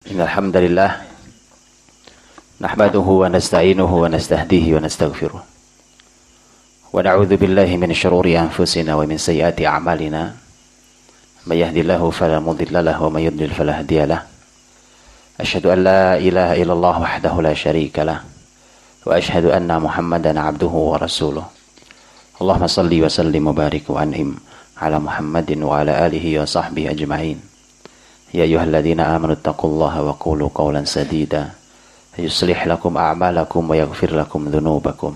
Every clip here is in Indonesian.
إن الحمد لله نحمده ونستعينه ونستهديه ونستغفره ونعوذ بالله من شرور أنفسنا ومن سيئات أعمالنا. من يهدي الله فلا مضل له ومن يضلل فلا هادي له. أشهد أن لا إله إلا الله وحده لا شريك له. وأشهد أن محمدا عبده ورسوله. اللهم صل وسلم وبارك وأنعم على محمد وعلى آله وصحبه أجمعين. يا أيها الذين آمنوا اتقوا الله وقولوا قولا سديدا. يصلح لكم أعمالكم ويغفر لكم ذنوبكم.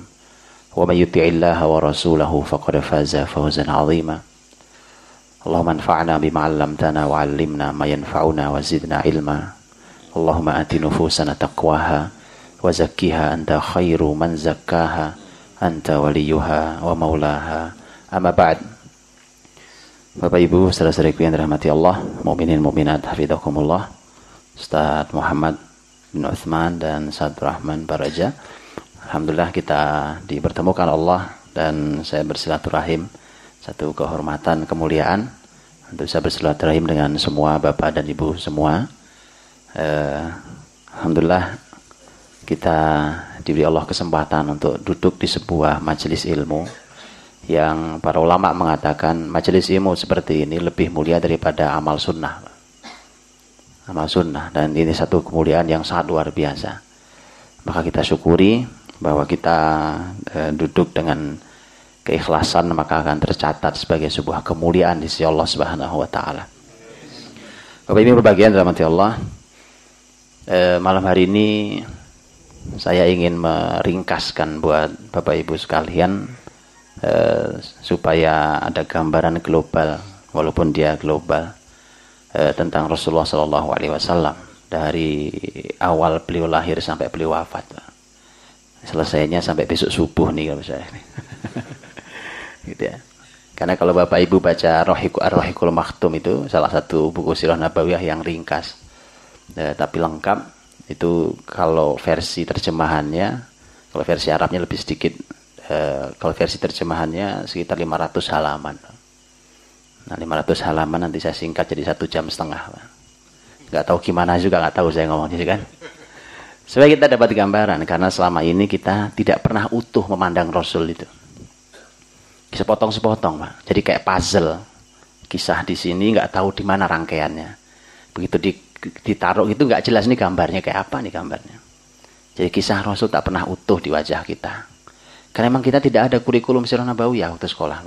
ومن يطع الله ورسوله فقد فاز فوزا عظيما. اللهم انفعنا بما علمتنا وعلمنا ما ينفعنا وزدنا علما. اللهم آت نفوسنا تقواها وزكها أنت خير من زكاها. أنت وليها ومولاها. أما بعد. Bapak Ibu, saudara-saudariku yang dirahmati Allah, mukminin mukminat hafizakumullah. Ustaz Muhammad bin Uthman dan Ustaz Rahman Baraja. Alhamdulillah kita dipertemukan Allah dan saya bersilaturahim satu kehormatan, kemuliaan untuk bisa bersilaturahim dengan semua Bapak dan Ibu semua. Eh, Alhamdulillah kita diberi Allah kesempatan untuk duduk di sebuah majelis ilmu yang para ulama mengatakan majelis ilmu seperti ini lebih mulia daripada amal sunnah. Amal sunnah dan ini satu kemuliaan yang sangat luar biasa. Maka kita syukuri bahwa kita e, duduk dengan keikhlasan maka akan tercatat sebagai sebuah kemuliaan di sisi Allah Subhanahu wa taala. Bapak Ibu berbagian dalam Allah. E, malam hari ini saya ingin meringkaskan buat Bapak Ibu sekalian Eh, supaya ada gambaran global walaupun dia global uh, tentang Rasulullah Shallallahu Alaihi Wasallam dari awal beliau lahir sampai beliau wafat. Selesainya sampai besok subuh nih kalau saya gitu ya. Karena kalau bapak ibu baca Rohiku Ar-Rohikul Maktum itu salah satu buku sirah nabawiyah yang ringkas uh, tapi lengkap itu kalau versi terjemahannya kalau versi Arabnya lebih sedikit Eh, kalau versi terjemahannya sekitar 500 halaman. Nah 500 halaman nanti saya singkat jadi satu jam setengah. Gak tahu gimana juga nggak tahu saya ngomongnya kan. Supaya kita dapat gambaran karena selama ini kita tidak pernah utuh memandang Rasul itu. Sepotong-sepotong, Pak. Jadi kayak puzzle. Kisah di sini nggak tahu di mana rangkaiannya. Begitu di, ditaruh itu nggak jelas nih gambarnya kayak apa nih gambarnya. Jadi kisah Rasul tak pernah utuh di wajah kita. Karena memang kita tidak ada kurikulum sirah nabawiyah waktu sekolah.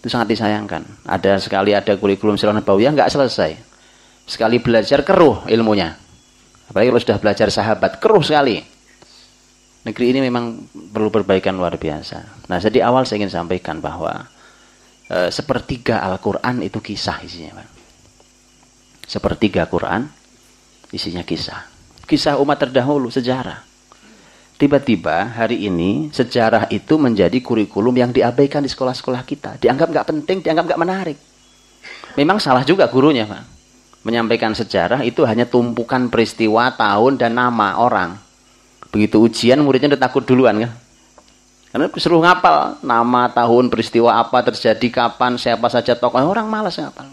Itu sangat disayangkan. Ada sekali ada kurikulum sirah nabawiyah nggak selesai. Sekali belajar keruh ilmunya. Apalagi kalau sudah belajar sahabat, keruh sekali. Negeri ini memang perlu perbaikan luar biasa. Nah, jadi awal saya ingin sampaikan bahwa e, sepertiga Al-Quran itu kisah isinya. Pak. Sepertiga Quran isinya kisah. Kisah umat terdahulu, sejarah. Tiba-tiba hari ini sejarah itu menjadi kurikulum yang diabaikan di sekolah-sekolah kita. Dianggap nggak penting, dianggap nggak menarik. Memang salah juga gurunya, Pak. Menyampaikan sejarah itu hanya tumpukan peristiwa, tahun, dan nama orang. Begitu ujian, muridnya udah takut duluan kan. Karena disuruh ngapal nama, tahun, peristiwa apa terjadi, kapan, siapa saja tokoh. Orang malas ngapal.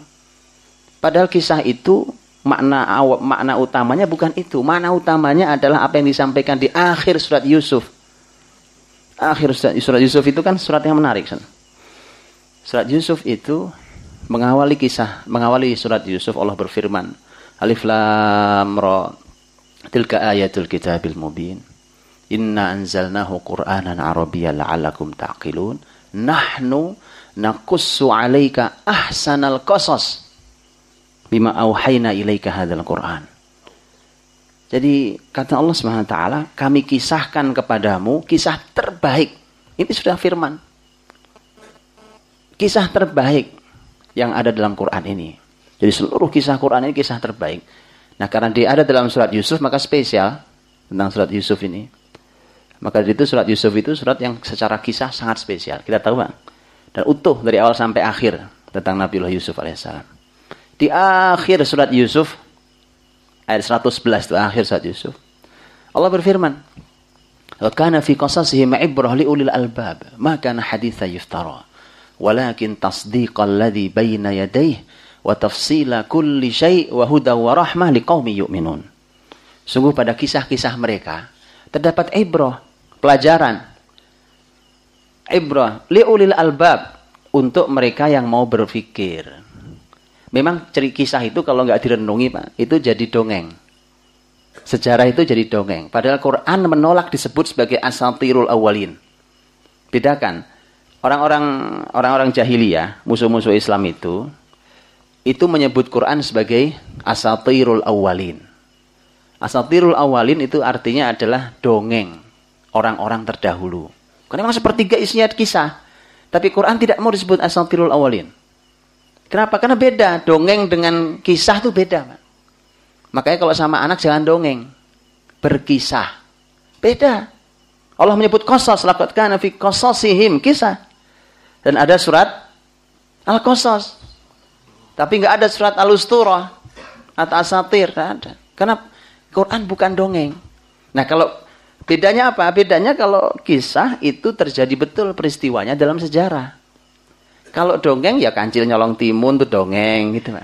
Padahal kisah itu makna makna utamanya bukan itu. Makna utamanya adalah apa yang disampaikan di akhir surat Yusuf. Akhir surat Yusuf itu kan surat yang menarik. Surat Yusuf itu mengawali kisah, mengawali surat Yusuf Allah berfirman, Alif lam ra tilka ayatul kitabil mubin. Inna anzalnahu Qur'anan Arabiyyan la'allakum ta'qilun. Nahnu naqussu 'alaika ahsanal qasas bima auhayna ilaika hadzal Qur'an. Jadi kata Allah Subhanahu wa taala, kami kisahkan kepadamu kisah terbaik. Ini sudah firman. Kisah terbaik yang ada dalam Quran ini. Jadi seluruh kisah Quran ini kisah terbaik. Nah, karena dia ada dalam surat Yusuf maka spesial tentang surat Yusuf ini. Maka itu surat Yusuf itu surat yang secara kisah sangat spesial. Kita tahu, Bang. Dan utuh dari awal sampai akhir tentang Nabiullah Yusuf alaihissalam. Di akhir surat Yusuf, ayat 111 itu akhir surat Yusuf. Allah berfirman, "Wa kana fi qasasihim ibrah li ulil albab, ma kana haditha yuftara, walakin tasdiqal ladzi baina yadayhi wa tafsila kulli syai' wa huda wa rahmah liqaumi yu'minun. Sungguh pada kisah-kisah mereka terdapat ibrah, pelajaran. Ibrah liulil albab untuk mereka yang mau berpikir. Memang ceri kisah itu kalau nggak direnungi Pak, itu jadi dongeng. Sejarah itu jadi dongeng. Padahal Quran menolak disebut sebagai asatirul awalin. Bedakan. Orang-orang orang-orang jahiliyah, musuh-musuh Islam itu itu menyebut Quran sebagai asatirul awalin. Asatirul awalin itu artinya adalah dongeng orang-orang terdahulu. Karena memang sepertiga isinya kisah. Tapi Quran tidak mau disebut asatirul awalin. Kenapa? Karena beda. Dongeng dengan kisah itu beda. Makanya kalau sama anak jangan dongeng. Berkisah. Beda. Allah menyebut qasas. Laqad kana fi qasasihim. Kisah. Dan ada surat Al-Qasas. Tapi nggak ada surat Al-Usturah atau Asatir, tidak ada. Karena Quran bukan dongeng. Nah, kalau bedanya apa? Bedanya kalau kisah itu terjadi betul peristiwanya dalam sejarah. Kalau dongeng ya kancil nyolong timun tuh dongeng gitu,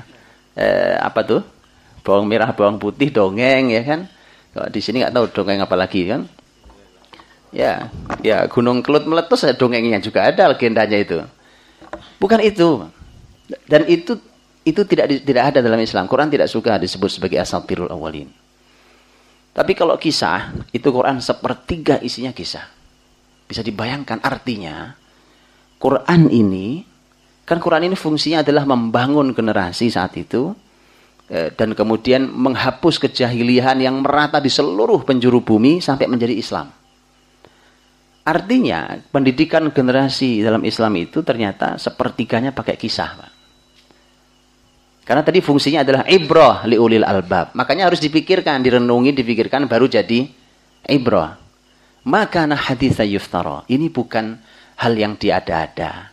Eh, apa tuh? Bawang merah, bawang putih dongeng ya kan? Kalau di sini nggak tahu dongeng apa lagi kan? Ya, ya Gunung Kelut meletus ya dongengnya juga ada legendanya itu. Bukan itu. Dan itu itu tidak tidak ada dalam Islam. Quran tidak suka disebut sebagai asatirul awalin. Tapi kalau kisah, itu Quran sepertiga isinya kisah. Bisa dibayangkan artinya, Quran ini, kan Quran ini fungsinya adalah membangun generasi saat itu, eh, dan kemudian menghapus kejahilian yang merata di seluruh penjuru bumi sampai menjadi Islam. Artinya, pendidikan generasi dalam Islam itu ternyata sepertiganya pakai kisah. Pak. Karena tadi fungsinya adalah ibrah liulil albab. Makanya harus dipikirkan, direnungi, dipikirkan baru jadi ibrah. Maka nah hadis yuftara. Ini bukan hal yang diada-ada.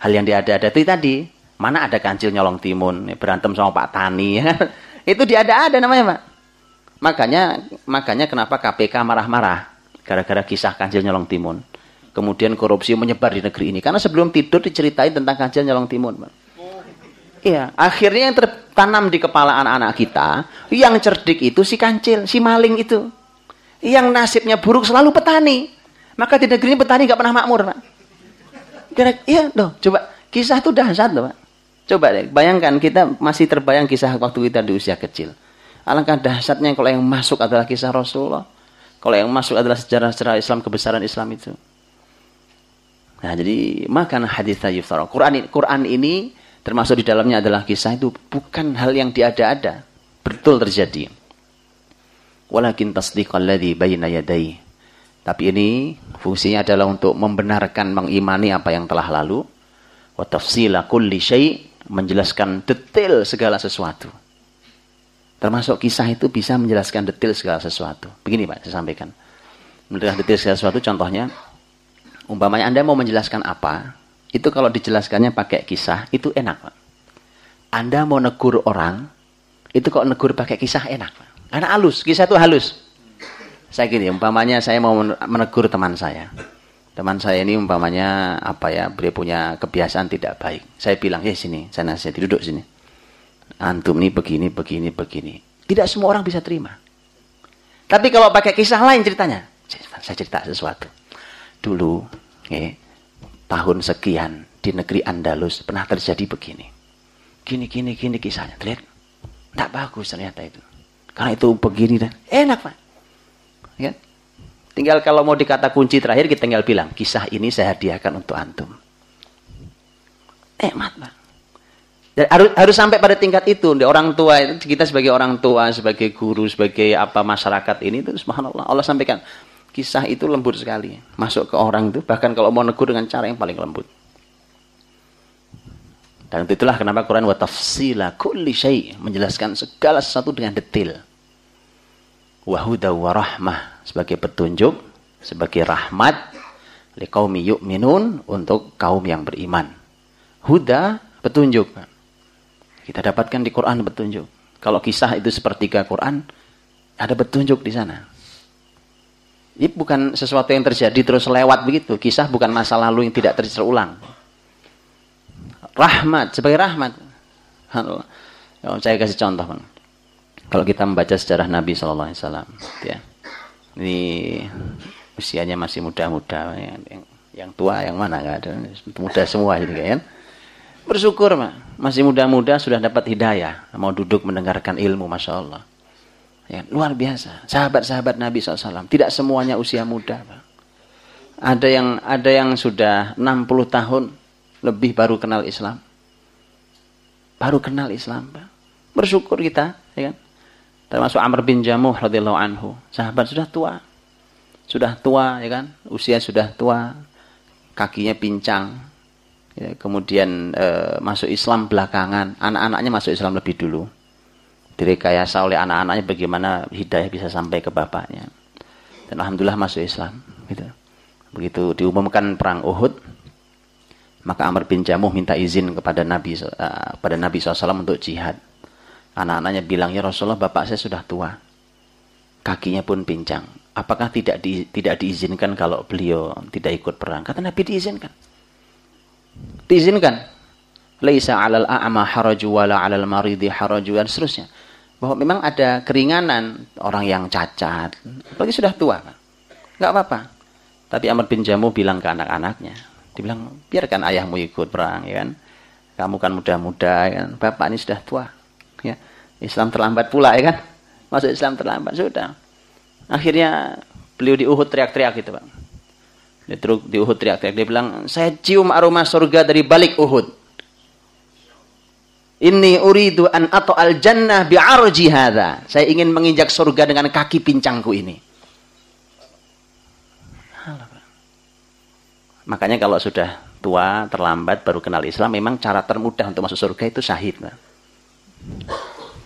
Hal yang diada-ada itu tadi. Mana ada kancil nyolong timun, berantem sama Pak Tani. itu diada-ada namanya Pak. Makanya makanya kenapa KPK marah-marah. Gara-gara kisah kancil nyolong timun. Kemudian korupsi menyebar di negeri ini. Karena sebelum tidur diceritain tentang kancil nyolong timun. Pak. Iya, akhirnya yang tertanam di kepala anak-anak kita, yang cerdik itu si kancil, si maling itu. Yang nasibnya buruk selalu petani. Maka di negeri ini petani gak pernah makmur, Pak. Kira, iya, loh, coba kisah itu dahsyat loh, Pak. Coba deh, bayangkan kita masih terbayang kisah waktu kita di usia kecil. Alangkah dahsyatnya kalau yang masuk adalah kisah Rasulullah. Kalau yang masuk adalah sejarah-sejarah Islam, kebesaran Islam itu. Nah, jadi makan hadis yuftara. Quran Quran ini termasuk di dalamnya adalah kisah itu bukan hal yang diada-ada, betul terjadi. Walakin tasdiqal ladzi baina yadayhi. Tapi ini fungsinya adalah untuk membenarkan, mengimani apa yang telah lalu. Wa tafsila kulli syai' menjelaskan detail segala sesuatu. Termasuk kisah itu bisa menjelaskan detail segala sesuatu. Begini Pak, saya sampaikan. Menjelaskan detail segala sesuatu contohnya, umpamanya Anda mau menjelaskan apa, itu kalau dijelaskannya pakai kisah, itu enak, Pak. Anda mau negur orang, itu kok negur pakai kisah enak. Karena halus, kisah itu halus. Saya gini, umpamanya saya mau menegur teman saya. Teman saya ini umpamanya apa ya, beliau punya kebiasaan tidak baik. Saya bilang, ya sini, saya nasihat, duduk sini. Antum ini begini, begini, begini. Tidak semua orang bisa terima. Tapi kalau pakai kisah lain ceritanya, saya cerita sesuatu. Dulu, ya, tahun sekian di negeri Andalus pernah terjadi begini. Gini, gini, gini kisahnya. Lihat, tidak bagus ternyata itu. Karena itu begini dan enak pak. Ya. Tinggal kalau mau dikata kunci terakhir kita tinggal bilang kisah ini saya hadiahkan untuk antum. Enak pak. Dan harus, harus sampai pada tingkat itu. Orang tua itu kita sebagai orang tua, sebagai guru, sebagai apa masyarakat ini itu subhanallah. Allah sampaikan kisah itu lembut sekali. Masuk ke orang itu, bahkan kalau mau negur dengan cara yang paling lembut. Dan itulah kenapa Quran wa tafsila kulli menjelaskan segala sesuatu dengan detail. Wa huda wa rahmah sebagai petunjuk, sebagai rahmat liqaumi yu'minun untuk kaum yang beriman. Huda petunjuk. Kita dapatkan di Quran petunjuk. Kalau kisah itu sepertiga Quran, ada petunjuk di sana. Ini bukan sesuatu yang terjadi terus lewat begitu. Kisah bukan masa lalu yang tidak terulang. Rahmat, sebagai rahmat. Ya, saya kasih contoh, Bang. Kalau kita membaca sejarah Nabi Shallallahu Alaihi Wasallam, ya, ini usianya masih muda-muda, yang, yang, tua, yang mana nggak ada, muda semua jadi kan. Bersyukur, Pak. Masih muda-muda sudah dapat hidayah, mau duduk mendengarkan ilmu, masya Allah. Ya, luar biasa. Sahabat-sahabat Nabi SAW. Tidak semuanya usia muda. Ada yang ada yang sudah 60 tahun lebih baru kenal Islam. Baru kenal Islam. Bersyukur kita. Ya kan? Termasuk Amr bin Jamuh radhiyallahu anhu. Sahabat sudah tua. Sudah tua, ya kan? Usia sudah tua. Kakinya pincang. Ya, kemudian e, masuk Islam belakangan. Anak-anaknya masuk Islam lebih dulu direkayasa oleh anak-anaknya bagaimana hidayah bisa sampai ke bapaknya. Dan alhamdulillah masuk Islam. Gitu. Begitu diumumkan perang Uhud, maka Amr bin Jamuh minta izin kepada Nabi uh, pada Nabi SAW untuk jihad. Anak-anaknya bilang ya Rasulullah bapak saya sudah tua, kakinya pun pincang. Apakah tidak di, tidak diizinkan kalau beliau tidak ikut perang? Kata Nabi diizinkan. Diizinkan. Laisa 'alal a'ma haraju wala 'alal maridi haraju dan seterusnya bahwa memang ada keringanan orang yang cacat, apalagi sudah tua, nggak apa-apa. Tapi Amr bin Jamu bilang ke anak-anaknya, dibilang biarkan ayahmu ikut perang, ya kan? Kamu kan muda-muda, ya kan? Bapak ini sudah tua, ya. Islam terlambat pula, ya kan? Masuk Islam terlambat sudah. Akhirnya beliau di Uhud teriak-teriak gitu, Pak. Dia di Uhud teriak-teriak, dia bilang, saya cium aroma surga dari balik Uhud. Inni uridu an atau al jannah bi'arji hadha. Saya ingin menginjak surga dengan kaki pincangku ini. Makanya kalau sudah tua, terlambat, baru kenal Islam, memang cara termudah untuk masuk surga itu syahid.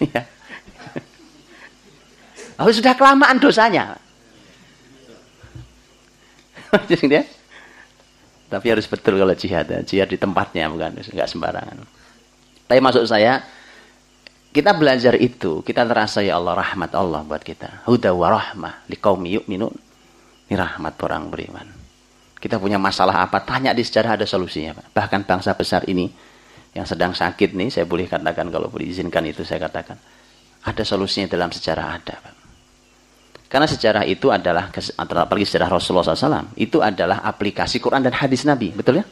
Ya. Oh, sudah kelamaan dosanya. Jadi Tapi harus betul kalau jihad. Jihad di tempatnya, bukan nggak sembarangan. Tapi maksud saya, kita belajar itu, kita terasa ya Allah rahmat Allah buat kita. Huda wa rahmah liqaumi yu'minun. Ini rahmat orang beriman. Kita punya masalah apa? Tanya di sejarah ada solusinya. Bahkan bangsa besar ini yang sedang sakit nih, saya boleh katakan kalau diizinkan itu saya katakan ada solusinya dalam sejarah ada, Pak. Karena sejarah itu adalah apalagi sejarah Rasulullah SAW itu adalah aplikasi Quran dan hadis Nabi, betul ya?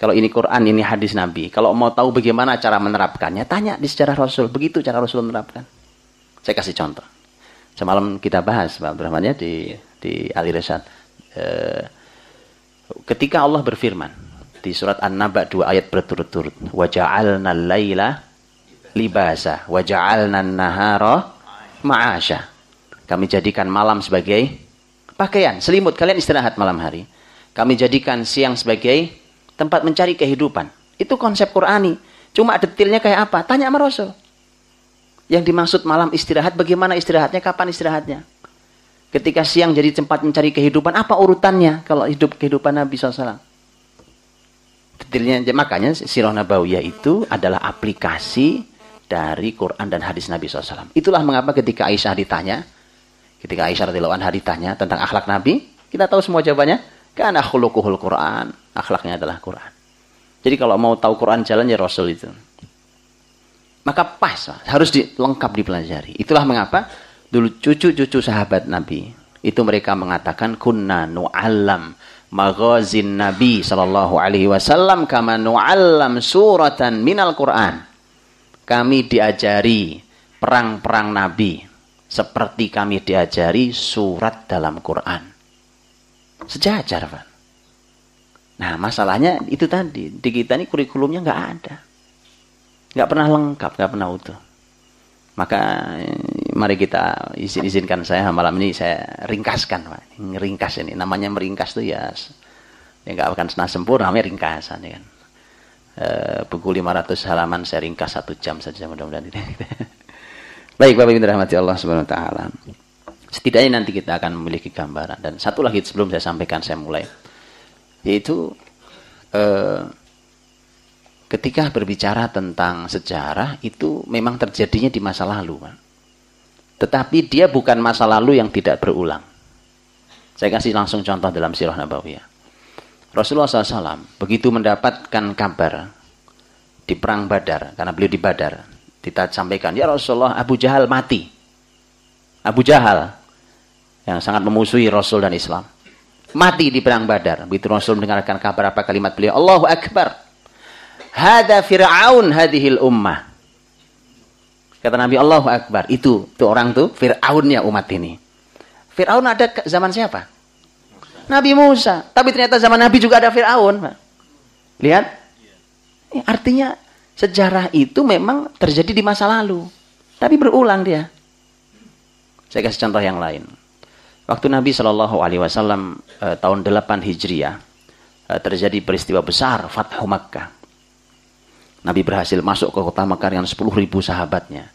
Kalau ini Quran, ini hadis Nabi. Kalau mau tahu bagaimana cara menerapkannya, tanya di sejarah Rasul. Begitu cara Rasul menerapkan. Saya kasih contoh. Semalam kita bahas, Pak Abdurrahman ya, di, di Ali Resad. E, ketika Allah berfirman, di surat An-Naba dua ayat berturut-turut. Waja'alna layla libasa. Waja'alna nahara ma'asha. Kami jadikan malam sebagai pakaian, selimut. Kalian istirahat malam hari. Kami jadikan siang sebagai tempat mencari kehidupan. Itu konsep Qurani. Cuma detailnya kayak apa? Tanya sama Rasul. Yang dimaksud malam istirahat, bagaimana istirahatnya, kapan istirahatnya? Ketika siang jadi tempat mencari kehidupan, apa urutannya kalau hidup kehidupan Nabi SAW? Detailnya, makanya Sirah Nabawiyah itu adalah aplikasi dari Quran dan hadis Nabi SAW. Itulah mengapa ketika Aisyah ditanya, ketika Aisyah radhiyallahu anha ditanya tentang akhlak Nabi, kita tahu semua jawabannya. Karena khuluquhul Quran akhlaknya adalah Quran. Jadi kalau mau tahu Quran jalan ya Rasul itu. Maka pas, harus di, lengkap dipelajari. Itulah mengapa dulu cucu-cucu sahabat Nabi itu mereka mengatakan kunna nu'allam maghazin Nabi sallallahu alaihi wasallam kama nu'allam suratan minal Quran. Kami diajari perang-perang Nabi seperti kami diajari surat dalam Quran. Sejajar, Pak. Nah, masalahnya itu tadi. Di kita ini kurikulumnya nggak ada. Nggak pernah lengkap, nggak pernah utuh. Maka mari kita izin izinkan saya malam ini saya ringkaskan, Pak. Ringkas ini. Namanya meringkas tuh ya ya nggak akan senang sempurna, namanya ringkasan ya kan. E, buku 500 halaman saya ringkas satu jam saja mudah-mudahan ini. Baik Bapak Ibu rahmati Allah Subhanahu wa taala. Setidaknya nanti kita akan memiliki gambaran dan satu lagi sebelum saya sampaikan saya mulai yaitu eh, ketika berbicara tentang sejarah itu memang terjadinya di masa lalu Pak. tetapi dia bukan masa lalu yang tidak berulang saya kasih langsung contoh dalam sirah nabawiyah Rasulullah SAW begitu mendapatkan kabar di perang Badar karena beliau di Badar. Kita sampaikan, "Ya Rasulullah, Abu Jahal mati." Abu Jahal yang sangat memusuhi Rasul dan Islam. Mati di perang Badar. Begitu Rasul mendengarkan kabar apa kalimat beliau, "Allahu Akbar." Hada Fir'aun hadhil ummah. Kata Nabi Allahu Akbar. Itu tuh orang tuh Fir'aunnya umat ini. Fir'aun ada zaman siapa? Nabi Musa. Tapi ternyata zaman Nabi juga ada Fir'aun. Lihat. Artinya sejarah itu memang terjadi di masa lalu. Tapi berulang dia. Saya kasih contoh yang lain. Waktu Nabi Shallallahu Alaihi Wasallam eh, tahun 8 Hijriah eh, terjadi peristiwa besar Fathu Makkah. Nabi berhasil masuk ke kota Makkah dengan 10 ribu sahabatnya.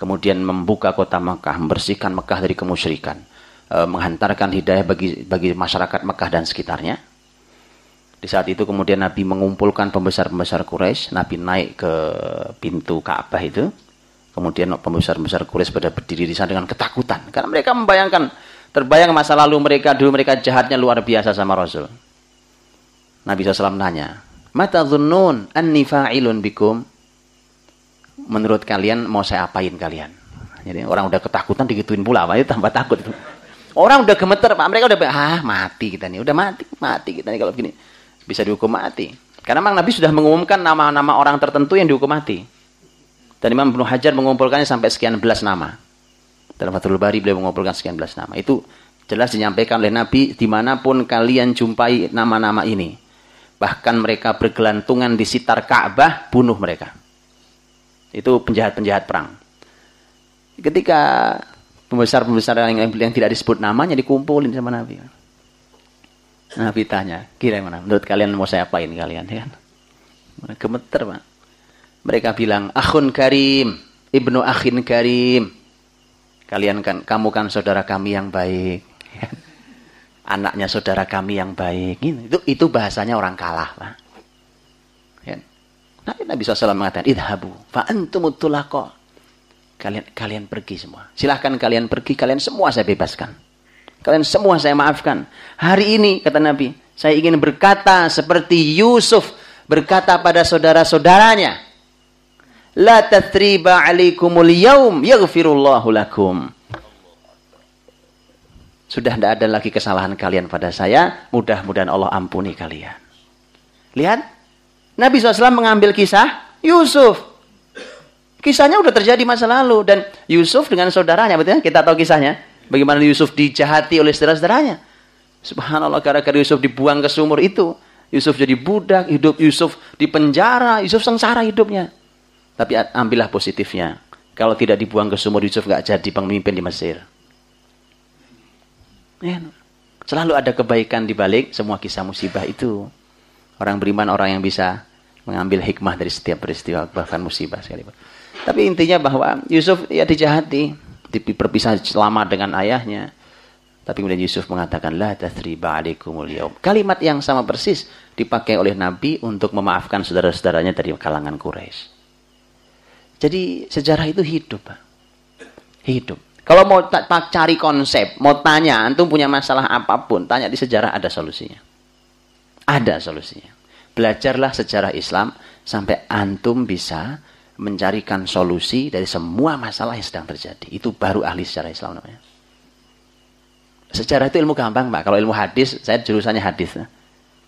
Kemudian membuka kota Makkah, membersihkan Makkah dari kemusyrikan. E, menghantarkan hidayah bagi bagi masyarakat Makkah dan sekitarnya. Di saat itu kemudian Nabi mengumpulkan pembesar-pembesar Quraisy. Nabi naik ke pintu Ka'bah itu. Kemudian pembesar-pembesar Quraisy pada berdiri di sana dengan ketakutan. Karena mereka membayangkan, terbayang masa lalu mereka, dulu mereka jahatnya luar biasa sama Rasul. Nabi SAW nanya, Mata dhunnun anni fa'ilun bikum. Menurut kalian mau saya apain kalian? Jadi orang udah ketakutan digituin pula. Itu tambah takut. Orang udah gemeter, Pak. Mereka udah ah mati kita nih. Udah mati, mati kita nih kalau begini. Bisa dihukum mati. Karena memang Nabi sudah mengumumkan nama-nama orang tertentu yang dihukum mati. Dan Imam Ibnu Hajar mengumpulkannya sampai sekian belas nama. Dalam Fathul Bari beliau mengumpulkan sekian belas nama. Itu jelas dinyampaikan oleh Nabi di mana pun kalian jumpai nama-nama ini bahkan mereka bergelantungan di sitar Ka'bah, bunuh mereka. Itu penjahat-penjahat perang. Ketika pembesar-pembesar yang, yang tidak disebut namanya dikumpulin sama Nabi. Nabi tanya, kira mana? Menurut kalian mau saya apain kalian? Ya kan? Gemeter, Pak. Mereka bilang, Akhun Karim, Ibnu Akhin Karim. Kalian kan, kamu kan saudara kami yang baik. Anaknya saudara kami yang baik. Itu itu bahasanya orang kalah, Pak. Ya. Nabi, Nabi SAW mengatakan, idhabu fa antumutulako. Kalian kalian pergi semua. Silahkan kalian pergi, kalian semua saya bebaskan. Kalian semua saya maafkan. Hari ini, kata Nabi, saya ingin berkata seperti Yusuf berkata pada saudara-saudaranya. La tatriba alikumul yaum yaghfirullahu lakum. Sudah tidak ada lagi kesalahan kalian pada saya. Mudah-mudahan Allah ampuni kalian. Lihat. Nabi SAW mengambil kisah Yusuf. Kisahnya sudah terjadi masa lalu. Dan Yusuf dengan saudaranya. Betul ya? Kita tahu kisahnya. Bagaimana Yusuf dijahati oleh saudara-saudaranya. Subhanallah gara-gara Yusuf dibuang ke sumur itu. Yusuf jadi budak. Hidup Yusuf di penjara. Yusuf sengsara hidupnya. Tapi ambillah positifnya. Kalau tidak dibuang ke sumur Yusuf nggak jadi pemimpin di Mesir. Ya. Selalu ada kebaikan di balik semua kisah musibah itu. Orang beriman orang yang bisa mengambil hikmah dari setiap peristiwa bahkan musibah sekalipun. Tapi intinya bahwa Yusuf ya dijahati, diperpisah selama dengan ayahnya. Tapi kemudian Yusuf mengatakan la tathriba alaikumul yaum. Kalimat yang sama persis dipakai oleh Nabi untuk memaafkan saudara-saudaranya dari kalangan Quraisy. Jadi sejarah itu hidup. Hidup. Kalau mau cari konsep, mau tanya, antum punya masalah apa pun, tanya di sejarah ada solusinya. Ada solusinya. Belajarlah sejarah Islam sampai antum bisa mencarikan solusi dari semua masalah yang sedang terjadi. Itu baru ahli sejarah Islam namanya. Sejarah itu ilmu gampang, Pak. Kalau ilmu hadis, saya jurusannya hadis.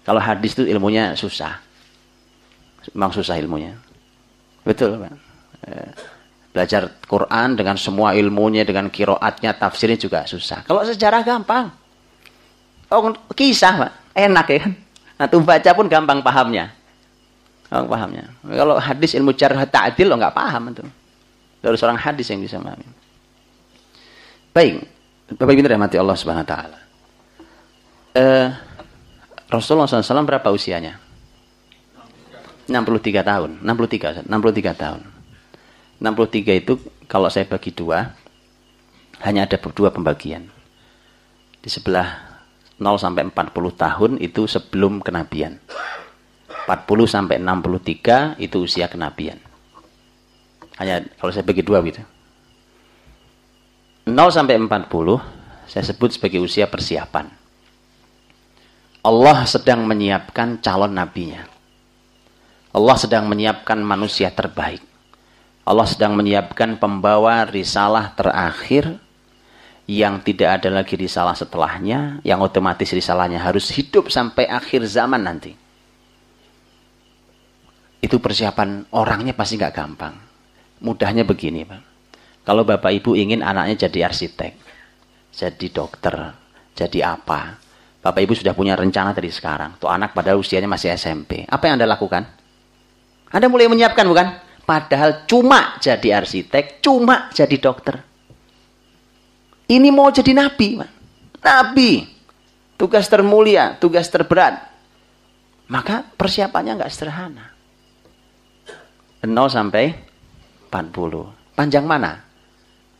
Kalau hadis itu ilmunya susah. Memang susah ilmunya. Betul, Pak. Eh, Belajar Quran dengan semua ilmunya, dengan kiroatnya, tafsirnya juga susah. Kalau sejarah gampang. Oh, kisah, Pak. Enak ya kan? Nah, tuh baca pun gampang pahamnya. Oh, pahamnya. Kalau hadis ilmu jarh ta'dil lo nggak paham itu. Harus seorang hadis yang bisa memahami. Baik. Bapak Ibu mati Allah Subhanahu wa taala. Uh, Rasulullah SAW berapa usianya? 63 tahun. 63, 63 tahun. 63 itu kalau saya bagi dua, hanya ada dua pembagian. Di sebelah 0 sampai 40 tahun itu sebelum kenabian. 40 sampai 63 itu usia kenabian. Hanya kalau saya bagi dua gitu. 0 sampai 40 saya sebut sebagai usia persiapan. Allah sedang menyiapkan calon nabinya. Allah sedang menyiapkan manusia terbaik. Allah sedang menyiapkan pembawa risalah terakhir yang tidak ada lagi risalah setelahnya, yang otomatis risalahnya harus hidup sampai akhir zaman nanti. Itu persiapan orangnya pasti nggak gampang. Mudahnya begini, Pak. Kalau Bapak Ibu ingin anaknya jadi arsitek, jadi dokter, jadi apa? Bapak Ibu sudah punya rencana dari sekarang. Tuh anak pada usianya masih SMP. Apa yang Anda lakukan? Anda mulai menyiapkan bukan? Padahal cuma jadi arsitek, cuma jadi dokter. Ini mau jadi nabi. Nabi. Tugas termulia, tugas terberat. Maka persiapannya nggak sederhana. 0 sampai 40. Panjang mana?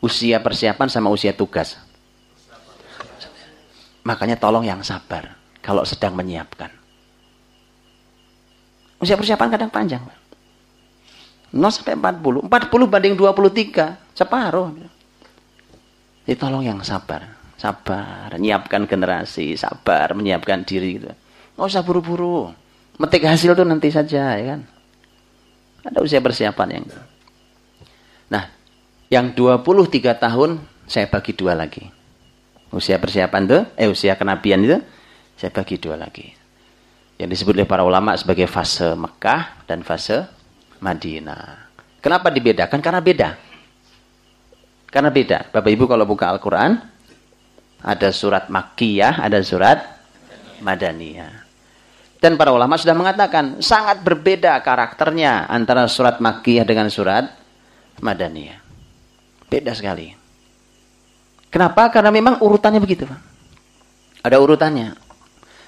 Usia persiapan sama usia tugas. Makanya tolong yang sabar kalau sedang menyiapkan. Usia persiapan kadang panjang. 0 sampai 40. 40 banding 23. Separuh. Jadi tolong yang sabar, sabar, menyiapkan generasi, sabar, menyiapkan diri gitu. Nggak usah buru-buru. Metik hasil tuh nanti saja, ya kan? Ada usia persiapan yang. Nah, yang 23 tahun saya bagi dua lagi. Usia persiapan tuh, eh usia kenabian itu saya bagi dua lagi. Yang disebut oleh para ulama sebagai fase Mekah dan fase Madinah. Kenapa dibedakan? Karena beda. Karena beda. Bapak Ibu kalau buka Al-Quran, ada surat Makkiyah, ada surat Madaniyah. Dan para ulama sudah mengatakan, sangat berbeda karakternya antara surat Makkiyah dengan surat Madaniyah. Beda sekali. Kenapa? Karena memang urutannya begitu. Ada urutannya.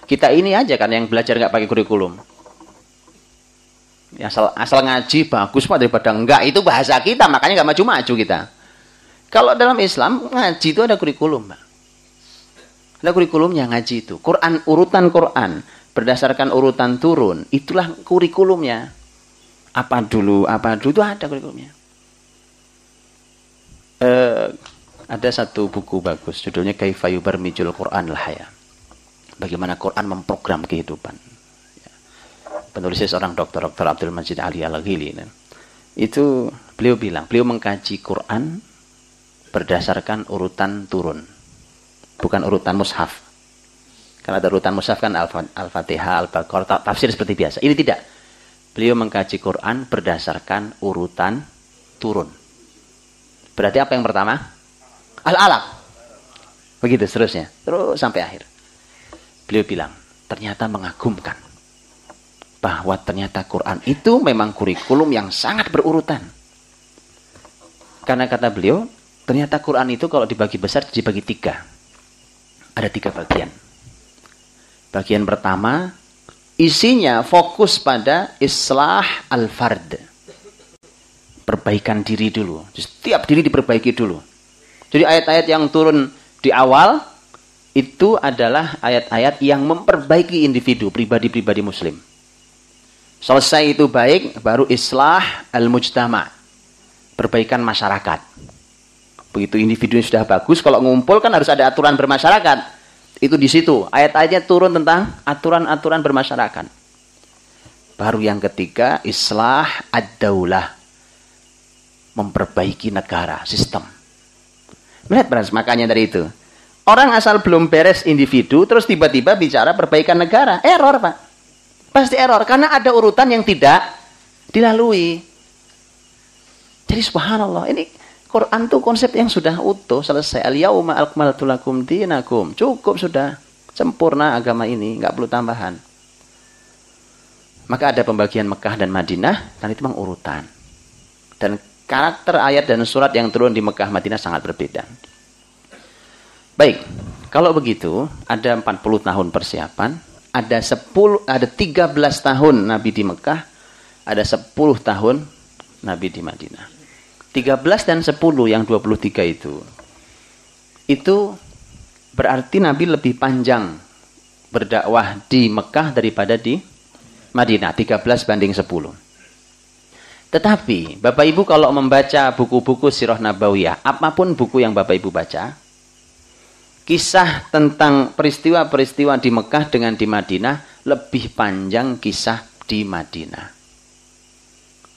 Kita ini aja kan yang belajar nggak pakai kurikulum. Asal, asal ngaji bagus pak daripada enggak itu bahasa kita makanya nggak maju-maju kita. Kalau dalam Islam ngaji itu ada kurikulum, Mbak. Ada kurikulumnya ngaji itu. Quran urutan Quran berdasarkan urutan turun, itulah kurikulumnya. Apa dulu, apa dulu itu ada kurikulumnya. Uh, ada satu buku bagus judulnya Kaifayu Barmijul Quran Lahaya. Bagaimana Quran memprogram kehidupan. Ya. Penulisnya seorang dokter, Dr. Abdul Majid Ali Al-Ghili. Itu beliau bilang, beliau mengkaji Quran berdasarkan urutan turun. Bukan urutan mushaf. Karena ada urutan mushaf kan Al-Fatihah, Al-Baqarah, tafsir seperti biasa. Ini tidak. Beliau mengkaji Quran berdasarkan urutan turun. Berarti apa yang pertama? Al-Alaq. Begitu seterusnya. Terus sampai akhir. Beliau bilang, ternyata mengagumkan. Bahwa ternyata Quran itu memang kurikulum yang sangat berurutan. Karena kata beliau, Ternyata Quran itu kalau dibagi besar dibagi tiga. Ada tiga bagian. Bagian pertama, isinya fokus pada islah al-fard. Perbaikan diri dulu. Setiap diri diperbaiki dulu. Jadi ayat-ayat yang turun di awal, itu adalah ayat-ayat yang memperbaiki individu, pribadi-pribadi muslim. Selesai itu baik, baru islah al-mujtama. Perbaikan masyarakat. Begitu individunya sudah bagus, kalau ngumpul kan harus ada aturan bermasyarakat. Itu di situ. Ayat-ayatnya turun tentang aturan-aturan bermasyarakat. Baru yang ketiga, islah ad-daulah. Memperbaiki negara, sistem. Melihat beras makanya dari itu. Orang asal belum beres individu, terus tiba-tiba bicara perbaikan negara. Error, Pak. Pasti error. Karena ada urutan yang tidak dilalui. Jadi subhanallah, ini Quran itu konsep yang sudah utuh, selesai. Al-yauma akmaltu lakum dinakum. Cukup sudah. Sempurna agama ini, nggak perlu tambahan. Maka ada pembagian Mekah dan Madinah, dan itu memang urutan. Dan karakter ayat dan surat yang turun di Mekah Madinah sangat berbeda. Baik, kalau begitu, ada 40 tahun persiapan, ada 10 ada 13 tahun Nabi di Mekah, ada 10 tahun Nabi di Madinah. 13 dan 10 yang 23 itu. Itu berarti Nabi lebih panjang berdakwah di Mekah daripada di Madinah. 13 banding 10. Tetapi Bapak Ibu kalau membaca buku-buku Sirah Nabawiyah, apa pun buku yang Bapak Ibu baca, kisah tentang peristiwa-peristiwa di Mekah dengan di Madinah lebih panjang kisah di Madinah.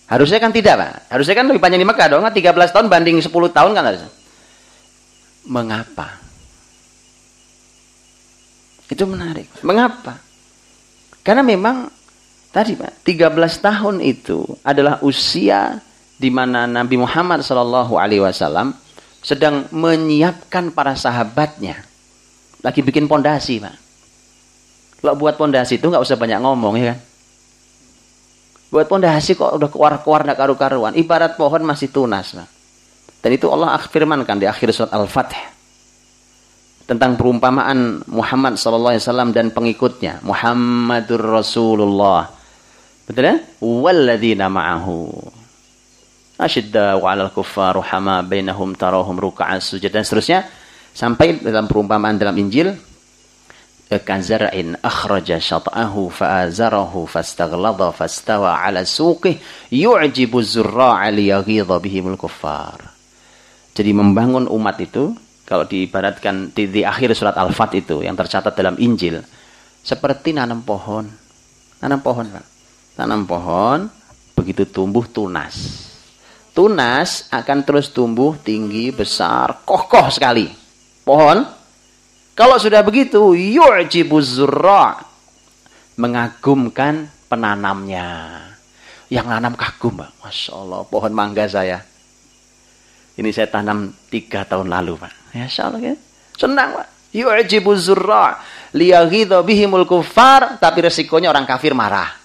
Harusnya kan tidak, Pak. Harusnya kan lebih panjang di Mekah dong. 13 tahun banding 10 tahun kan harusnya. Mengapa? Itu menarik. Mengapa? Karena memang tadi Pak, 13 tahun itu adalah usia di mana Nabi Muhammad Shallallahu alaihi wasallam sedang menyiapkan para sahabatnya. Lagi bikin pondasi, Pak. Kalau buat pondasi itu nggak usah banyak ngomong ya kan. Buat pondasi kok udah keluar-keluar nak karu-karuan. Ibarat pohon masih tunas. Bang. Dan itu Allah firmankan di akhir surat Al-Fatih. Tentang perumpamaan Muhammad SAW dan pengikutnya. Muhammadur Rasulullah. Betul ya? Walladzina ma'ahu. Asyidda wa'alal kuffar ruhama bainahum tarahum ruka'an sujud dan seterusnya. Sampai dalam perumpamaan dalam Injil kazar'in akhraja syat'ahu fa'azarahu fastaghlada fastawa 'ala suqih yu'jibu zurra'a liyaghidha bihimul kuffar. Jadi membangun umat itu kalau diibaratkan di, di akhir surat Al-Fat itu yang tercatat dalam Injil seperti nanam pohon. Nanam pohon, Pak. Tanam pohon begitu tumbuh tunas. Tunas akan terus tumbuh tinggi, besar, kokoh sekali. Pohon kalau sudah begitu, yu'jibu zurra' mengagumkan penanamnya. Yang nanam kagum, Pak. Masya Allah, pohon mangga saya. Ini saya tanam tiga tahun lalu, Pak. Ya, Allah, ya. Senang, Pak. Yu'jibu zurra' bihimul kufar, tapi resikonya orang kafir marah.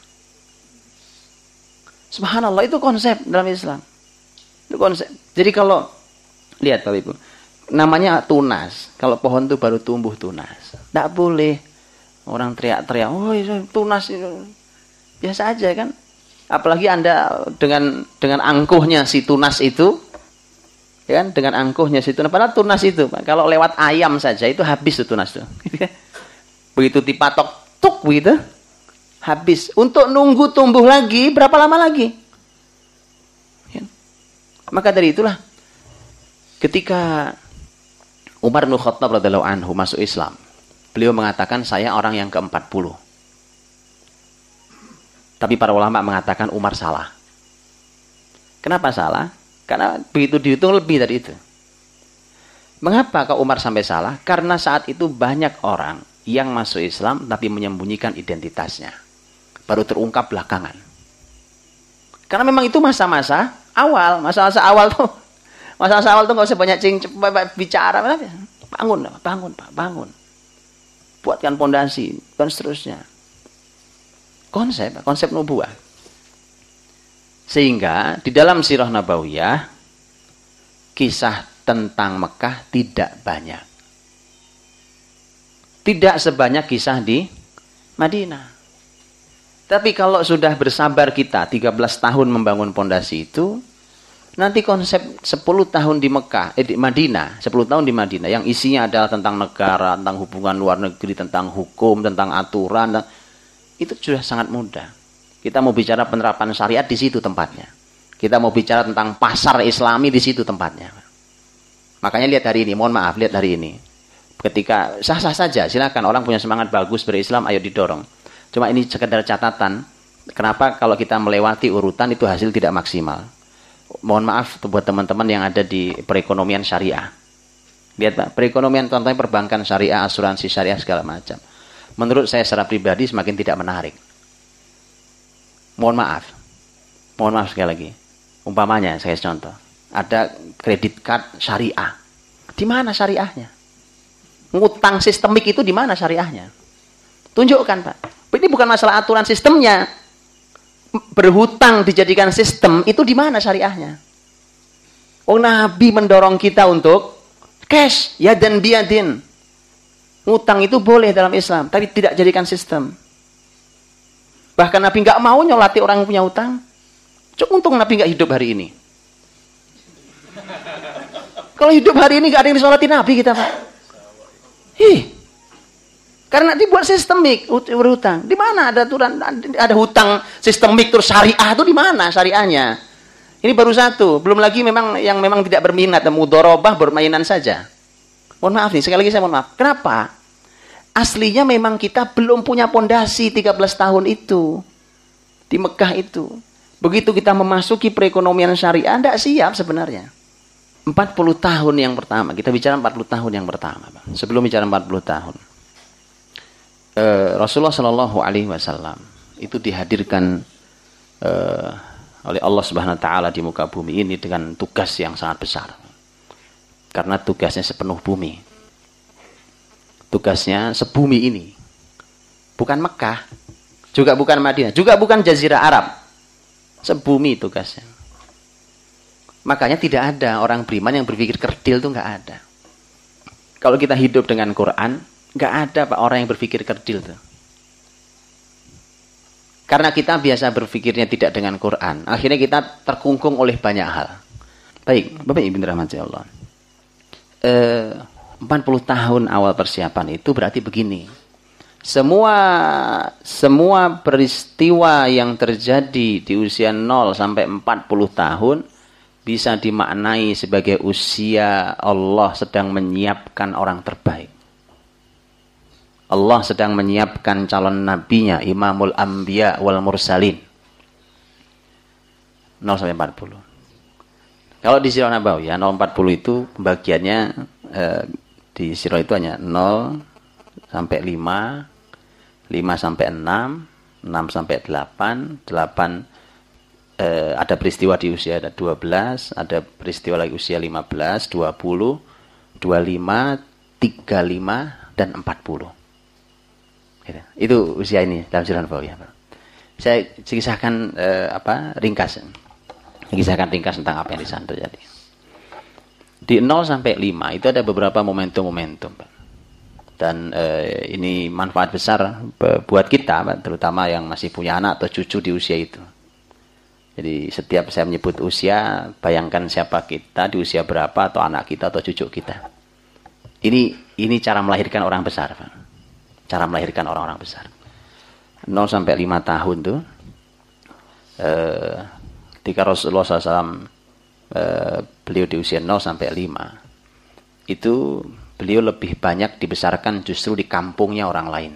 Subhanallah, itu konsep dalam Islam. Itu konsep. Jadi kalau, lihat Bapak Ibu, namanya tunas. Kalau pohon itu baru tumbuh tunas. Tidak boleh orang teriak-teriak, oh itu tunas itu. Biasa aja kan. Apalagi Anda dengan dengan angkuhnya si tunas itu, ya kan? Dengan angkuhnya si tunas. Padahal tunas itu, kalau lewat ayam saja itu habis tuh tunas tuh. Begitu dipatok, tuk gitu, habis. Untuk nunggu tumbuh lagi, berapa lama lagi? Maka dari itulah, ketika Umar bin Khattab radhiyallahu anhu masuk Islam. Beliau mengatakan saya orang yang ke-40. Tapi para ulama mengatakan Umar salah. Kenapa salah? Karena begitu dihitung lebih dari itu. Mengapa kau Umar sampai salah? Karena saat itu banyak orang yang masuk Islam tapi menyembunyikan identitasnya. Baru terungkap belakangan. Karena memang itu masa-masa awal. Masa-masa awal tuh Masa-masa awal tuh nggak usah banyak cing bicara, bangun, bangun, pak, bangun, buatkan pondasi dan seterusnya. Konsep, konsep nubuah. Sehingga di dalam sirah nabawiyah kisah tentang Mekah tidak banyak. Tidak sebanyak kisah di Madinah. Tapi kalau sudah bersabar kita 13 tahun membangun pondasi itu, Nanti konsep 10 tahun di Mekah, eh di Madinah, 10 tahun di Madinah yang isinya adalah tentang negara, tentang hubungan luar negeri, tentang hukum, tentang aturan, itu sudah sangat mudah. Kita mau bicara penerapan syariat di situ tempatnya. Kita mau bicara tentang pasar Islami di situ tempatnya. Makanya lihat hari ini, mohon maaf, lihat hari ini. Ketika sah-sah saja, silakan orang punya semangat bagus berislam, ayo didorong. Cuma ini sekedar catatan, kenapa kalau kita melewati urutan itu hasil tidak maksimal mohon maaf buat teman-teman yang ada di perekonomian syariah. Lihat Pak, perekonomian contohnya perbankan syariah, asuransi syariah segala macam. Menurut saya secara pribadi semakin tidak menarik. Mohon maaf. Mohon maaf sekali lagi. Umpamanya saya contoh. Ada kredit card syariah. Di mana syariahnya? Ngutang sistemik itu di mana syariahnya? Tunjukkan Pak. Ini bukan masalah aturan sistemnya berhutang dijadikan sistem itu di mana syariahnya? Oh Nabi mendorong kita untuk cash ya dan biadin. Utang itu boleh dalam Islam, tapi tidak jadikan sistem. Bahkan Nabi nggak mau nyolati orang yang punya utang. Cuk untung Nabi nggak hidup hari ini. Kalau hidup hari ini nggak ada yang disolati Nabi kita pak. Ih, karena dibuat sistemik berhutang. Di mana ada aturan ada hutang sistemik terus syariah itu di mana syariahnya? Ini baru satu, belum lagi memang yang memang tidak berminat dan mudorobah bermainan saja. Mohon maaf nih, sekali lagi saya mohon maaf. Kenapa? Aslinya memang kita belum punya pondasi 13 tahun itu. Di Mekah itu. Begitu kita memasuki perekonomian syariah, tidak siap sebenarnya. 40 tahun yang pertama, kita bicara 40 tahun yang pertama. Sebelum bicara 40 tahun. Eh, Rasulullah Shallallahu Alaihi Wasallam itu dihadirkan eh, oleh Allah Subhanahu Wa Taala di muka bumi ini dengan tugas yang sangat besar. Karena tugasnya sepenuh bumi. Tugasnya sebumi ini. Bukan Mekah, juga bukan Madinah, juga bukan Jazirah Arab Sebumi tugasnya. Makanya tidak ada orang beriman yang berpikir kerdil itu nggak ada. Kalau kita hidup dengan Quran, nggak ada pak orang yang berpikir kerdil tuh. Karena kita biasa berpikirnya tidak dengan Quran, akhirnya kita terkungkung oleh banyak hal. Baik, Bapak Ibu rahmati Allah. Eh, 40 tahun awal persiapan itu berarti begini semua semua peristiwa yang terjadi di usia 0 sampai 40 tahun bisa dimaknai sebagai usia Allah sedang menyiapkan orang terbaik. Allah sedang menyiapkan calon nabinya, Imamul Anbiya wal Mursalin. 0 sampai 40. Kalau di Sirah Nabawi ya 040 itu pembagiannya eh, di Sirah itu hanya 0 sampai 5, 5 sampai 6, 6 sampai 8, 8 eh, ada peristiwa di usia 12, ada peristiwa lagi usia 15, 20, 25, 35 dan 40. Gitu. Itu usia ini dalam jalan ya, Saya kisahkan eh, apa ringkas. Kisahkan ringkas tentang apa yang di sana terjadi. Di 0 sampai 5 itu ada beberapa momentum-momentum, dan eh, ini manfaat besar buat kita terutama yang masih punya anak atau cucu di usia itu jadi setiap saya menyebut usia bayangkan siapa kita di usia berapa atau anak kita atau cucu kita ini ini cara melahirkan orang besar Pak. Cara melahirkan orang-orang besar 0 sampai 5 tahun tuh eh, ketika Rasulullah SAW eh, beliau di usia 0 sampai 5 itu beliau lebih banyak dibesarkan justru di kampungnya orang lain.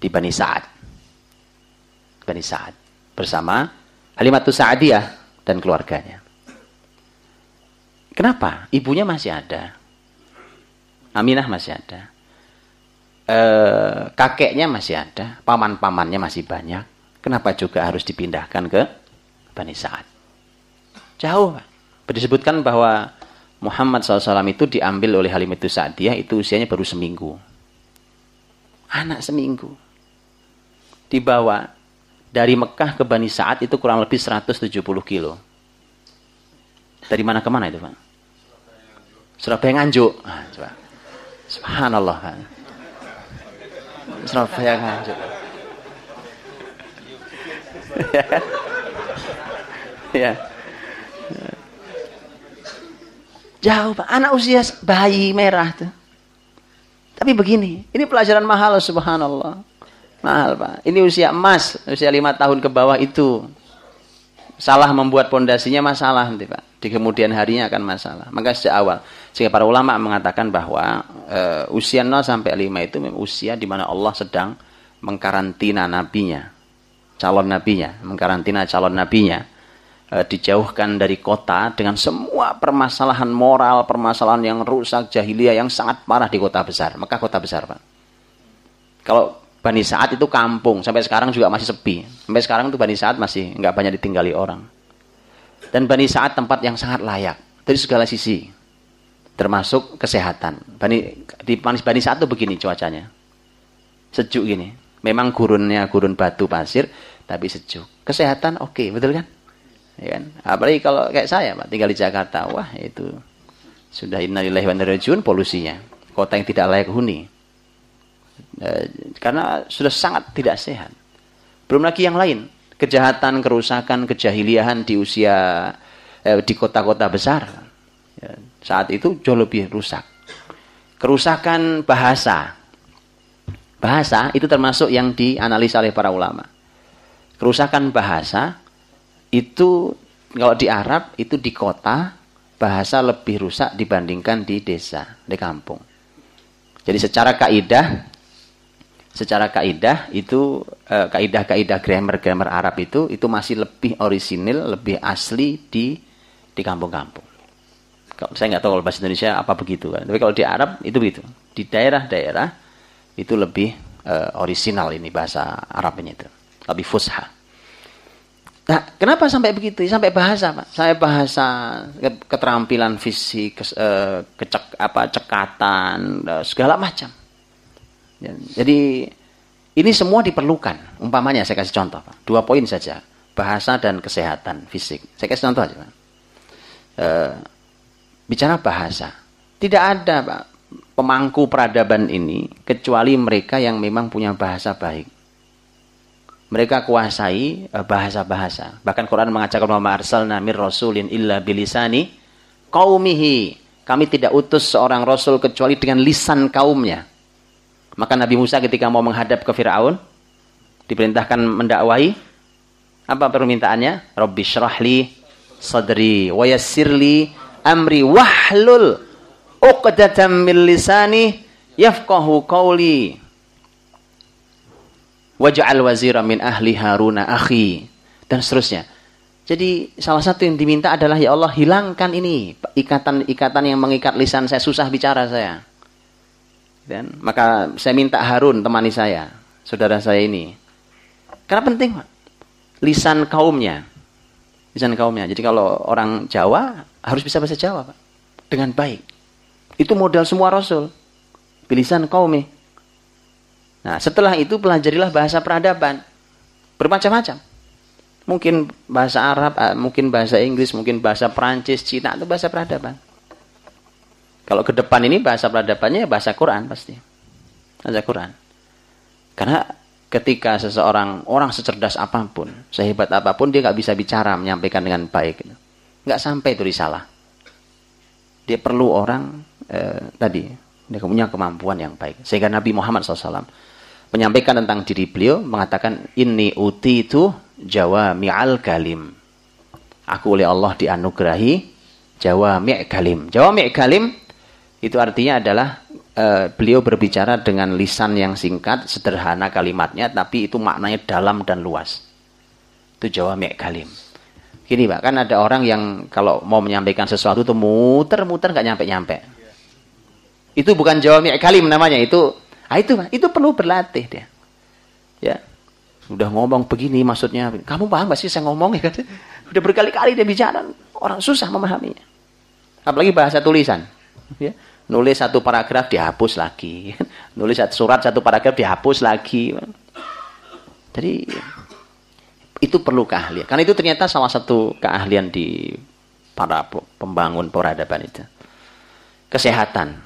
Di Bani Sa'ad. Bani Sa'ad. Bersama Halimatus Sa'adiyah dan keluarganya. Kenapa? Ibunya masih ada. Aminah masih ada. E, kakeknya masih ada. Paman-pamannya masih banyak. Kenapa juga harus dipindahkan ke Bani Sa'ad? Jauh. Disebutkan bahwa Muhammad SAW itu diambil oleh Halim itu Sa'diyah itu usianya baru seminggu. Anak seminggu. Dibawa dari Mekah ke Bani Sa'ad itu kurang lebih 170 kilo. Dari mana ke mana itu Pak? Surabaya Nganjuk. Coba. Subhanallah. Surabaya Nganjuk. ya. ya. Jauh Pak. Anak usia bayi merah tuh. Tapi begini, ini pelajaran mahal subhanallah. Mahal Pak. Ini usia emas, usia lima tahun ke bawah itu. Salah membuat pondasinya masalah nanti Pak. Di kemudian harinya akan masalah. Maka sejak awal. Sehingga para ulama mengatakan bahwa uh, usia 0 sampai 5 itu usia di mana Allah sedang mengkarantina nabinya. Calon nabinya. Mengkarantina calon nabinya e, dijauhkan dari kota dengan semua permasalahan moral, permasalahan yang rusak, jahiliyah yang sangat parah di kota besar. Maka kota besar, Pak. Kalau Bani Saat itu kampung, sampai sekarang juga masih sepi. Sampai sekarang itu Bani Saat masih nggak banyak ditinggali orang. Dan Bani Saat tempat yang sangat layak dari segala sisi, termasuk kesehatan. Bani di Bani Saat itu begini cuacanya, sejuk gini. Memang gurunnya gurun batu pasir, tapi sejuk. Kesehatan oke, okay, betul kan? Ya kan? Apalagi kalau kayak saya, Pak, tinggal di Jakarta, wah itu sudah innalillahi wa polusinya. Kota yang tidak layak huni. E, karena sudah sangat tidak sehat. Belum lagi yang lain, kejahatan, kerusakan, kejahiliahan di usia eh, di kota-kota besar. Ya, saat itu jauh lebih rusak. Kerusakan bahasa. Bahasa itu termasuk yang dianalisa oleh para ulama. Kerusakan bahasa itu kalau di Arab itu di kota bahasa lebih rusak dibandingkan di desa, di kampung. Jadi secara kaidah secara kaidah itu eh, kaidah-kaidah grammar-grammar Arab itu itu masih lebih orisinil, lebih asli di di kampung-kampung. Saya nggak tahu kalau bahasa Indonesia apa begitu kan. Tapi kalau di Arab itu begitu. Di daerah-daerah itu lebih uh, orisinal ini bahasa Arabnya itu. Lebih fusha. Nah, kenapa sampai begitu? Sampai bahasa, Pak. Sampai bahasa keterampilan fisik, uh, kecek apa cekatan, uh, segala macam. Ya, jadi ini semua diperlukan. Umpamanya saya kasih contoh, Pak. Dua poin saja. Bahasa dan kesehatan fisik. Saya kasih contoh aja, Pak. Uh, bicara bahasa. Tidak ada, Pak, pemangku peradaban ini kecuali mereka yang memang punya bahasa baik mereka kuasai eh, bahasa-bahasa. Bahkan Quran mengatakan wa arsalna mir rasulin illa bilisani qaumihi. Kami tidak utus seorang rasul kecuali dengan lisan kaumnya. Maka Nabi Musa ketika mau menghadap ke Firaun diperintahkan mendakwahi apa permintaannya? Rabbi syrahli sadri wa yassirli amri wahlul uqdatam min lisani yafqahu qawli Waj'al wazira min ahli Haruna akhi dan seterusnya. Jadi salah satu yang diminta adalah ya Allah hilangkan ini ikatan-ikatan yang mengikat lisan saya susah bicara saya. Dan maka saya minta Harun temani saya, saudara saya ini. Karena penting. Lisan kaumnya. Lisan kaumnya. Jadi kalau orang Jawa harus bisa bahasa Jawa, Pak. Dengan baik. Itu modal semua rasul. Bilisan kaumnya. Nah, setelah itu pelajarilah bahasa peradaban. Bermacam-macam. Mungkin bahasa Arab, ah, mungkin bahasa Inggris, mungkin bahasa Perancis, Cina, itu bahasa peradaban. Kalau ke depan ini bahasa peradabannya ya bahasa Quran pasti. Bahasa Quran. Karena ketika seseorang, orang secerdas apa pun, sehebat apa pun, dia nggak bisa bicara, menyampaikan dengan baik. Nggak sampai itu risalah. Dia perlu orang, eh, tadi, dia punya kemampuan yang baik. Sehingga Nabi Muhammad SAW menyampaikan tentang diri beliau mengatakan ini uti itu Jawa mi'al kalim. Aku oleh Allah dianugerahi Jawa mi' kalim. Jawa mi' kalim itu artinya adalah uh, beliau berbicara dengan lisan yang singkat, sederhana kalimatnya, tapi itu maknanya dalam dan luas. Itu Jawa mi' kalim. Gini Pak, kan ada orang yang kalau mau menyampaikan sesuatu itu muter-muter nggak nyampe-nyampe. Itu bukan Jawa mi' kalim namanya, itu Nah, itu itu perlu berlatih dia. Ya. Sudah ngomong begini maksudnya. Kamu paham gak sih saya ngomong ya kan? Udah berkali-kali dia bicara, orang susah memahaminya. Apalagi bahasa tulisan. Ya. Nulis satu paragraf dihapus lagi. Nulis satu surat satu paragraf dihapus lagi. Jadi itu perlu keahlian. Karena itu ternyata salah satu keahlian di para pembangun peradaban itu. Kesehatan.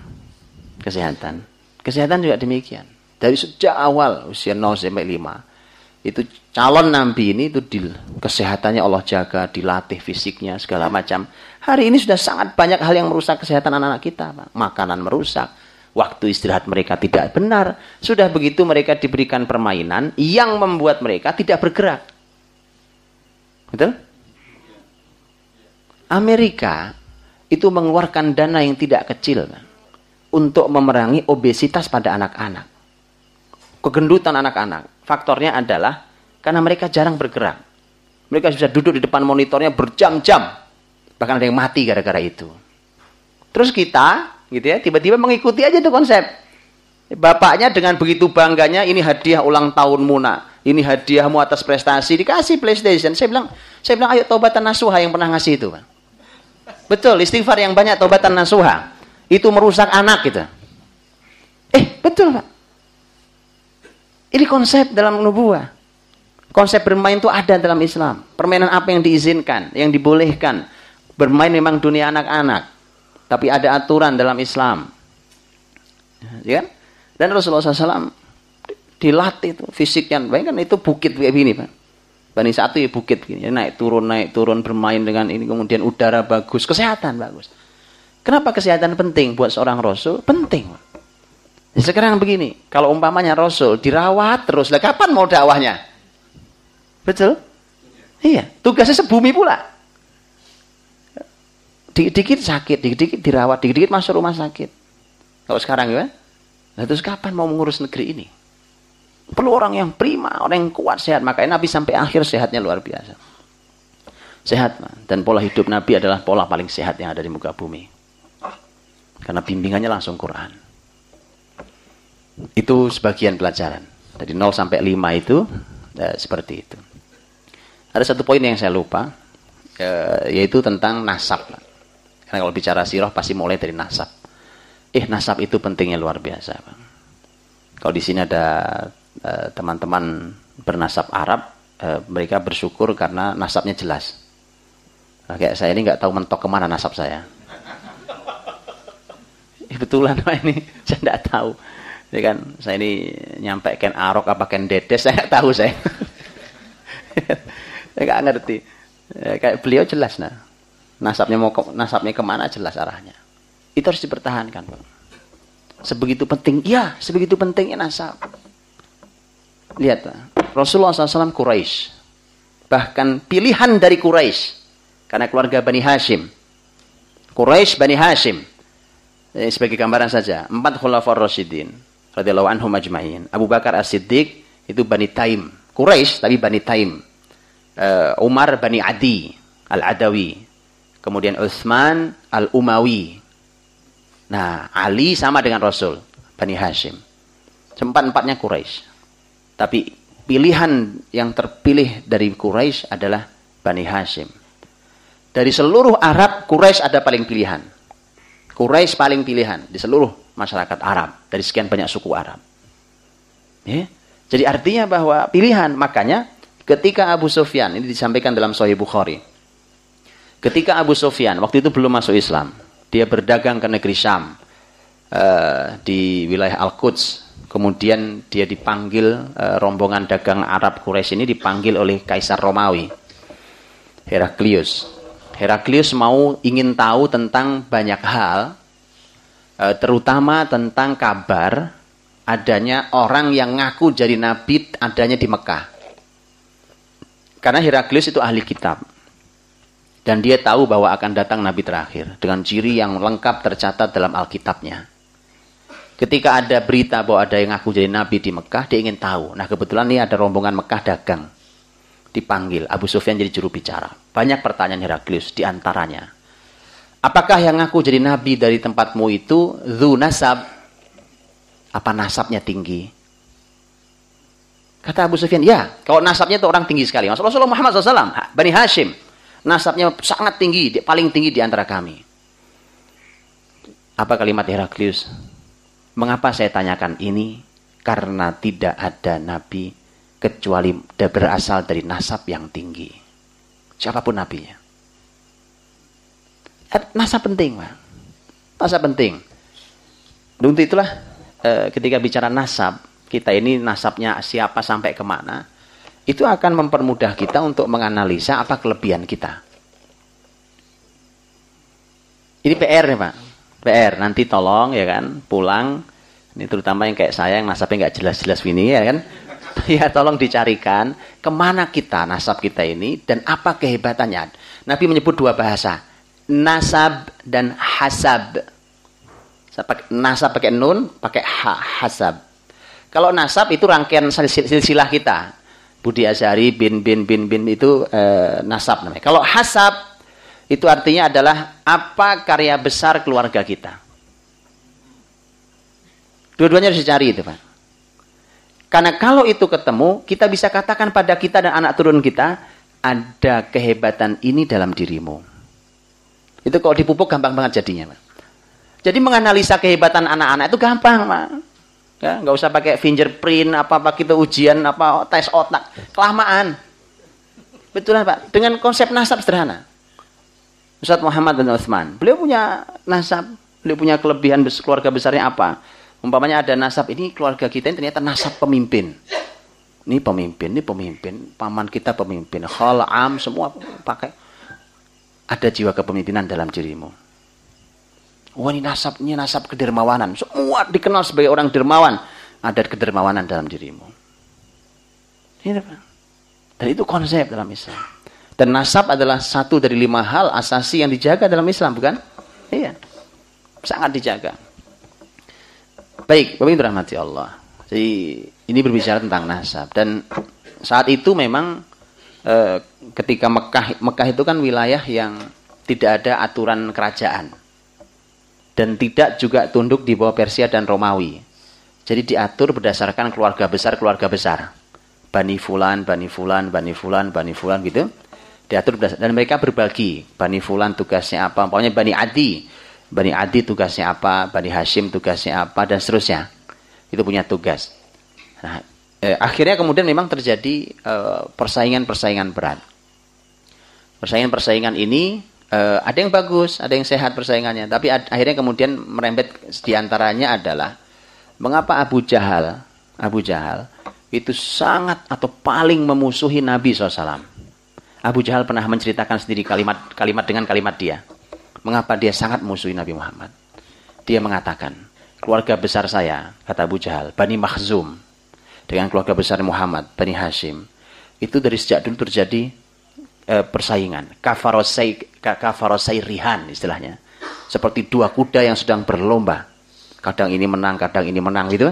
Kesehatan. Kesehatan juga demikian. Dari sejak awal usia 0 sampai 5. Itu calon nabi ini itu di kesehatannya Allah jaga, dilatih fisiknya segala macam. Hari ini sudah sangat banyak hal yang merusak kesehatan anak-anak kita. Makanan merusak, waktu istirahat mereka tidak benar. Sudah begitu mereka diberikan permainan yang membuat mereka tidak bergerak. Betul? Amerika itu mengeluarkan dana yang tidak kecil. Pak untuk memerangi obesitas pada anak-anak. Kegendutan anak-anak. Faktornya adalah karena mereka jarang bergerak. Mereka bisa duduk di depan monitornya berjam-jam. Bahkan ada yang mati gara-gara itu. Terus kita, gitu ya, tiba-tiba mengikuti aja itu konsep. Bapaknya dengan begitu bangganya, ini hadiah ulang tahun Muna. Ini hadiahmu atas prestasi, dikasih PlayStation. Saya bilang, saya bilang ayo tobatan nasuha yang pernah ngasih itu. Betul, istighfar yang banyak tobatan nasuha itu merusak anak kita. Eh, betul Pak. Ini konsep dalam nubuah. Konsep bermain itu ada dalam Islam. Permainan apa yang diizinkan, yang dibolehkan. Bermain memang dunia anak-anak. Tapi ada aturan dalam Islam. Ya kan? Dan Rasulullah SAW dilatih itu fisiknya. Bayangkan itu bukit kayak gini Pak. Bani satu ya bukit gini. Naik turun, naik turun, bermain dengan ini. Kemudian udara bagus, kesehatan bagus. Kenapa kesehatan penting buat seorang rasul? Penting. Ya, sekarang begini, kalau umpamanya rasul dirawat terus, lah kapan mau dakwahnya? Betul? Iya, tugasnya sebumi pula. Dikit-dikit sakit, dikit-dikit dirawat, dikit-dikit masuk rumah sakit. Kalau sekarang ya, nah terus kapan mau mengurus negeri ini? Perlu orang yang prima, orang yang kuat, sehat. Makanya Nabi sampai akhir sehatnya luar biasa. Sehat. Dan pola hidup Nabi adalah pola paling sehat yang ada di muka bumi. Karena bimbingannya langsung Quran. Itu sebagian pelajaran. Dari 0 sampai 5 itu ya, seperti itu. Ada satu poin yang saya lupa, ya, yaitu tentang nasab. Karena kalau bicara sirah pasti mulai dari nasab. Eh, nasab itu pentingnya luar biasa. Kalau di sini ada eh, teman-teman uh, bernasab Arab, uh, mereka bersyukur karena nasabnya jelas. Nah, kayak saya ini nggak tahu mentok ke mana nasab saya kebetulan Pak ini saya tidak tahu. Ya kan, saya ini nyampe ken arok apa ken dedes saya nggak tahu saya. saya nggak ngerti. Ya, kayak beliau jelas nah. Nasabnya mau ke, nasabnya ke mana jelas arahnya. Itu harus dipertahankan, Pak. Sebegitu penting, ya, sebegitu pentingnya nasab. Lihat. Rasulullah SAW Quraisy. Bahkan pilihan dari Quraisy. Karena keluarga Bani Hashim. Quraisy Bani Hashim eh, sebagai gambaran saja empat khulafaur rasyidin radhiyallahu anhum ajma'in Abu Bakar As-Siddiq itu Bani Taim Quraisy tapi Bani Taim uh, Umar Bani Adi Al-Adawi kemudian Utsman Al-Umawi nah Ali sama dengan Rasul Bani Hashim empat-empatnya Quraisy tapi pilihan yang terpilih dari Quraisy adalah Bani Hashim dari seluruh Arab Quraisy ada paling pilihan Quraisy paling pilihan di seluruh masyarakat Arab dari sekian banyak suku Arab. Ya. Jadi artinya bahwa pilihan makanya ketika Abu Sufyan ini disampaikan dalam Sahih Bukhari. Ketika Abu Sufyan waktu itu belum masuk Islam, dia berdagang ke negeri Syam uh, di wilayah Al-Quds. Kemudian dia dipanggil uh, rombongan dagang Arab Quraisy ini dipanggil oleh Kaisar Romawi Heraklius Heraklius mau ingin tahu tentang banyak hal, e, terutama tentang kabar adanya orang yang ngaku jadi nabi adanya di Mekah. Karena Heraklius itu ahli kitab. Dan dia tahu bahwa akan datang nabi terakhir dengan ciri yang lengkap tercatat dalam Alkitabnya. Ketika ada berita bahwa ada yang ngaku jadi nabi di Mekah, dia ingin tahu. Nah, kebetulan ini ada rombongan Mekah dagang dipanggil. Abu Sufyan jadi juru bicara. Banyak pertanyaan Heraklius di antaranya. Apakah yang ngaku jadi nabi dari tempatmu itu zu nasab? Apa nasabnya tinggi? Kata Abu Sufyan, ya, kalau nasabnya itu orang tinggi sekali. Rasulullah Muhammad SAW, Bani Hashim, nasabnya sangat tinggi, paling tinggi di antara kami. Apa kalimat Heraklius? Mengapa saya tanyakan ini? Karena tidak ada nabi kecuali berasal dari nasab yang tinggi. Siapa pun nabinya. Eh, nasab penting, Pak. Nasab penting. Untuk itulah e, ketika bicara nasab, kita ini nasabnya siapa sampai ke mana, itu akan mempermudah kita untuk menganalisa apa kelebihan kita. Ini PR nih Pak. PR, nanti tolong ya kan, pulang, ini terutama yang kayak saya yang nasabnya nggak jelas-jelas ini ya kan, ya tolong dicarikan ke mana kita nasab kita ini dan apa kehebatannya. Nabi menyebut dua bahasa, nasab dan hasab. Nasab pakai nun, pakai ha, hasab. Kalau nasab itu rangkaian silsilah kita. Budi Azhari bin bin bin bin itu e, nasab namanya. Kalau hasab itu artinya adalah apa karya besar keluarga kita. Dua-duanya harus dicari itu, Pak. Karena kalau itu ketemu, kita bisa katakan pada kita dan anak turun kita, ada kehebatan ini dalam dirimu. Itu kalau dipupuk gampang banget jadinya. Pak. Jadi menganalisa kehebatan anak-anak itu gampang, Pak. Ya, nggak usah pakai fingerprint, apa-apa kita ujian, apa tes otak, kelamaan. Betul Pak. Dengan konsep nasab sederhana. Ustaz Muhammad bin Uthman, beliau punya nasab, beliau punya kelebihan keluarga besarnya apa? Umpamanya ada nasab ini keluarga kita ini ternyata nasab pemimpin. Ini pemimpin, ini pemimpin, paman kita pemimpin, khal am semua pakai ada jiwa kepemimpinan dalam dirimu. Wah ini nasabnya nasab kedermawanan. Semua dikenal sebagai orang dermawan. Ada kedermawanan dalam dirimu. Ini Dan itu konsep dalam Islam. Dan nasab adalah satu dari lima hal asasi yang dijaga dalam Islam, bukan? Iya. Sangat dijaga. Baik, Bapak Ibu rahmati Allah. Jadi ini berbicara tentang nasab dan saat itu memang e, ketika Mekah Mekah itu kan wilayah yang tidak ada aturan kerajaan dan tidak juga tunduk di bawah Persia dan Romawi. Jadi diatur berdasarkan keluarga besar keluarga besar. Bani Fulan, Bani Fulan, Bani Fulan, Bani Fulan gitu. Diatur dan mereka berbagi. Bani Fulan tugasnya apa? Pokoknya Bani Adi. Bani Adi tugasnya apa? Bani Hashim tugasnya apa? Dan seterusnya. Itu punya tugas. Nah, eh, akhirnya kemudian memang terjadi eh, persaingan-persaingan berat. Persaingan-persaingan ini eh, ada yang bagus, ada yang sehat persaingannya. Tapi akhirnya kemudian merembet di antaranya adalah mengapa Abu Jahal, Abu Jahal itu sangat atau paling memusuhi Nabi SAW. Abu Jahal pernah menceritakan sendiri kalimat kalimat dengan kalimat dia. Mengapa dia sangat memusuhi Nabi Muhammad? Dia mengatakan, keluarga besar saya, kata Abu Jahal, Bani Makhzum, dengan keluarga besar Muhammad, Bani Hashim, itu dari sejak dulu terjadi e, persaingan. Kafarosai, kafarosai rihan istilahnya. Seperti dua kuda yang sedang berlomba. Kadang ini menang, kadang ini menang gitu.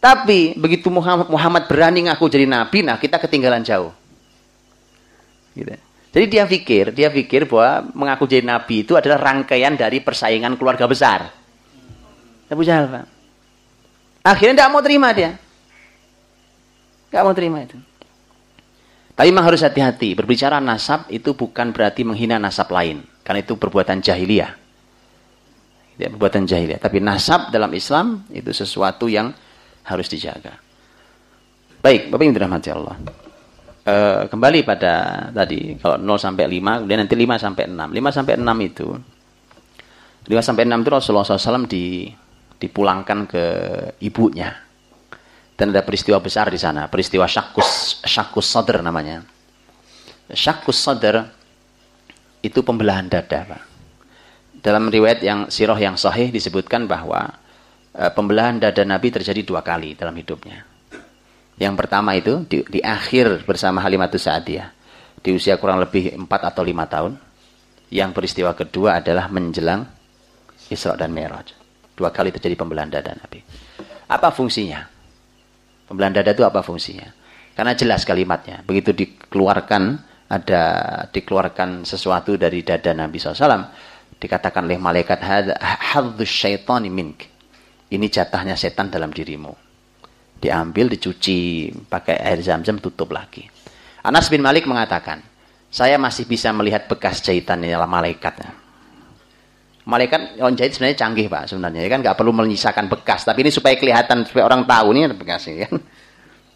Tapi begitu Muhammad, Muhammad berani ngaku jadi nabi, nah kita ketinggalan jauh. Gitu. Jadi dia pikir, dia pikir bahwa mengaku jadi nabi itu adalah rangkaian dari persaingan keluarga besar. Abu Jahal, Pak. Akhirnya tidak mau terima dia. Tidak mau terima itu. Tapi memang harus hati-hati. Berbicara nasab itu bukan berarti menghina nasab lain. Karena itu perbuatan jahiliyah. Ya, perbuatan jahiliyah. Tapi nasab dalam Islam itu sesuatu yang harus dijaga. Baik, Bapak Ibu dirahmati Allah. E, kembali pada tadi kalau 0 sampai 5, kemudian nanti 5 sampai 6. 5 sampai 6 itu 5 sampai 6 itu Rasulullah SAW di, dipulangkan ke ibunya. Dan ada peristiwa besar di sana, peristiwa syakus syakus sadr namanya. Syakus sadr itu pembelahan dada, Pak. Dalam riwayat yang sirah yang sahih disebutkan bahwa Eh, pembelahan dada Nabi terjadi dua kali dalam hidupnya. Yang pertama itu di, di akhir bersama Halimatus Sa'diyah di usia kurang lebih empat atau lima tahun. Yang peristiwa kedua adalah menjelang Isra dan Mi'raj. Dua kali terjadi pembelahan dada Nabi. Apa fungsinya? Pembelahan dada itu apa fungsinya? Karena jelas kalimatnya. Begitu dikeluarkan ada dikeluarkan sesuatu dari dada Nabi SAW dikatakan oleh malaikat hadzus syaitani mink ini jatahnya setan dalam dirimu. Diambil, dicuci, pakai air zam-zam, tutup lagi. Anas bin Malik mengatakan, saya masih bisa melihat bekas jahitan jahitannya malaikat. Malaikat yang jahit sebenarnya canggih pak sebenarnya. Ya kan nggak perlu menyisakan bekas. Tapi ini supaya kelihatan supaya orang tahu ini ada bekasnya kan?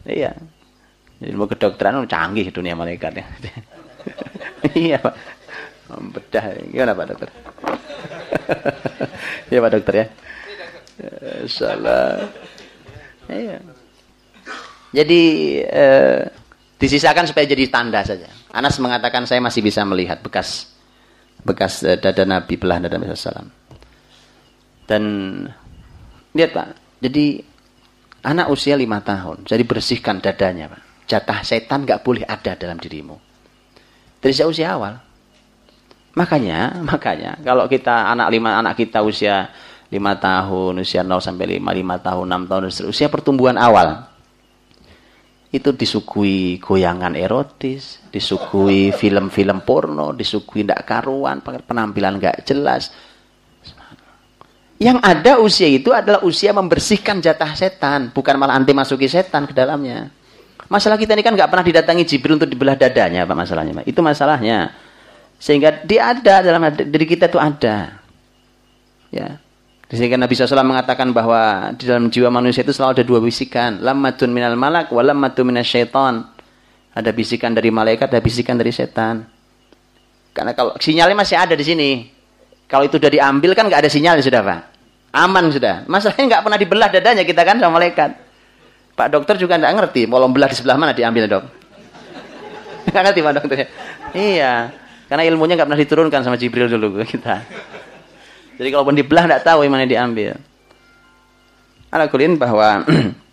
Iya. Jadi mau kedokteran canggih dunia malaikat ya. Iya pak. Bedah. Gimana pak dokter? Iya pak dokter ya. Salah. Iya. Jadi eh, disisakan supaya jadi tanda saja. Anas mengatakan saya masih bisa melihat bekas bekas eh, dada Nabi belah dada Nabi SAW. Dan lihat Pak, jadi anak usia lima tahun, jadi bersihkan dadanya Pak. Jatah setan nggak boleh ada dalam dirimu. Dari usia awal. Makanya, makanya kalau kita anak lima anak kita usia 5 tahun, usia 0 sampai 5, 5 tahun, 6 tahun, usia pertumbuhan awal. Itu disuguhi goyangan erotis, disuguhi film-film porno, disuguhi tidak karuan, penampilan nggak jelas. Yang ada usia itu adalah usia membersihkan jatah setan, bukan malah anti masuki setan ke dalamnya. Masalah kita ini kan nggak pernah didatangi Jibril untuk dibelah dadanya, Pak masalahnya. Pak. Itu masalahnya. Sehingga dia ada dalam diri kita itu ada. Ya. Sehingga Nabi SAW mengatakan bahwa di dalam jiwa manusia itu selalu ada dua bisikan. Lammatun minal malak wa lammatun minas syaitan. Ada bisikan dari malaikat, ada bisikan dari setan. Karena kalau sinyalnya masih ada di sini. Kalau itu sudah diambil kan nggak ada sinyal sudah Pak. Aman sudah. Masalahnya nggak pernah dibelah dadanya kita kan sama malaikat. Pak dokter juga nggak ngerti. Mau belah di sebelah mana diambil dok. Nggak ngerti Pak dokternya. Iya. Karena ilmunya nggak pernah diturunkan sama Jibril dulu kita. Jadi kalaupun dibelah tidak tahu yang mana diambil. Alakulin bahwa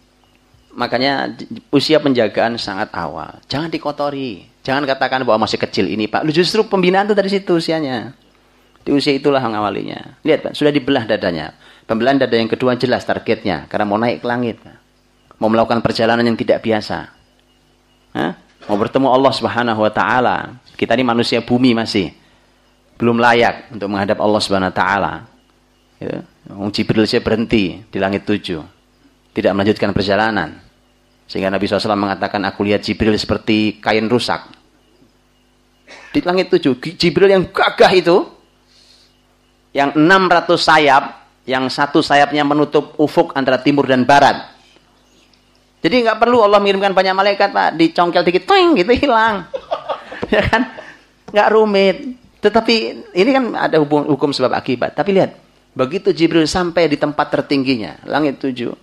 makanya usia penjagaan sangat awal. Jangan dikotori. Jangan katakan bahwa masih kecil ini Pak. Lu justru pembinaan itu dari situ usianya. Di usia itulah mengawalinya. Lihat Pak, sudah dibelah dadanya. Pembelahan dada yang kedua jelas targetnya. Karena mau naik ke langit. Mau melakukan perjalanan yang tidak biasa. Hah? Mau bertemu Allah Subhanahu wa taala. Kita ini manusia bumi masih belum layak untuk menghadap Allah Subhanahu wa taala. Ya. Jibril saja berhenti di langit tujuh. Tidak melanjutkan perjalanan. Sehingga Nabi SAW mengatakan, aku lihat Jibril seperti kain rusak. Di langit tujuh, Jibril yang gagah itu, yang 600 sayap, yang satu sayapnya menutup ufuk antara timur dan barat. Jadi nggak perlu Allah mengirimkan banyak malaikat, Pak. Dicongkel dikit, toing, gitu hilang. ya kan? Nggak rumit. Tetapi ini kan ada hukum, hukum sebab akibat. Tapi lihat, begitu Jibril sampai di tempat tertingginya, langit tujuh.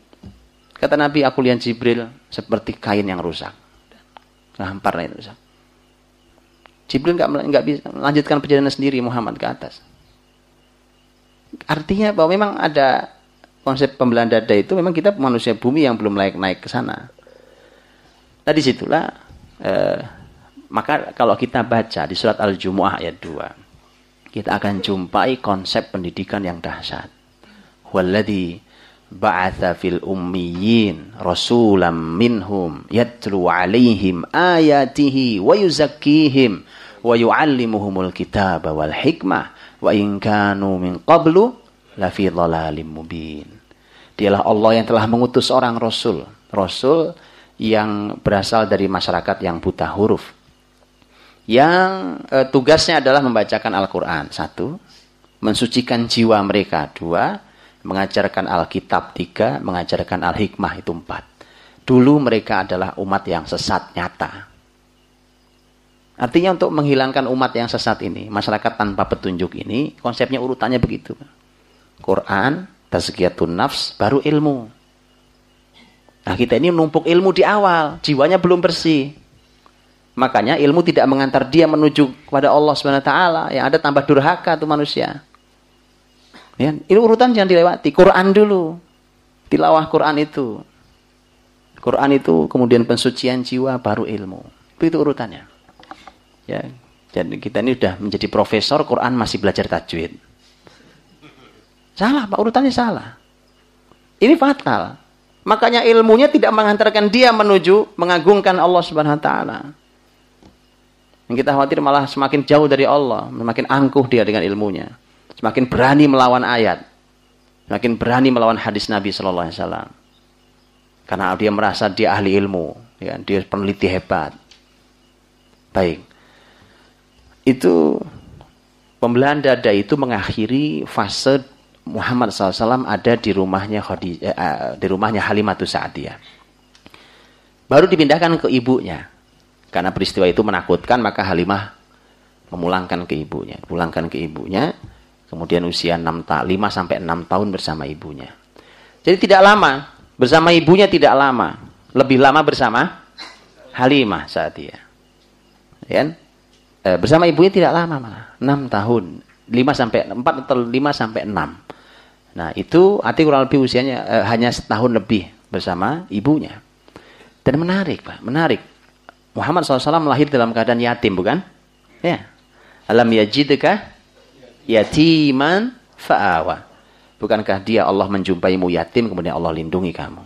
Kata Nabi, aku lihat Jibril seperti kain yang rusak. Hampar itu rusak. Jibril nggak nggak bisa melanjutkan perjalanan sendiri Muhammad ke atas. Artinya bahwa memang ada konsep pembelahan dada itu memang kita manusia bumi yang belum layak naik ke sana. Nah di situlah eh, maka kalau kita baca di surat Al-Jumu'ah ayat 2 kita akan jumpai konsep pendidikan yang dahsyat. Walladhi ba'atha fil ummiyin rasulam minhum yatlu alaihim ayatihi wa yuzakkihim wa yu'allimuhumul kitaba wal hikmah wa in kanu min qablu lafi dhalalim mubin. Dialah Allah yang telah mengutus orang rasul, rasul yang berasal dari masyarakat yang buta huruf. Yang e, tugasnya adalah membacakan Al-Qur'an, satu, mensucikan jiwa mereka, dua, mengajarkan Alkitab, tiga, mengajarkan Al-Hikmah, itu empat. Dulu mereka adalah umat yang sesat nyata. Artinya untuk menghilangkan umat yang sesat ini, masyarakat tanpa petunjuk ini, konsepnya urutannya begitu. Quran, tazkiyatun nafs, baru ilmu. Nah kita ini menumpuk ilmu di awal, jiwanya belum bersih. Makanya ilmu tidak mengantar dia menuju kepada Allah SWT. Yang ada tambah durhaka tuh manusia. Ya, ini urutan jangan dilewati. Quran dulu. Tilawah Quran itu. Quran itu kemudian pensucian jiwa baru ilmu. Itu urutannya. Ya, jadi kita ini sudah menjadi profesor Quran masih belajar tajwid. Salah, Pak, urutannya salah. Ini fatal. Makanya ilmunya tidak mengantarkan dia menuju mengagungkan Allah Subhanahu wa taala. Yang kita khawatir malah semakin jauh dari Allah, semakin angkuh dia dengan ilmunya. Semakin berani melawan ayat. Semakin berani melawan hadis Nabi sallallahu alaihi wasallam. Karena dia merasa dia ahli ilmu, ya, dia peneliti hebat. Baik itu pembelahan dada itu mengakhiri fase Muhammad SAW ada di rumahnya Khadijah, eh, eh, di rumahnya Halimatus Sa'diyah. Baru dipindahkan ke ibunya. Karena peristiwa itu menakutkan, maka Halimah memulangkan ke ibunya. Pulangkan ke ibunya, kemudian usia 6 ta 5 sampai 6 tahun bersama ibunya. Jadi tidak lama, bersama ibunya tidak lama. Lebih lama bersama Halimah saat dia. Ya, eh, bersama ibunya tidak lama malah, 6 tahun. 5 sampai 4 atau 5 sampai 6. Nah, itu arti kurang lebih usianya eh, hanya setahun lebih bersama ibunya. Dan menarik, Pak, menarik. Muhammad SAW lahir dalam keadaan yatim, bukan? Ya. Alam yajidka yatiman fa'awa. Bukankah dia Allah menjumpaimu yatim, kemudian Allah lindungi kamu.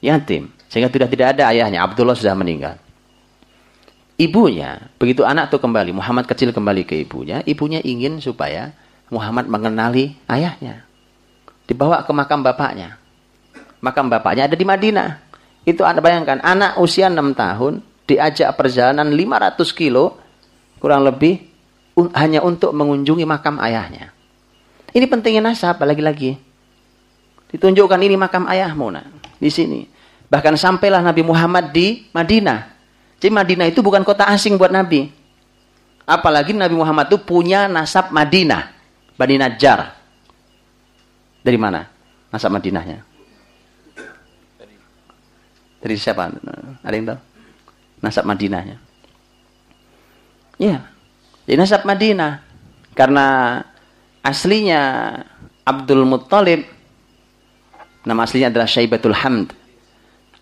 Yatim. Sehingga sudah tidak ada ayahnya. Abdullah sudah meninggal ibunya, begitu anak itu kembali, Muhammad kecil kembali ke ibunya, ibunya ingin supaya Muhammad mengenali ayahnya. Dibawa ke makam bapaknya. Makam bapaknya ada di Madinah. Itu Anda bayangkan, anak usia 6 tahun, diajak perjalanan 500 kilo, kurang lebih, un hanya untuk mengunjungi makam ayahnya. Ini pentingnya nasab, lagi-lagi. Ditunjukkan ini makam ayahmu, nah, di sini. Bahkan sampailah Nabi Muhammad di Madinah. Jadi Madinah itu bukan kota asing buat Nabi. Apalagi Nabi Muhammad itu punya nasab Madinah. Bani Najjar. Dari mana nasab Madinahnya? Dari siapa? Ada yang tahu? Nasab Madinahnya. Ya. Jadi nasab Madinah. Karena aslinya Abdul Muttalib. Nama aslinya adalah Syaibatul Hamd.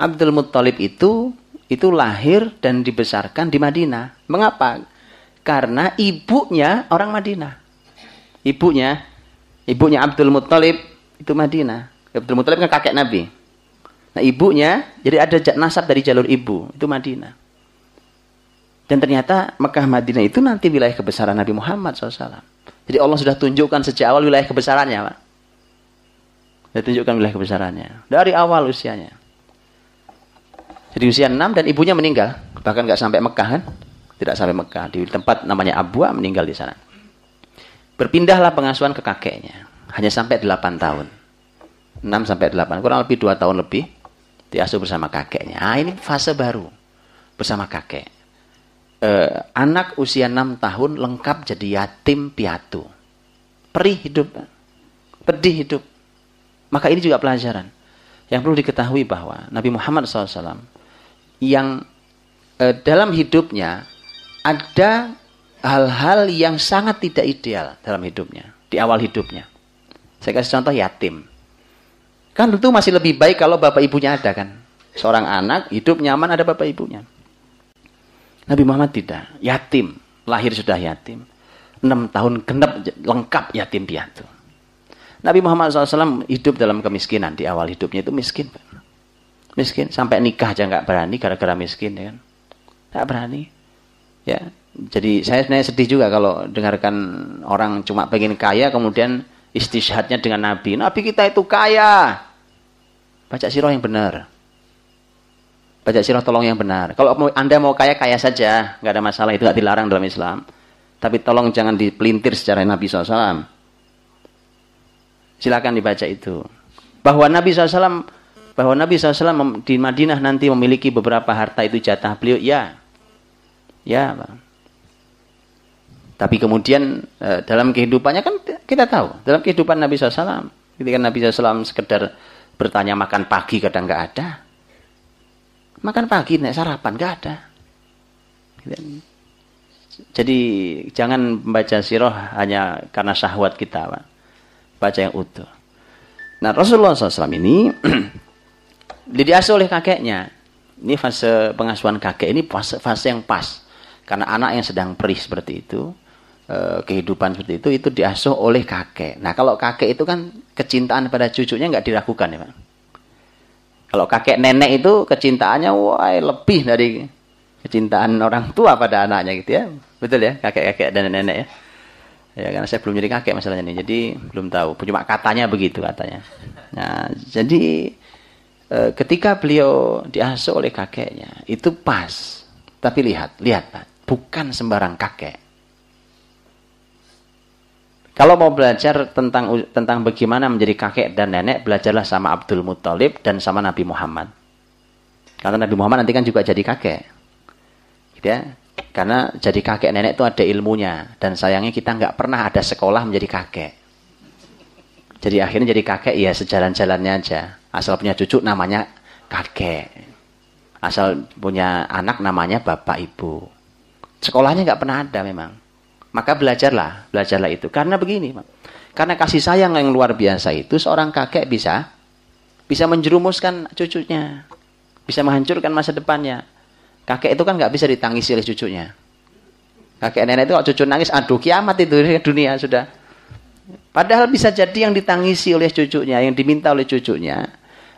Abdul Muttalib itu itu lahir dan dibesarkan di Madinah. Mengapa? Karena ibunya orang Madinah. Ibunya, ibunya Abdul Muttalib itu Madinah. Abdul Muttalib kan kakek Nabi. Nah ibunya, jadi ada nasab dari jalur ibu, itu Madinah. Dan ternyata Mekah Madinah itu nanti wilayah kebesaran Nabi Muhammad SAW. Jadi Allah sudah tunjukkan sejak awal wilayah kebesarannya, Pak. Sudah tunjukkan wilayah kebesarannya. Dari awal usianya. Jadi usia 6 dan ibunya meninggal. Bahkan nggak sampai Mekah kan? Tidak sampai Mekah. Di tempat namanya Abwa meninggal di sana. Berpindahlah pengasuhan ke kakeknya. Hanya sampai 8 tahun. 6 sampai 8. Kurang lebih 2 tahun lebih. Diasuh bersama kakeknya. Ah ini fase baru. Bersama kakek eh, anak usia 6 tahun lengkap jadi yatim piatu. Perih hidup. Pedih hidup. Maka ini juga pelajaran. Yang perlu diketahui bahwa Nabi Muhammad SAW yang eh, dalam hidupnya ada hal-hal yang sangat tidak ideal dalam hidupnya. Di awal hidupnya. Saya kasih contoh yatim. Kan tentu masih lebih baik kalau bapak ibunya ada kan. Seorang anak hidup nyaman ada bapak ibunya. Nabi Muhammad tidak. Yatim. Lahir sudah yatim. Enam tahun genap lengkap yatim piatu. Nabi Muhammad SAW hidup dalam kemiskinan. Di awal hidupnya itu miskin. Miskin. Sampai nikah aja nggak berani gara-gara miskin. Ya kan? Nggak berani. Ya. Jadi saya sebenarnya sedih juga kalau dengarkan orang cuma pengen kaya kemudian istishadnya dengan Nabi. Nabi kita itu kaya. Baca sirah yang benar. Baca sirah tolong yang benar. Kalau Anda mau kaya, kaya saja. nggak ada masalah. Itu nggak dilarang dalam Islam. Tapi tolong jangan dipelintir secara Nabi SAW. Silakan dibaca itu. Bahwa Nabi SAW bahwa Nabi SAW di Madinah nanti memiliki beberapa harta itu jatah beliau, ya. Ya. Tapi kemudian eh, dalam kehidupannya kan kita tahu. Dalam kehidupan Nabi SAW, ketika Nabi SAW sekedar bertanya makan pagi kadang nggak ada. Makan pagi, naik sarapan, nggak ada. Jadi jangan membaca siroh hanya karena syahwat kita, Pak. Baca yang utuh. Nah Rasulullah SAW ini diasuh oleh kakeknya. Ini fase pengasuhan kakek ini fase, fase yang pas. Karena anak yang sedang perih seperti itu, eh, kehidupan seperti itu, itu diasuh oleh kakek. Nah kalau kakek itu kan kecintaan pada cucunya nggak diragukan ya Pak. Kalau kakek nenek itu kecintaannya wah lebih dari kecintaan orang tua pada anaknya gitu ya. Betul ya, kakek-kakek dan nenek ya. Ya karena saya belum jadi kakek masalahnya ini, jadi belum tahu. Cuma katanya begitu katanya. Nah, jadi e, ketika beliau diasuh oleh kakeknya, itu pas. Tapi lihat, lihat Pak, bukan sembarang kakek. Kalau mau belajar tentang tentang bagaimana menjadi kakek dan nenek, belajarlah sama Abdul Muthalib dan sama Nabi Muhammad. Karena Nabi Muhammad nanti kan juga jadi kakek. Gitu ya. Karena jadi kakek nenek itu ada ilmunya. Dan sayangnya kita nggak pernah ada sekolah menjadi kakek. Jadi akhirnya jadi kakek ya sejalan-jalannya aja. Asal punya cucu namanya kakek. Asal punya anak namanya bapak ibu. Sekolahnya nggak pernah ada memang. Maka belajarlah, belajarlah itu. Karena begini, karena kasih sayang yang luar biasa itu seorang kakek bisa bisa menjerumuskan cucunya, bisa menghancurkan masa depannya. Kakek itu kan nggak bisa ditangisi oleh cucunya. Kakek nenek itu kalau cucu nangis, aduh kiamat itu dunia sudah. Padahal bisa jadi yang ditangisi oleh cucunya, yang diminta oleh cucunya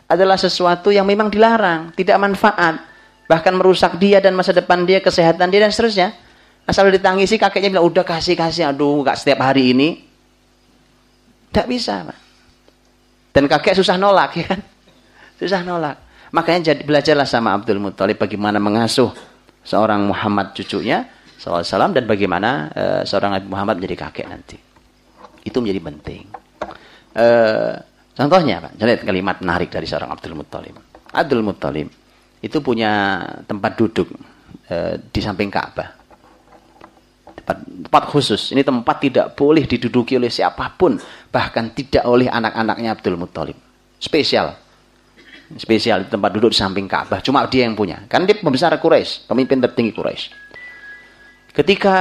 adalah sesuatu yang memang dilarang, tidak manfaat, bahkan merusak dia dan masa depan dia, kesehatan dia dan seterusnya. Asal ditangisi kakeknya bilang, udah kasih-kasih, aduh gak setiap hari ini. Tidak bisa. Pak. Dan kakek susah nolak ya kan. Susah nolak. Makanya jadi, belajarlah sama Abdul Muthalib bagaimana mengasuh seorang Muhammad cucunya, SAW, dan bagaimana uh, seorang Nabi Muhammad menjadi kakek nanti. Itu menjadi penting. Uh, contohnya, Pak, lihat kalimat menarik dari seorang Abdul Muthalib. Abdul Muthalib itu punya tempat duduk uh, di samping Ka'bah tempat, tempat khusus. Ini tempat tidak boleh diduduki oleh siapa pun, bahkan tidak oleh anak-anaknya Abdul Muthalib. Spesial. Spesial tempat duduk di samping Ka'bah, cuma dia yang punya. Kan dia pembesar Quraisy, pemimpin tertinggi Quraisy. Ketika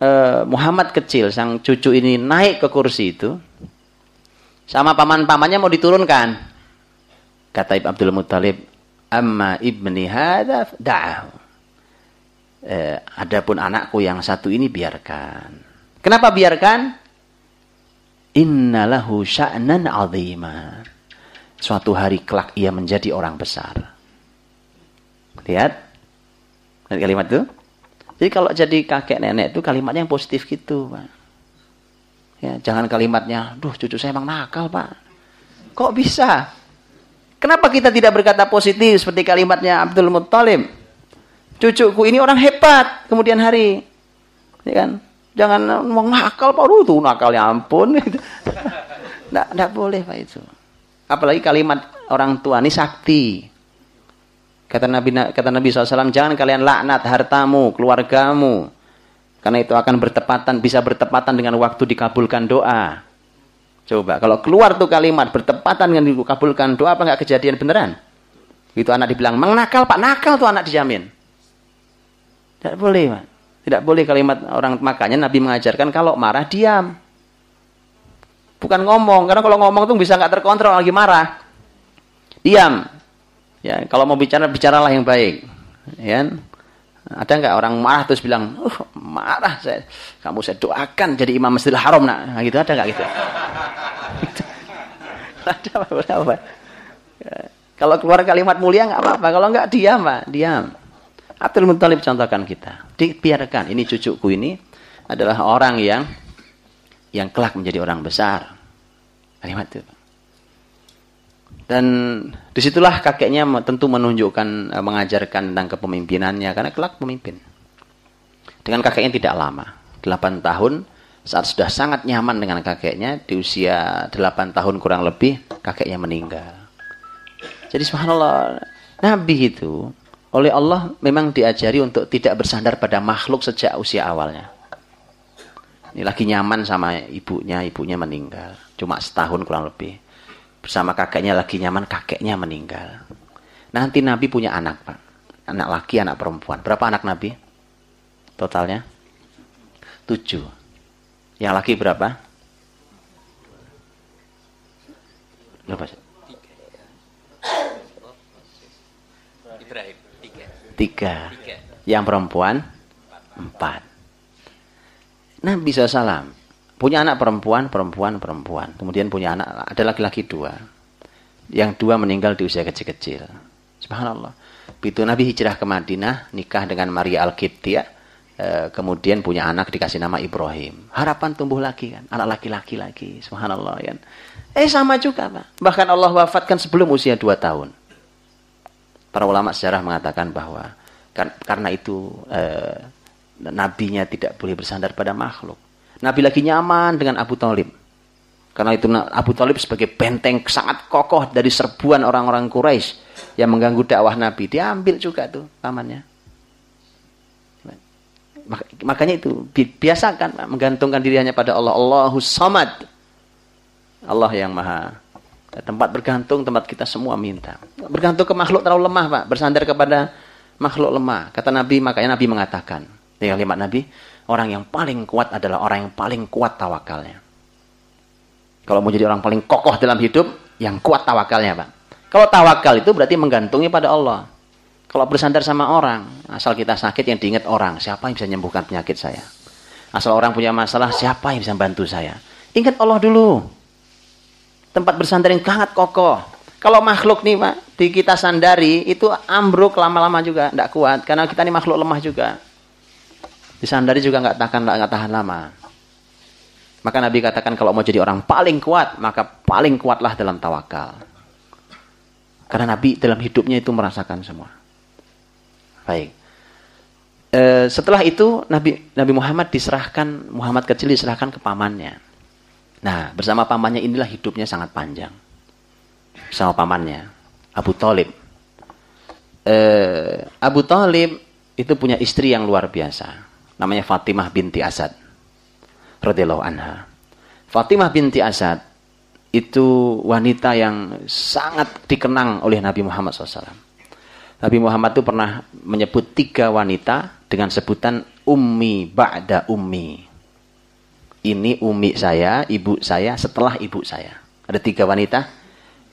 uh, Muhammad kecil, sang cucu ini naik ke kursi itu, sama paman-pamannya mau diturunkan. Kata Ibn Abdul Muthalib, "Amma ibni hadha da'ahu." Eh, adapun anakku yang satu ini biarkan. Kenapa biarkan? Innalahu sya'nan azima. suatu hari kelak ia menjadi orang besar. Lihat. Lihat kalimat itu. Jadi kalau jadi kakek nenek itu kalimatnya yang positif gitu, Pak. Ya, jangan kalimatnya, duh cucu saya emang nakal, Pak. Kok bisa? Kenapa kita tidak berkata positif seperti kalimatnya Abdul Muttalib? Cucuku ini orang hebat kemudian hari. Ya kan? Jangan ngomong nakal, Pak. Duh, nakal ya ampun. Tidak boleh, Pak itu. Apalagi kalimat orang tua ini sakti. Kata Nabi kata Nabi SAW, jangan kalian laknat hartamu, keluargamu. Karena itu akan bertepatan, bisa bertepatan dengan waktu dikabulkan doa. Coba, kalau keluar tuh kalimat bertepatan dengan dikabulkan doa, apa nggak kejadian beneran? Itu anak dibilang, mengnakal pak, nakal tuh anak dijamin. Tidak boleh, Pak. Tidak boleh kalimat orang makanya Nabi mengajarkan kalau marah diam. Bukan ngomong, karena kalau ngomong tuh bisa nggak terkontrol lagi marah. Diam. Ya, kalau mau bicara bicaralah yang baik. Ya. Ada nggak orang marah terus bilang, "Uh, marah saya. Kamu saya doakan jadi imam Masjidil Haram nak." Nah, gitu ada nggak gitu? ada apa-apa. Ya. Kalau keluar kalimat mulia nggak apa-apa. Kalau nggak diam, Pak. Diam. Abdul Muttalib contohkan kita. Dibiarkan. Ini cucuku ini adalah orang yang yang kelak menjadi orang besar. Kalimat itu. Dan di situlah kakeknya tentu menunjukkan, eh, mengajarkan tentang kepemimpinannya, karena kelak pemimpin. Dengan kakeknya tidak lama, 8 tahun, saat sudah sangat nyaman dengan kakeknya, di usia 8 tahun kurang lebih, kakeknya meninggal. Jadi subhanallah, Nabi itu oleh Allah memang diajari untuk tidak bersandar pada makhluk sejak usia awalnya. Ini lagi nyaman sama ibunya, ibunya meninggal. Cuma setahun kurang lebih. Bersama kakeknya lagi nyaman, kakeknya meninggal. Nanti Nabi punya anak, Pak. Anak laki, anak perempuan. Berapa anak Nabi? Totalnya? Tujuh. Yang laki berapa? Berapa? Ibrahim. Tiga. Yang perempuan? Empat. Nabi SAW punya anak perempuan, perempuan, perempuan. Kemudian punya anak, ada laki-laki dua. Yang dua meninggal di usia kecil-kecil. Subhanallah. Begitu Nabi hijrah ke Madinah, nikah dengan Maria Al-Qibtiyah, e, kemudian punya anak dikasih nama Ibrahim. Harapan tumbuh lagi kan, anak laki-laki lagi. Subhanallah ya. Eh sama juga Pak. Bahkan Allah wafatkan sebelum usia dua tahun. Para ulama sejarah mengatakan bahwa kan, karena itu e, nabinya tidak boleh bersandar pada makhluk. Nabi lagi nyaman dengan Abu Talib. Karena itu Abu Talib sebagai benteng sangat kokoh dari serbuan orang-orang Quraisy yang mengganggu dakwah Nabi. Diambil juga tuh pamannya. Makanya itu biasakan menggantungkan diri hanya pada Allah. Allahu Samad. Allah yang maha tempat bergantung tempat kita semua minta. Bergantung ke makhluk terlalu lemah, Pak. Bersandar kepada makhluk lemah. Kata Nabi, makanya Nabi mengatakan, ini kalimat Nabi, orang yang paling kuat adalah orang yang paling kuat tawakalnya. Kalau mau jadi orang paling kokoh dalam hidup, yang kuat tawakalnya, Pak. Kalau tawakal itu berarti menggantungnya pada Allah. Kalau bersandar sama orang, asal kita sakit yang diingat orang, siapa yang bisa menyembuhkan penyakit saya? Asal orang punya masalah, siapa yang bisa bantu saya? Ingat Allah dulu. Tempat bersandar yang sangat kokoh. Kalau makhluk nih, Pak, di kita sandari, itu ambruk lama-lama juga, tidak kuat. Karena kita ini makhluk lemah juga. Disandari juga nggak tahan nggak tahan lama. Maka Nabi katakan kalau mau jadi orang paling kuat, maka paling kuatlah dalam tawakal. Karena Nabi dalam hidupnya itu merasakan semua. Baik. E, setelah itu Nabi Nabi Muhammad diserahkan Muhammad kecil diserahkan ke pamannya. Nah, bersama pamannya inilah hidupnya sangat panjang. Bersama pamannya Abu Talib. E, Abu Talib itu punya istri yang luar biasa namanya Fatimah binti Asad radhiyallahu anha. Fatimah binti Asad itu wanita yang sangat dikenang oleh Nabi Muhammad SAW. Nabi Muhammad itu pernah menyebut tiga wanita dengan sebutan ummi ba'da ummi. Ini ummi saya, ibu saya, setelah ibu saya. Ada tiga wanita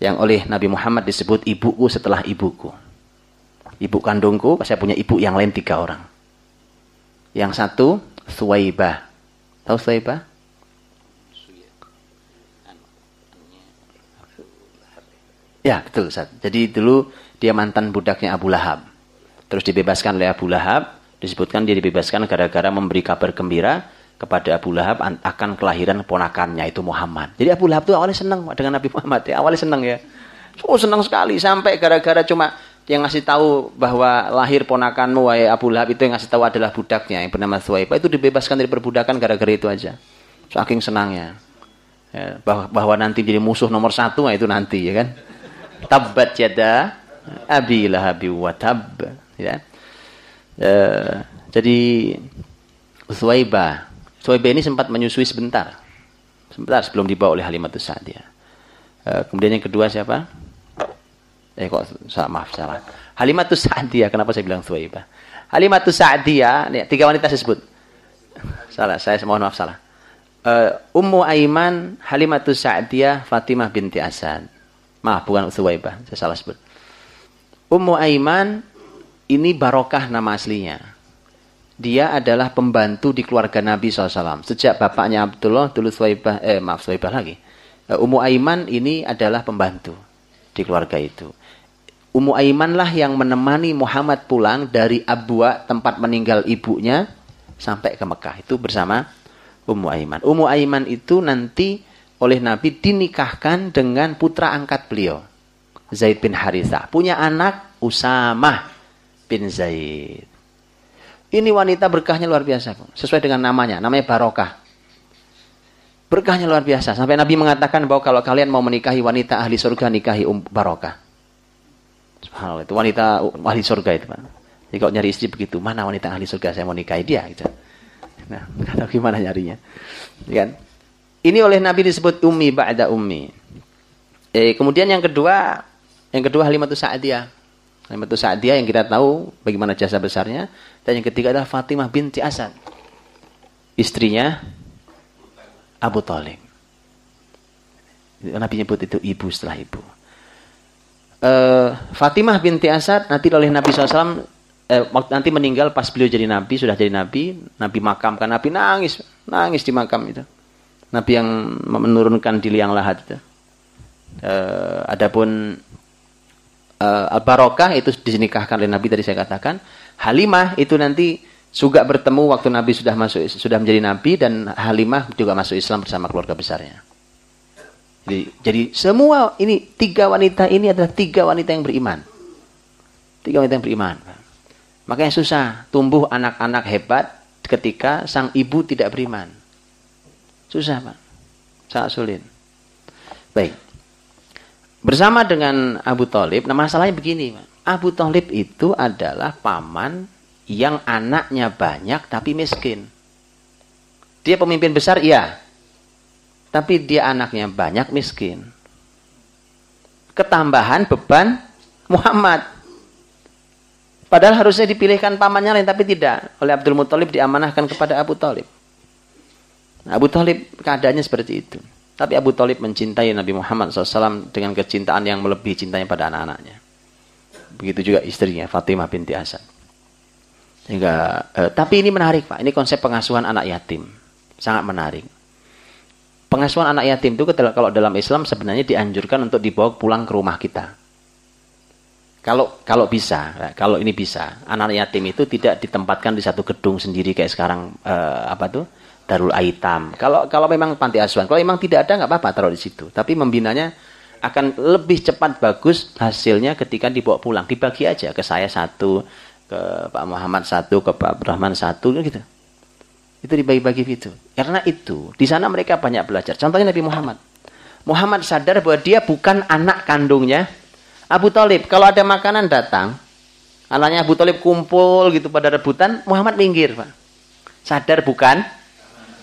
yang oleh Nabi Muhammad disebut ibuku setelah ibuku. Ibu kandungku, saya punya ibu yang lain tiga orang. Yang satu Suwaibah. Tahu Ya, betul Ustaz. Jadi dulu dia mantan budaknya Abu Lahab. Terus dibebaskan oleh Abu Lahab, disebutkan dia dibebaskan gara-gara memberi kabar gembira kepada Abu Lahab akan kelahiran ponakannya itu Muhammad. Jadi Abu Lahab itu awalnya senang dengan Nabi Muhammad ya, awalnya senang ya. Oh senang sekali sampai gara-gara cuma yang ngasih tahu bahwa lahir ponakanmu wahai Abu Lahab itu yang ngasih tahu adalah budaknya yang bernama Thuwaibah itu dibebaskan dari perbudakan gara-gara itu aja. Saking senangnya. Ya, bahwa, bahwa nanti jadi musuh nomor satu nah itu nanti ya kan. Tabbat yada abi lahabi wa tab ya. E, jadi Thuwaibah Thuwaibah ini sempat menyusui sebentar. Sebentar sebelum dibawa oleh Halimatus Sa'diyah. E, kemudian yang kedua siapa? Eh kok salah, maaf salah. Halimatus Sa'diyah. Kenapa saya bilang Thuwaibah? Halimatus Sa'diyah, tiga wanita saya sebut. Salah, saya mohon maaf salah. Uh, Ummu Aiman, Halimatus Sa'diyah, Fatimah binti Asad. Maaf, bukan Thuwaibah, saya salah sebut. Ummu Aiman ini barokah nama aslinya. Dia adalah pembantu di keluarga Nabi SAW. Sejak bapaknya Abdullah, dulu Thuwaibah, eh maaf Thuwaibah lagi. Uh, Ummu Aiman ini adalah pembantu di keluarga itu. Ummu Aiman lah yang menemani Muhammad pulang dari Abwa tempat meninggal ibunya sampai ke Mekah itu bersama Ummu Aiman. Ummu Aiman itu nanti oleh Nabi dinikahkan dengan putra angkat beliau Zaid bin Haritha. Punya anak Usamah bin Zaid. Ini wanita berkahnya luar biasa. Sesuai dengan namanya. Namanya Barokah. Berkahnya luar biasa. Sampai Nabi mengatakan bahwa kalau kalian mau menikahi wanita ahli surga, nikahi um, Barokah. Subhanallah, itu wanita ahli surga itu. Pak. Jadi kalau nyari istri begitu, mana wanita ahli surga saya mau nikahi dia gitu. Nah, tahu gimana nyarinya. Ya kan? Ini oleh Nabi disebut ummi ba'da ummi. Eh, kemudian yang kedua, yang kedua Halimatus Sa'diyah. Halimatus Sa'diyah yang kita tahu bagaimana jasa besarnya. Dan yang ketiga adalah Fatimah binti Asad. Istrinya Abu Talib. Nabi nyebut itu ibu setelah ibu uh, Fatimah binti Asad nanti oleh Nabi SAW eh, nanti meninggal pas beliau jadi Nabi sudah jadi Nabi Nabi makam kan Nabi nangis nangis di makam itu Nabi yang menurunkan di liang lahat itu uh, adapun uh, Al Barokah itu dinikahkan oleh Nabi tadi saya katakan Halimah itu nanti juga bertemu waktu Nabi sudah masuk sudah menjadi Nabi dan Halimah juga masuk Islam bersama keluarga besarnya. Jadi, jadi semua ini tiga wanita ini adalah tiga wanita yang beriman. Tiga wanita yang beriman. Makanya susah tumbuh anak-anak hebat ketika sang ibu tidak beriman. Susah, Pak. Sangat sulit. Baik. Bersama dengan Abu Talib, nah masalahnya begini. Abu Talib itu adalah paman yang anaknya banyak tapi miskin. Dia pemimpin besar, iya. Tapi dia anaknya banyak miskin. Ketambahan beban Muhammad. Padahal harusnya dipilihkan pamannya lain, tapi tidak. Oleh Abdul Muthalib diamanahkan kepada Abu Talib. Nah, Abu Talib keadaannya seperti itu. Tapi Abu Talib mencintai Nabi Muhammad SAW dengan kecintaan yang melebihi cintanya pada anak-anaknya. Begitu juga istrinya, Fatimah binti Asad. Sehingga, eh, tapi ini menarik Pak, ini konsep pengasuhan anak yatim. Sangat menarik pengasuhan anak yatim itu kalau dalam Islam sebenarnya dianjurkan untuk dibawa pulang ke rumah kita. Kalau kalau bisa, ya, kalau ini bisa, anak yatim itu tidak ditempatkan di satu gedung sendiri kayak sekarang eh, apa tuh Darul Aitam. Kalau kalau memang panti asuhan, kalau memang tidak ada nggak apa-apa taruh di situ. Tapi membinanya akan lebih cepat bagus hasilnya ketika dibawa pulang. Dibagi aja ke saya satu, ke Pak Muhammad satu, ke Pak Abdurrahman satu gitu. Itu dibagi-bagi gitu. Karena itu, di sana mereka banyak belajar. Contohnya Nabi Muhammad. Muhammad sadar bahwa dia bukan anak kandungnya Abu Talib. Kalau ada makanan datang, anaknya Abu Talib kumpul gitu pada rebutan, Muhammad minggir. Pak. Sadar bukan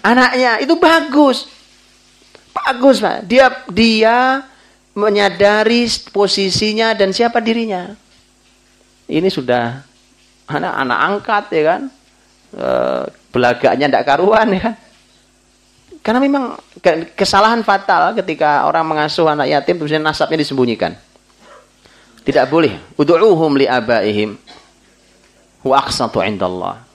anaknya. Itu bagus. Bagus Pak. Dia dia menyadari posisinya dan siapa dirinya. Ini sudah anak anak angkat ya kan. E, belagaknya tidak karuan ya kan. Karena memang kesalahan fatal ketika orang mengasuh anak yatim terus nasabnya disembunyikan. Tidak boleh. Udu'uhum li abaihim wa aqsatu indallah.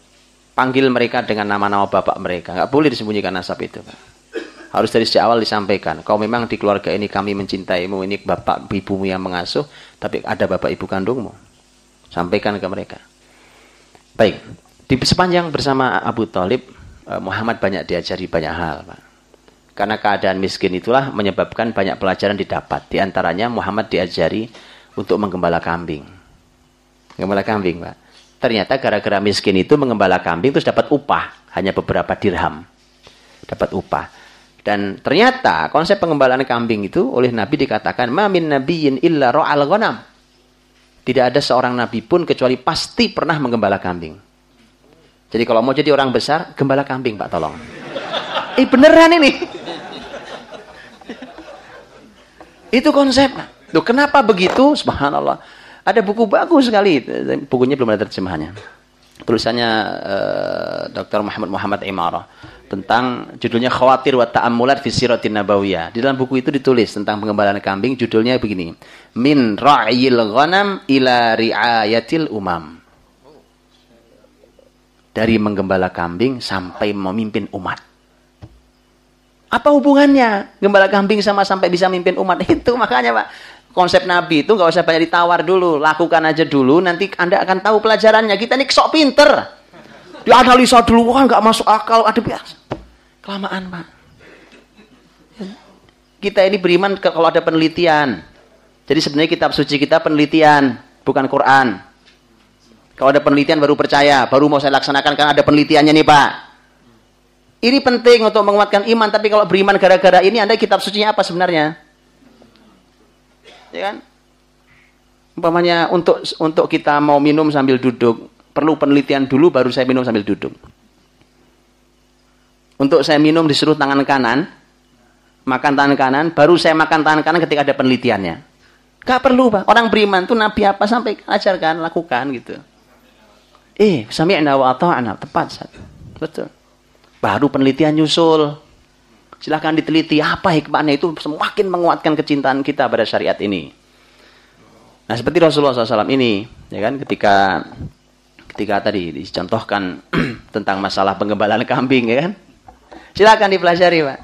Panggil mereka dengan nama-nama bapak mereka. Enggak boleh disembunyikan nasab itu. Harus dari sejak awal disampaikan. Kau memang di keluarga ini kami mencintaimu, ini bapak ibumu yang mengasuh, tapi ada bapak ibu kandungmu. Sampaikan ke mereka. Baik, di sepanjang bersama Abu Talib, eh, Muhammad banyak diajari banyak hal. Pak. Karena keadaan miskin itulah menyebabkan banyak pelajaran didapat. Di antaranya Muhammad diajari untuk menggembala kambing. Menggembala kambing, Pak. Ternyata gara-gara miskin itu mengembala kambing terus dapat upah. Hanya beberapa dirham. Dapat upah. Dan ternyata konsep pengembalaan kambing itu oleh Nabi dikatakan mamin nabiyin illa ro'al ghanam. Tidak ada seorang nabi pun kecuali pasti pernah menggembala kambing. Jadi kalau mau jadi orang besar, gembala kambing Pak tolong. Eh beneran ini. Itu konsep. Loh, kenapa begitu? Subhanallah. Ada buku bagus sekali. Bukunya belum ada terjemahannya. Tulisannya uh, eh, Dr. Muhammad Muhammad Imarah tentang judulnya Khawatir wa Ta'ammulat fi Siratin Nabawiyah. Di dalam buku itu ditulis tentang pengembalaan kambing, judulnya begini. Min ra'yil ghanam ila ri'ayatil umam. Dari menggembala kambing sampai memimpin umat. Apa hubungannya gembala kambing sama sampai bisa memimpin umat? Itu makanya Pak. Konsep Nabi itu nggak usah banyak ditawar dulu. Lakukan aja dulu, nanti Anda akan tahu pelajarannya. Kita ini sok pinter. Dianalisa dulu, wah nggak masuk akal. Ada biasa. Kelamaan, Pak. Kita ini beriman kalau ada penelitian. Jadi sebenarnya kitab suci kita penelitian, bukan Quran. Kalau ada penelitian baru percaya, baru mau saya laksanakan karena ada penelitiannya nih Pak. Ini penting untuk menguatkan iman, tapi kalau beriman gara-gara ini Anda kitab sucinya apa sebenarnya? Ya kan? Umpamanya untuk untuk kita mau minum sambil duduk, perlu penelitian dulu baru saya minum sambil duduk. Untuk saya minum disuruh tangan kanan, makan tangan kanan, baru saya makan tangan kanan ketika ada penelitiannya. Gak perlu, Pak. Orang beriman tuh Nabi apa sampai ajarkan, lakukan gitu. Eh, sami'na wa ata'na, tepat. Satu. Betul. Baru penelitian nyusul. Silahkan diteliti apa hikmahnya itu semakin menguatkan kecintaan kita pada syariat ini. Nah, seperti Rasulullah SAW ini, ya kan, ketika ketika tadi dicontohkan tentang masalah pengembalaan kambing, ya kan, Silakan dipelajari, Pak.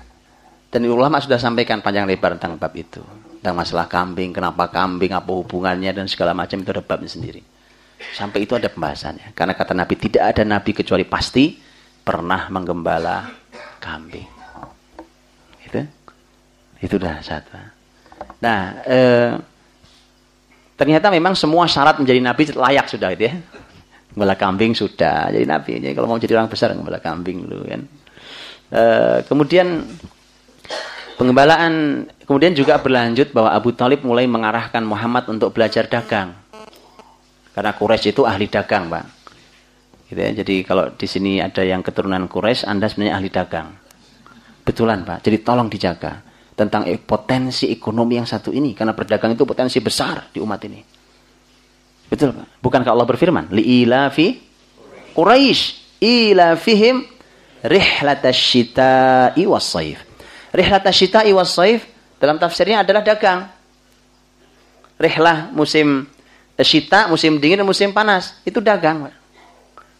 Dan ulama sudah sampaikan panjang lebar tentang bab itu. Tentang masalah kambing, kenapa kambing, apa hubungannya, dan segala macam itu ada babnya sendiri. Sampai itu ada pembahasannya. Karena kata Nabi, tidak ada Nabi kecuali pasti pernah menggembala kambing. Itu, itu dah satu. Nah, eh, ternyata memang semua syarat menjadi Nabi layak sudah gitu ya. Gembala kambing sudah jadi Nabi. Jadi kalau mau jadi orang besar, gembala kambing dulu kan. Eh, kemudian pengembalaan kemudian juga berlanjut bahwa Abu Talib mulai mengarahkan Muhammad untuk belajar dagang. Karena Quraisy itu ahli dagang, Pak. Gitu ya. Jadi kalau di sini ada yang keturunan Quraisy, Anda sebenarnya ahli dagang. Betulan, Pak. Jadi tolong dijaga tentang potensi ekonomi yang satu ini karena berdagang itu potensi besar di umat ini. Betul, Pak. Bukankah Allah berfirman, "Li'ilafi Quraisy ilafihim rihlatasyita'i was-saif. Rihlatasyita'i dalam tafsirnya adalah dagang. Rihlah musim syita, musim dingin dan musim panas. Itu dagang.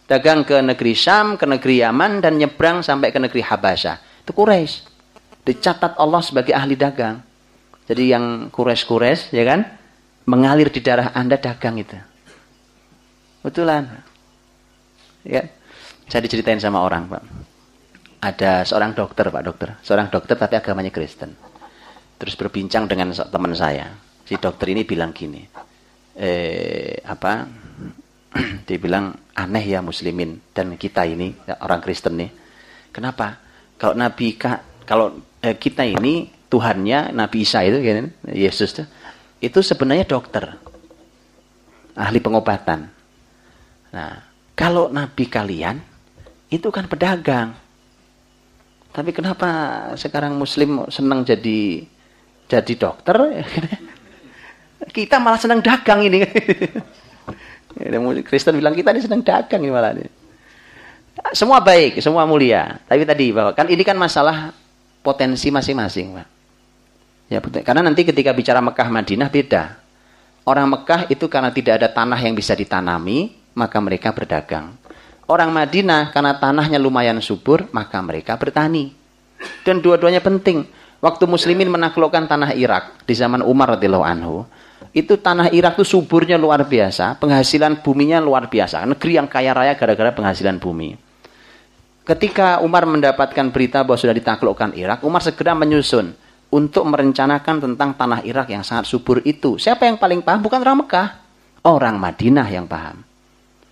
Dagang ke negeri Syam, ke negeri Yaman, dan nyebrang sampai ke negeri Habasyah. Itu Quraisy. Dicatat Allah sebagai ahli dagang. Jadi yang Quraisy-Quraisy, ya kan? Mengalir di darah Anda dagang itu. Betulan. Ya. Saya diceritain sama orang, Pak ada seorang dokter Pak Dokter, seorang dokter tapi agamanya Kristen. Terus berbincang dengan teman saya. Si dokter ini bilang gini, eh, apa? Dia bilang aneh ya Muslimin dan kita ini orang Kristen nih. Kenapa? Kalau Nabi kalau eh, kita ini Tuhannya Nabi Isa itu, kan, Yesus itu, itu sebenarnya dokter, ahli pengobatan. Nah, kalau Nabi kalian itu kan pedagang tapi kenapa sekarang muslim senang jadi jadi dokter? kita malah senang dagang ini. Kristen bilang kita ini senang dagang ini malah. Semua baik, semua mulia. Tapi tadi bahwa kan ini kan masalah potensi masing-masing, Pak. Ya, karena nanti ketika bicara Mekah Madinah beda. Orang Mekah itu karena tidak ada tanah yang bisa ditanami, maka mereka berdagang. Orang Madinah karena tanahnya lumayan subur, maka mereka bertani. Dan dua-duanya penting. Waktu muslimin menaklukkan tanah Irak di zaman Umar radhiyallahu anhu, itu tanah Irak itu suburnya luar biasa, penghasilan buminya luar biasa. Negeri yang kaya raya gara-gara penghasilan bumi. Ketika Umar mendapatkan berita bahwa sudah ditaklukkan Irak, Umar segera menyusun untuk merencanakan tentang tanah Irak yang sangat subur itu. Siapa yang paling paham? Bukan orang Mekah, orang Madinah yang paham.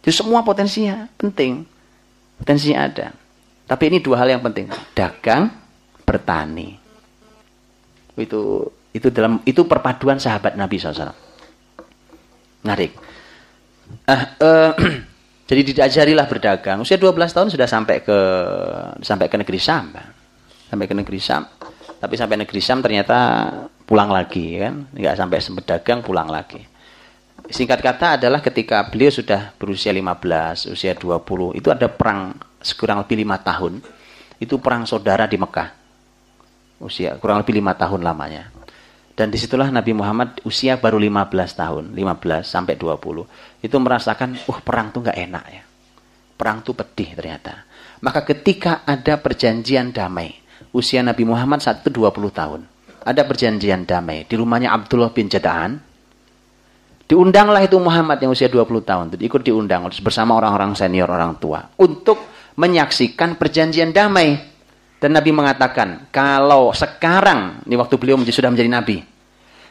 Jadi semua potensinya penting. Potensinya ada. Tapi ini dua hal yang penting. Dagang, bertani. Itu itu dalam itu perpaduan sahabat Nabi SAW. Ngarik. Uh, uh, jadi diajarilah berdagang. Usia 12 tahun sudah sampai ke sampai ke negeri Sam. Sampai ke negeri Sam. Tapi sampai negeri Sam ternyata pulang lagi kan. Enggak sampai sempat dagang pulang lagi. Singkat kata adalah ketika beliau sudah berusia 15, usia 20, itu ada perang sekurang lebih lima tahun. Itu perang saudara di Mekah. Usia kurang lebih lima tahun lamanya. Dan di situlah Nabi Muhammad usia baru 15 tahun, 15 sampai 20. Itu merasakan, uh perang tuh nggak enak ya. Perang tuh pedih ternyata. Maka ketika ada perjanjian damai, usia Nabi Muhammad saat itu 20 tahun. Ada perjanjian damai di rumahnya Abdullah bin Jada'an. Diundanglah itu Muhammad yang usia 20 tahun. Ikut diundang bersama orang-orang senior, orang tua. Untuk menyaksikan perjanjian damai dan Nabi mengatakan, kalau sekarang, ini waktu beliau sudah menjadi Nabi.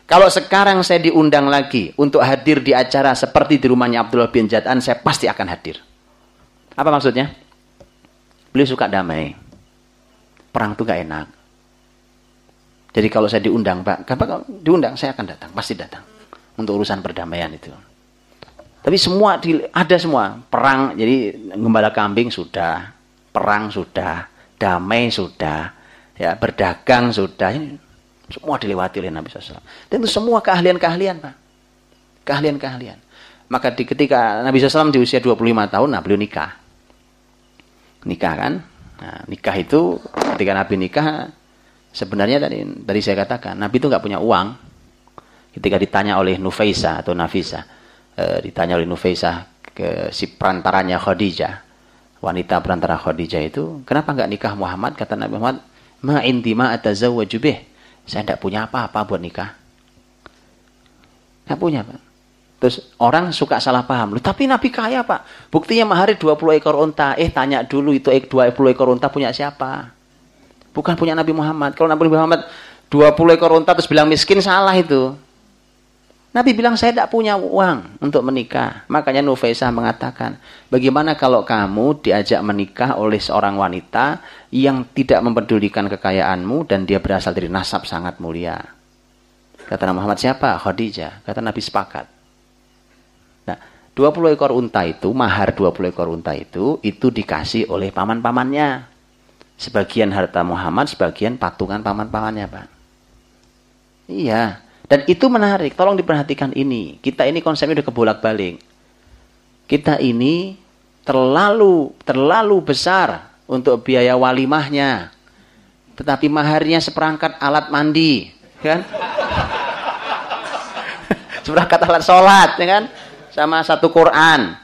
Kalau sekarang saya diundang lagi untuk hadir di acara seperti di rumahnya Abdullah bin Jad'an, saya pasti akan hadir. Apa maksudnya? Beliau suka damai. Perang itu gak enak. Jadi kalau saya diundang, Pak, kalau diundang saya akan datang, pasti datang. Untuk urusan perdamaian itu. Tapi semua ada semua. Perang, jadi gembala kambing sudah. Perang sudah damai sudah, ya berdagang sudah, ini semua dilewati oleh Nabi SAW. Dan itu semua keahlian-keahlian, Pak. Keahlian-keahlian. Maka di, ketika Nabi SAW di usia 25 tahun, nah beliau nikah. Nikah kan? Nah, nikah itu ketika Nabi nikah, sebenarnya tadi, tadi saya katakan, Nabi itu nggak punya uang. Ketika ditanya oleh Nufaisa atau Nafisa, e, ditanya oleh Nufaisa ke si perantaranya Khadijah, wanita perantara Khadijah itu, kenapa nggak nikah Muhammad? Kata Nabi Muhammad, ma indi ma atazawwaju bih. Saya tidak punya apa-apa buat nikah. Tidak punya, Pak. Terus orang suka salah paham. Loh, tapi Nabi kaya, Pak. Buktinya mahari 20 ekor unta. Eh, tanya dulu itu 20 ekor unta punya siapa? Bukan punya Nabi Muhammad. Kalau Nabi Muhammad 20 ekor unta terus bilang miskin, salah itu. Nabi bilang saya tidak punya uang untuk menikah. Makanya Nufaisah mengatakan, bagaimana kalau kamu diajak menikah oleh seorang wanita yang tidak mempedulikan kekayaanmu dan dia berasal dari nasab sangat mulia. Kata Nabi Muhammad siapa? Khadijah. Kata Nabi sepakat. Nah, 20 ekor unta itu, mahar 20 ekor unta itu, itu dikasih oleh paman-pamannya. Sebagian harta Muhammad, sebagian patungan paman-pamannya, Pak. Iya. Dan itu menarik, tolong diperhatikan ini. Kita ini konsepnya udah kebolak-balik. Kita ini terlalu terlalu besar untuk biaya walimahnya. Tetapi maharnya seperangkat alat mandi, kan? seperangkat alat sholat, ya kan? Sama satu Quran.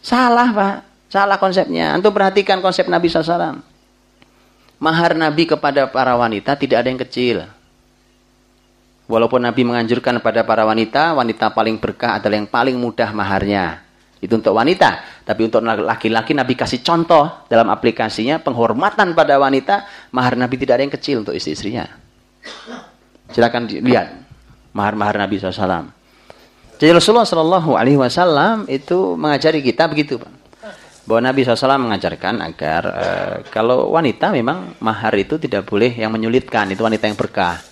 Salah, Pak. Salah konsepnya. Antum perhatikan konsep Nabi SAW. Mahar Nabi kepada para wanita tidak ada yang kecil. Walaupun Nabi menganjurkan pada para wanita, wanita paling berkah adalah yang paling mudah maharnya. Itu untuk wanita. Tapi untuk laki-laki Nabi kasih contoh dalam aplikasinya penghormatan pada wanita, mahar Nabi tidak ada yang kecil untuk istri-istrinya. Silakan lihat mahar-mahar Nabi SAW. Jadi Rasulullah Shallallahu Alaihi Wasallam itu mengajari kita begitu, Pak. Bahwa Nabi SAW mengajarkan agar e, kalau wanita memang mahar itu tidak boleh yang menyulitkan, itu wanita yang berkah.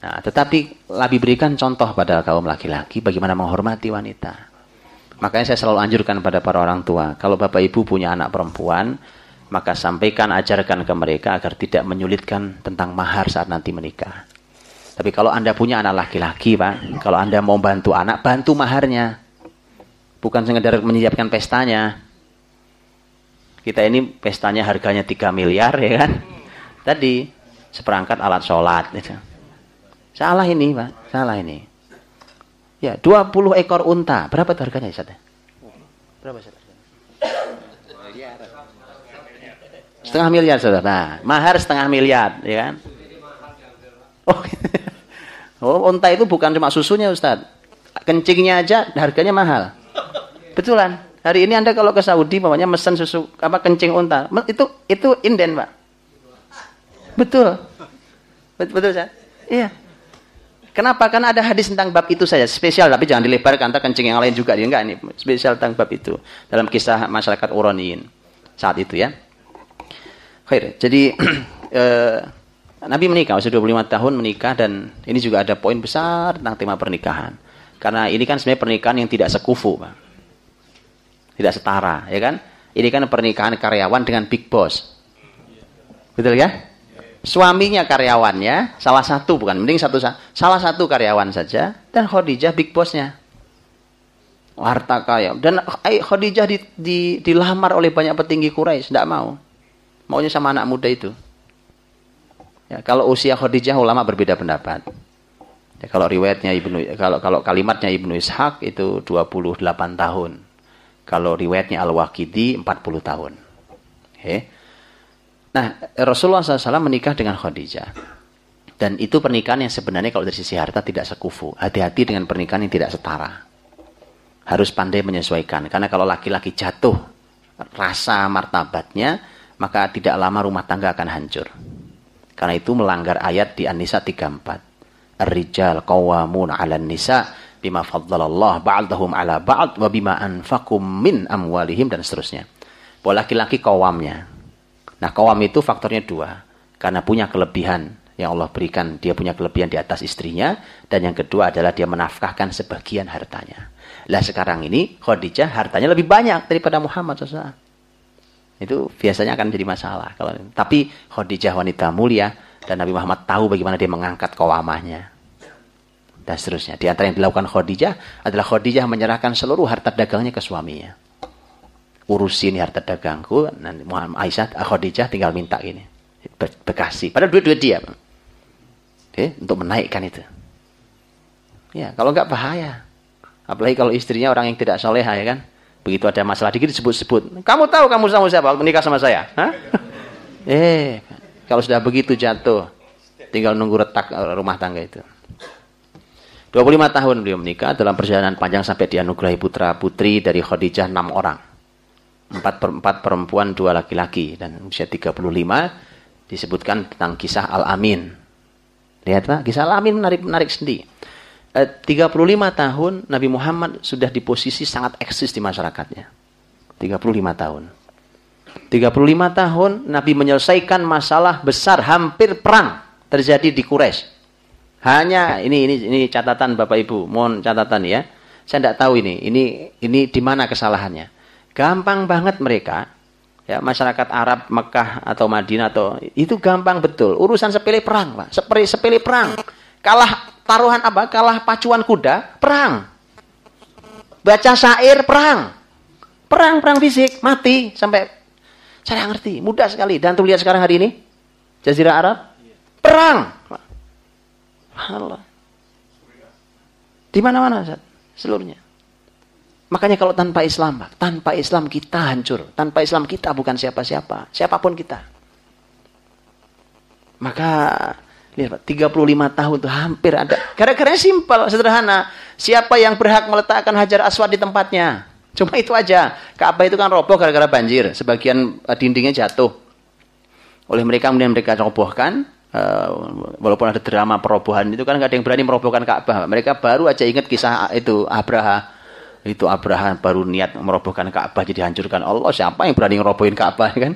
Nah, tetapi lebih berikan contoh pada kaum laki-laki bagaimana menghormati wanita. Makanya saya selalu anjurkan pada para orang tua, kalau bapak ibu punya anak perempuan, maka sampaikan, ajarkan ke mereka agar tidak menyulitkan tentang mahar saat nanti menikah. Tapi kalau anda punya anak laki-laki, pak, kalau anda mau bantu anak, bantu maharnya. Bukan sekedar menyiapkan pestanya. Kita ini pestanya harganya 3 miliar, ya kan? Tadi, seperangkat alat sholat. Gitu. Salah ini, Pak. Salah ini. Ya, 20 ekor unta. Berapa harganya, Ustaz? Berapa, Ustaz? Setengah miliar saudara. Nah, mahar setengah miliar, ya kan? Oh, oh unta itu bukan cuma susunya Ustaz. Kencingnya aja harganya mahal. Betulan. Hari ini Anda kalau ke Saudi, mamanya mesen susu apa kencing unta, itu itu inden, Pak. Betul. Betul, betul Ustaz? Iya. Kenapa? Karena ada hadis tentang bab itu saja, spesial tapi jangan dilebarkan, antar kencing yang lain juga dia enggak ini spesial tentang bab itu dalam kisah masyarakat Uraniin saat itu ya. Khair. Jadi eh, Nabi menikah usia 25 tahun menikah dan ini juga ada poin besar tentang tema pernikahan. Karena ini kan sebenarnya pernikahan yang tidak sekufu, Pak. Tidak setara, ya kan? Ini kan pernikahan karyawan dengan big boss. Betul ya? Suaminya karyawannya, salah satu bukan, mending satu salah satu karyawan saja dan Khadijah big bossnya. Harta kaya. Dan eh, Khadijah di, di, dilamar oleh banyak petinggi Quraisy, tidak mau. Maunya sama anak muda itu. Ya, kalau usia Khadijah ulama berbeda pendapat. Ya, kalau riwayatnya Ibnu kalau kalau kalimatnya Ibnu Ishaq itu 28 tahun. Kalau riwayatnya Al-Waqidi 40 tahun. Okay. Nah, Rasulullah SAW menikah dengan Khadijah. Dan itu pernikahan yang sebenarnya kalau dari sisi harta tidak sekufu. Hati-hati dengan pernikahan yang tidak setara. Harus pandai menyesuaikan. Karena kalau laki-laki jatuh rasa martabatnya, maka tidak lama rumah tangga akan hancur. Karena itu melanggar ayat di An-Nisa 34. Ar-rijal qawamun 'alan nisa bima faddalallah ba'dahum 'ala ba'd wa bima anfaqum min amwalihim dan seterusnya. Bahwa laki-laki kawamnya, Nah, kawam itu faktornya dua. Karena punya kelebihan yang Allah berikan, dia punya kelebihan di atas istrinya. Dan yang kedua adalah dia menafkahkan sebagian hartanya. Lah sekarang ini Khadijah hartanya lebih banyak daripada Muhammad SAW. Itu biasanya akan menjadi masalah. Kalau Tapi Khadijah wanita mulia dan Nabi Muhammad tahu bagaimana dia mengangkat kawamahnya. Dan seterusnya. Di antara yang dilakukan Khadijah adalah Khadijah menyerahkan seluruh harta dagangnya ke suaminya urusin harta dagangku nanti Muhammad Aisyah Khadijah tinggal minta ini bekasi. Padahal duit-duit dia Oke, untuk menaikkan itu. Ya kalau nggak bahaya. Apalagi kalau istrinya orang yang tidak soleha ya kan? Begitu ada masalah dikit disebut-sebut. Kamu tahu kamu sama siapa menikah sama saya? Hah? eh kalau sudah begitu jatuh tinggal nunggu retak rumah tangga itu. 25 tahun beliau menikah dalam perjalanan panjang sampai dianugerahi putra putri dari Khadijah enam orang empat per empat perempuan dua laki-laki dan usia 35 disebutkan tentang kisah Al-Amin. Lihat Pak, kisah Al-Amin menarik menarik sendiri. Eh, 35 tahun Nabi Muhammad sudah di posisi sangat eksis di masyarakatnya. 35 tahun. 35 tahun Nabi menyelesaikan masalah besar hampir perang terjadi di Quraisy. Hanya ini ini ini catatan Bapak Ibu, mohon catatan ya. Saya tidak tahu ini, ini ini di mana kesalahannya. Gampang banget mereka, ya masyarakat Arab Mekah atau Madinah atau itu gampang betul. Urusan sepele perang, Pak. Sepele sepele perang. Kalah taruhan apa? Kalah pacuan kuda, perang. Baca syair, perang. Perang, perang fisik, mati sampai saya ngerti, mudah sekali. Dan tuh lihat sekarang hari ini, Jazirah Arab, perang. Allah. Di mana-mana, seluruhnya. Makanya kalau tanpa Islam, tanpa Islam kita hancur. Tanpa Islam kita bukan siapa-siapa. Siapa pun kita. Maka lihat 35 tahun itu hampir ada. Gara-gara simpel, sederhana. Siapa yang berhak meletakkan hajar aswad di tempatnya? Cuma itu aja. Ka'bah itu kan roboh gara-gara banjir. Sebagian eh, dindingnya jatuh. Oleh mereka kemudian mereka robohkan. Uh, walaupun ada drama perobohan itu kan nggak ada yang berani merobohkan Ka'bah. Mereka baru aja ingat kisah itu Abraha itu Abraham baru niat merobohkan Ka'bah jadi hancurkan Allah. Siapa yang berani ngerobohin Ka'bah kan?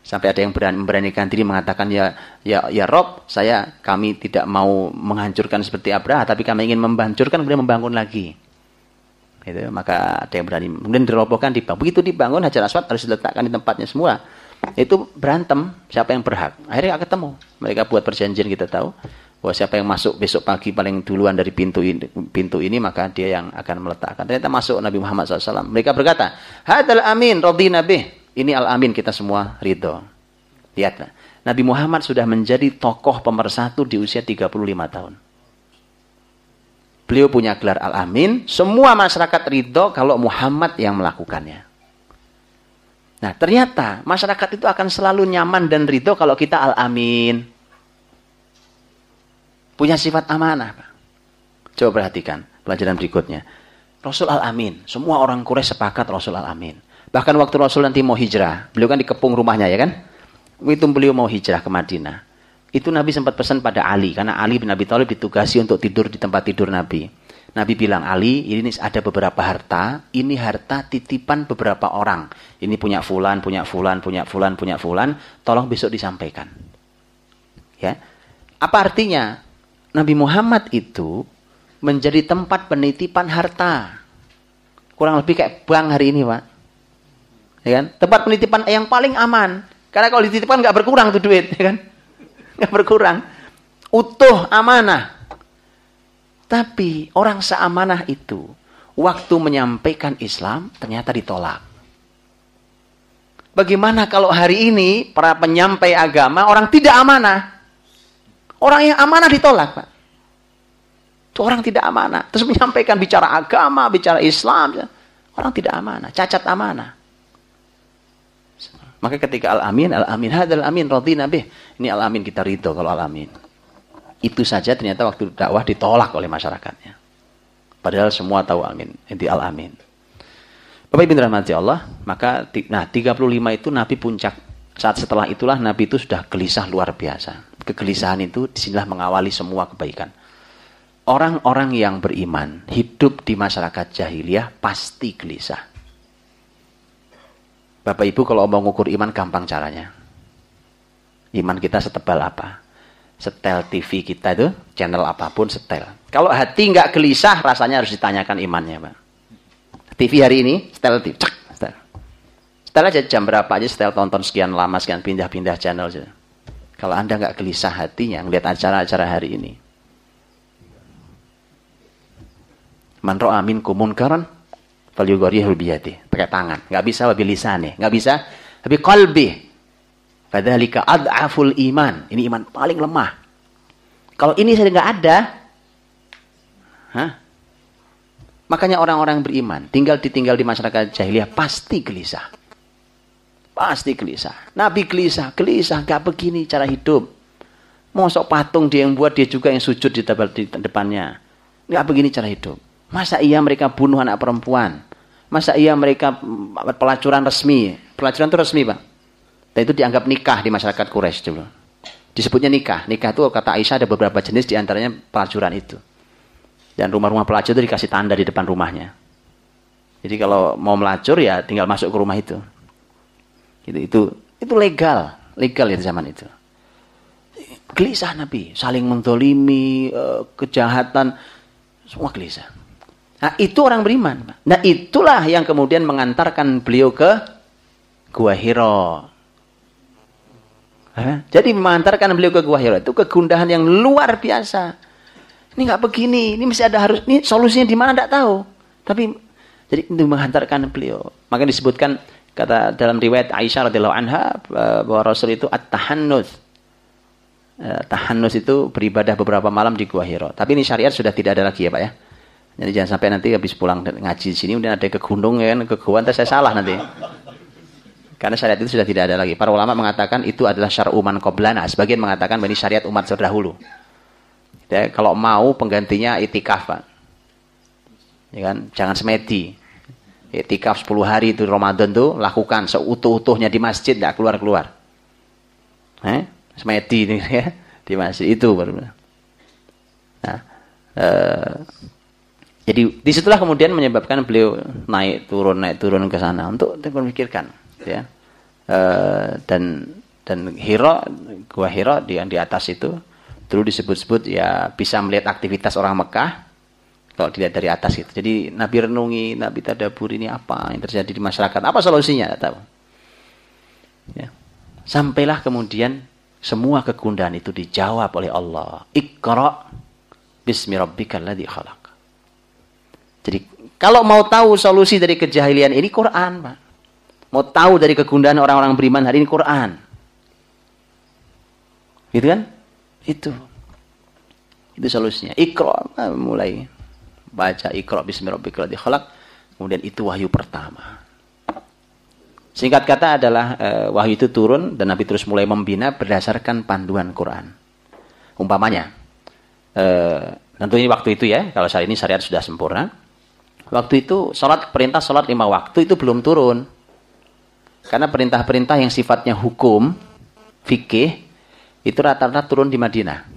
Sampai ada yang berani memberanikan diri mengatakan ya ya ya Rob saya kami tidak mau menghancurkan seperti Abraham tapi kami ingin menghancurkan kemudian membangun lagi. Itu maka ada yang berani kemudian dirobohkan dibangun. Begitu dibangun Hajar Aswad harus diletakkan di tempatnya semua. Itu berantem siapa yang berhak? Akhirnya ketemu. Mereka buat perjanjian kita tahu bahwa siapa yang masuk besok pagi paling duluan dari pintu ini, pintu ini maka dia yang akan meletakkan. Ternyata masuk Nabi Muhammad SAW. Mereka berkata, Hadal amin, radhi nabi. Ini al-amin kita semua ridho. Lihatlah. Nabi Muhammad sudah menjadi tokoh pemersatu di usia 35 tahun. Beliau punya gelar al-amin. Semua masyarakat ridho kalau Muhammad yang melakukannya. Nah, ternyata masyarakat itu akan selalu nyaman dan ridho kalau kita al-amin. Punya sifat amanah. Coba perhatikan pelajaran berikutnya. Rasul al-amin. Semua orang Quraisy sepakat Rasul al-amin. Bahkan waktu Rasul nanti mau hijrah. Beliau kan dikepung rumahnya ya kan. Itu beliau mau hijrah ke Madinah. Itu Nabi sempat pesan pada Ali. Karena Ali bin Abi Thalib ditugasi untuk tidur di tempat tidur Nabi. Nabi bilang, Ali, ini ada beberapa harta, ini harta titipan beberapa orang. Ini punya fulan, punya fulan, punya fulan, punya fulan, tolong besok disampaikan. Ya. Apa artinya? Nabi Muhammad itu menjadi tempat penitipan harta. Kurang lebih kayak bank hari ini, Pak. Ya kan? Tempat penitipan yang paling aman. Karena kalau dititipkan nggak berkurang tuh duit, ya kan? Nggak berkurang. Utuh amanah. Tapi orang seamanah itu waktu menyampaikan Islam ternyata ditolak. Bagaimana kalau hari ini para penyampai agama orang tidak amanah? Orang yang amanah ditolak, Pak. Itu orang tidak amanah. Terus menyampaikan bicara agama, bicara Islam. Orang tidak amanah, cacat amanah. Maka ketika al-amin, al-amin, hadal amin, radina bih. Ini al-amin kita ridho kalau al-amin. Itu saja ternyata waktu dakwah ditolak oleh masyarakatnya. Padahal semua tahu amin, inti al amin. Bapak Ibu rahmati Allah, maka nah 35 itu Nabi puncak. Saat setelah itulah Nabi itu sudah gelisah luar biasa. Kegelisahan itu di sinilah mengawali semua kebaikan. Orang-orang yang beriman hidup di masyarakat jahiliyah pasti gelisah. Bapak Ibu kalau mau mengukur iman gampang caranya. Iman kita setebal apa? setel TV kita itu channel apa pun setel. Kalau hati nggak gelisah, rasanya harus ditanyakan imannya, Pak. TV hari ini setel TV, cek, setel. Setel aja jam berapa aja setel tonton sekian lama, sekian pindah-pindah channel aja. Kalau anda nggak gelisah hatinya ngeliat acara-acara hari ini, man ro'a minkum munkaran falyughayyirhu biyadi pakai tangan nggak bisa wabil nih nggak bisa tapi qalbi Fadzalika ad'aful iman. Ini iman paling lemah. Kalau ini saya nggak ada, hah? Makanya orang-orang beriman tinggal ditinggal di masyarakat jahiliyah pasti gelisah. Pasti gelisah. Nabi gelisah, gelisah, gak begini cara hidup. Mosok patung dia yang buat dia juga yang sujud di, depannya. Gak begini cara hidup. Masa iya mereka bunuh anak perempuan? Masa iya mereka pelacuran resmi? Pelacuran itu resmi, Pak. Dan itu dianggap nikah di masyarakat Quraisy dulu. Disebutnya nikah. Nikah itu kata Aisyah ada beberapa jenis di antaranya pelacuran itu. Dan rumah-rumah pelacur itu dikasih tanda di depan rumahnya. Jadi kalau mau melacur ya tinggal masuk ke rumah itu. Itu itu itu legal, legal ya zaman itu. Gelisah Nabi, saling mendolimi, eh, kejahatan, semua gelisah. Nah itu orang beriman. Nah itulah yang kemudian mengantarkan beliau ke Gua Hiro. Jadi mengantarkan beliau ke Gua Hira itu kegundahan yang luar biasa. Ini nggak begini, ini masih ada harus, ini solusinya di mana tidak tahu. Tapi jadi itu menghantarkan beliau. Maka disebutkan kata dalam riwayat Aisyah radhiyallahu anha bahwa Rasul itu at-tahannus. Eh, tahannus itu beribadah beberapa malam di Gua Hira. Tapi ini syariat sudah tidak ada lagi ya Pak ya. Jadi jangan sampai nanti habis pulang ngaji di sini udah ada ke gunung ya kan, ke gua, saya salah nanti. Karena syariat itu sudah tidak ada lagi. Para ulama mengatakan itu adalah syar'uman qoblana. Sebagian mengatakan ini syariat umat terdahulu. Ya, kalau mau penggantinya itikaf, Pak. Ya kan? Jangan semedi. Itikaf 10 hari itu Ramadan tuh lakukan seutuh-utuhnya di masjid, tidak keluar-keluar. Eh? Semedi ini ya, di masjid itu baru. Nah, eh, jadi di situlah kemudian menyebabkan beliau naik turun naik turun ke sana untuk memikirkan ya e, dan dan Hiro gua Hiro yang di atas itu dulu disebut-sebut ya bisa melihat aktivitas orang Mekah kalau dilihat dari atas itu. Jadi Nabi renungi Nabi tadabur ini apa yang terjadi di masyarakat? Apa solusinya? Tidak tahu. Ya. Sampailah kemudian semua kegundahan itu dijawab oleh Allah. Iqra bismi rabbikal ladzi khalaq. Jadi kalau mau tahu solusi dari kejahilian ini Quran Pak. Mau tahu dari kegundahan orang-orang beriman hari ini Quran. Gitu kan? Itu. Itu solusinya. Iqra mulai baca Iqra bismillahirrahmanirrahim. Kemudian itu wahyu pertama. Singkat kata adalah e, wahyu itu turun dan Nabi terus mulai membina berdasarkan panduan Quran. Umpamanya, e, tentunya waktu itu ya, kalau saat ini syariat sudah sempurna. Waktu itu sholat perintah sholat lima waktu itu belum turun. Karena perintah-perintah yang sifatnya hukum, fikih, itu rata-rata turun di Madinah.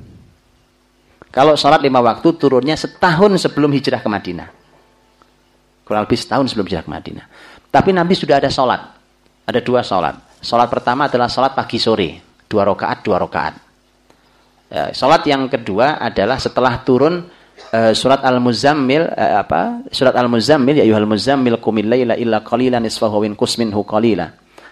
Kalau sholat lima waktu turunnya setahun sebelum hijrah ke Madinah. Kurang lebih setahun sebelum hijrah ke Madinah. Tapi Nabi sudah ada sholat. Ada dua sholat. Sholat pertama adalah sholat pagi sore. Dua rakaat, dua rakaat. Ya, sholat yang kedua adalah setelah turun uh, surat Al-Muzammil uh, apa? Surat Al-Muzammil ya ayyuhal muzammil qumil laila illa qalilan nisfahu kusminhu qalila.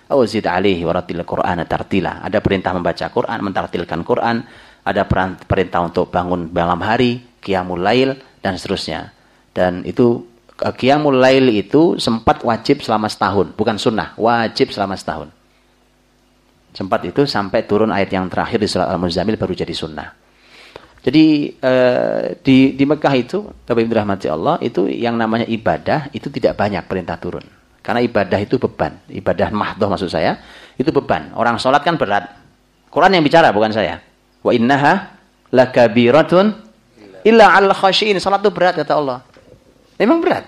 Au zid alaihi waratil Qur'ana tartila. Ada perintah membaca Quran, mentartilkan Quran, ada perintah untuk bangun malam hari, qiyamul lail dan seterusnya. Dan itu eh, qiyamul lail itu sempat wajib selama setahun, bukan sunnah, wajib selama setahun. Sempat itu sampai turun ayat yang terakhir di surat Al-Muzammil baru jadi sunnah. Jadi eh, di di Mekah itu, Bapak Ibu rahmati Allah, itu yang namanya ibadah itu tidak banyak perintah turun. Karena ibadah itu beban. Ibadah mahdoh maksud saya. Itu beban. Orang sholat kan berat. Quran yang bicara bukan saya. Wa innaha lakabiratun illa al khashin. Sholat itu berat kata Allah. Memang berat.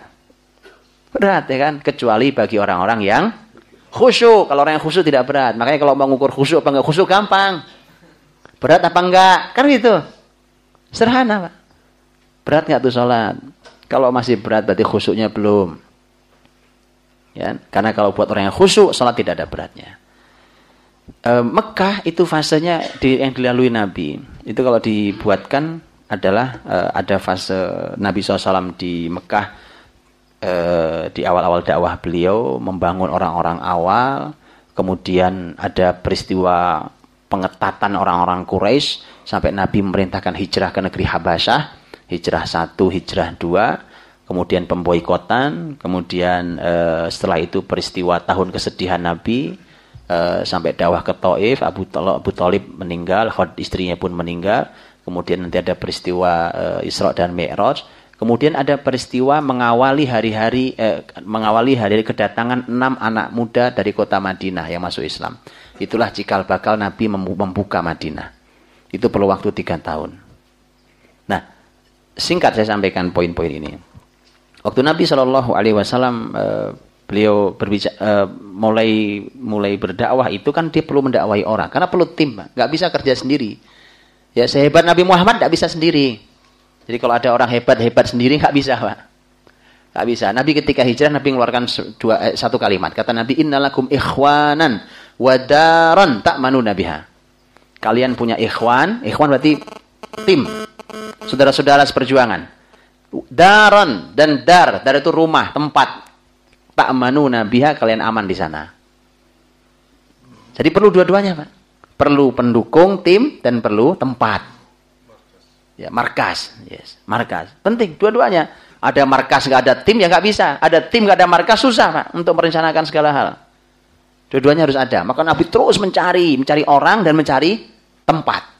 Berat ya kan. Kecuali bagi orang-orang yang khusyuk. Kalau orang yang khusyuk tidak berat. Makanya kalau mau mengukur khusyuk apa enggak khusyuk gampang. Berat apa enggak? Kan gitu. Sederhana Pak. Berat enggak tuh sholat? Kalau masih berat berarti khusyuknya belum. Ya, karena kalau buat orang yang khusyuk, sholat tidak ada beratnya. E, Mekah itu fasenya di, yang dilalui Nabi. Itu kalau dibuatkan adalah e, ada fase Nabi SAW di Mekah e, di awal-awal dakwah beliau membangun orang-orang awal. Kemudian ada peristiwa pengetatan orang-orang Quraisy sampai Nabi memerintahkan hijrah ke negeri Habasyah, hijrah satu, hijrah dua kemudian pemboikotan, kemudian uh, setelah itu peristiwa tahun kesedihan Nabi uh, sampai dakwah ke Taif, Abu, Abu Talib meninggal, Khod istrinya pun meninggal, kemudian nanti ada peristiwa uh, Isra dan Mi'raj, kemudian ada peristiwa mengawali hari-hari eh, mengawali hari kedatangan enam anak muda dari kota Madinah yang masuk Islam. Itulah cikal bakal Nabi membuka Madinah. Itu perlu waktu tiga tahun. Nah, singkat saya sampaikan poin-poin ini. Waktu Nabi Shallallahu Alaihi Wasallam beliau berbicara uh, mulai mulai berdakwah itu kan dia perlu mendakwai orang karena perlu tim, nggak bisa kerja sendiri. Ya sehebat Nabi Muhammad nggak bisa sendiri. Jadi kalau ada orang hebat hebat sendiri nggak bisa pak, nggak bisa. Nabi ketika hijrah Nabi mengeluarkan dua eh, satu kalimat kata Nabi Innalakum ikhwanan wadaron tak manu nabiha. Kalian punya ikhwan, ikhwan berarti tim, saudara-saudara seperjuangan daron dan dar dar itu rumah tempat tak manu nabiha kalian aman di sana. Jadi perlu dua-duanya pak. Perlu pendukung tim dan perlu tempat. Ya markas. Yes markas. Penting dua-duanya. Ada markas nggak ada tim ya nggak bisa. Ada tim nggak ada markas susah pak untuk merencanakan segala hal. Dua-duanya harus ada. Maka nabi terus mencari mencari orang dan mencari tempat.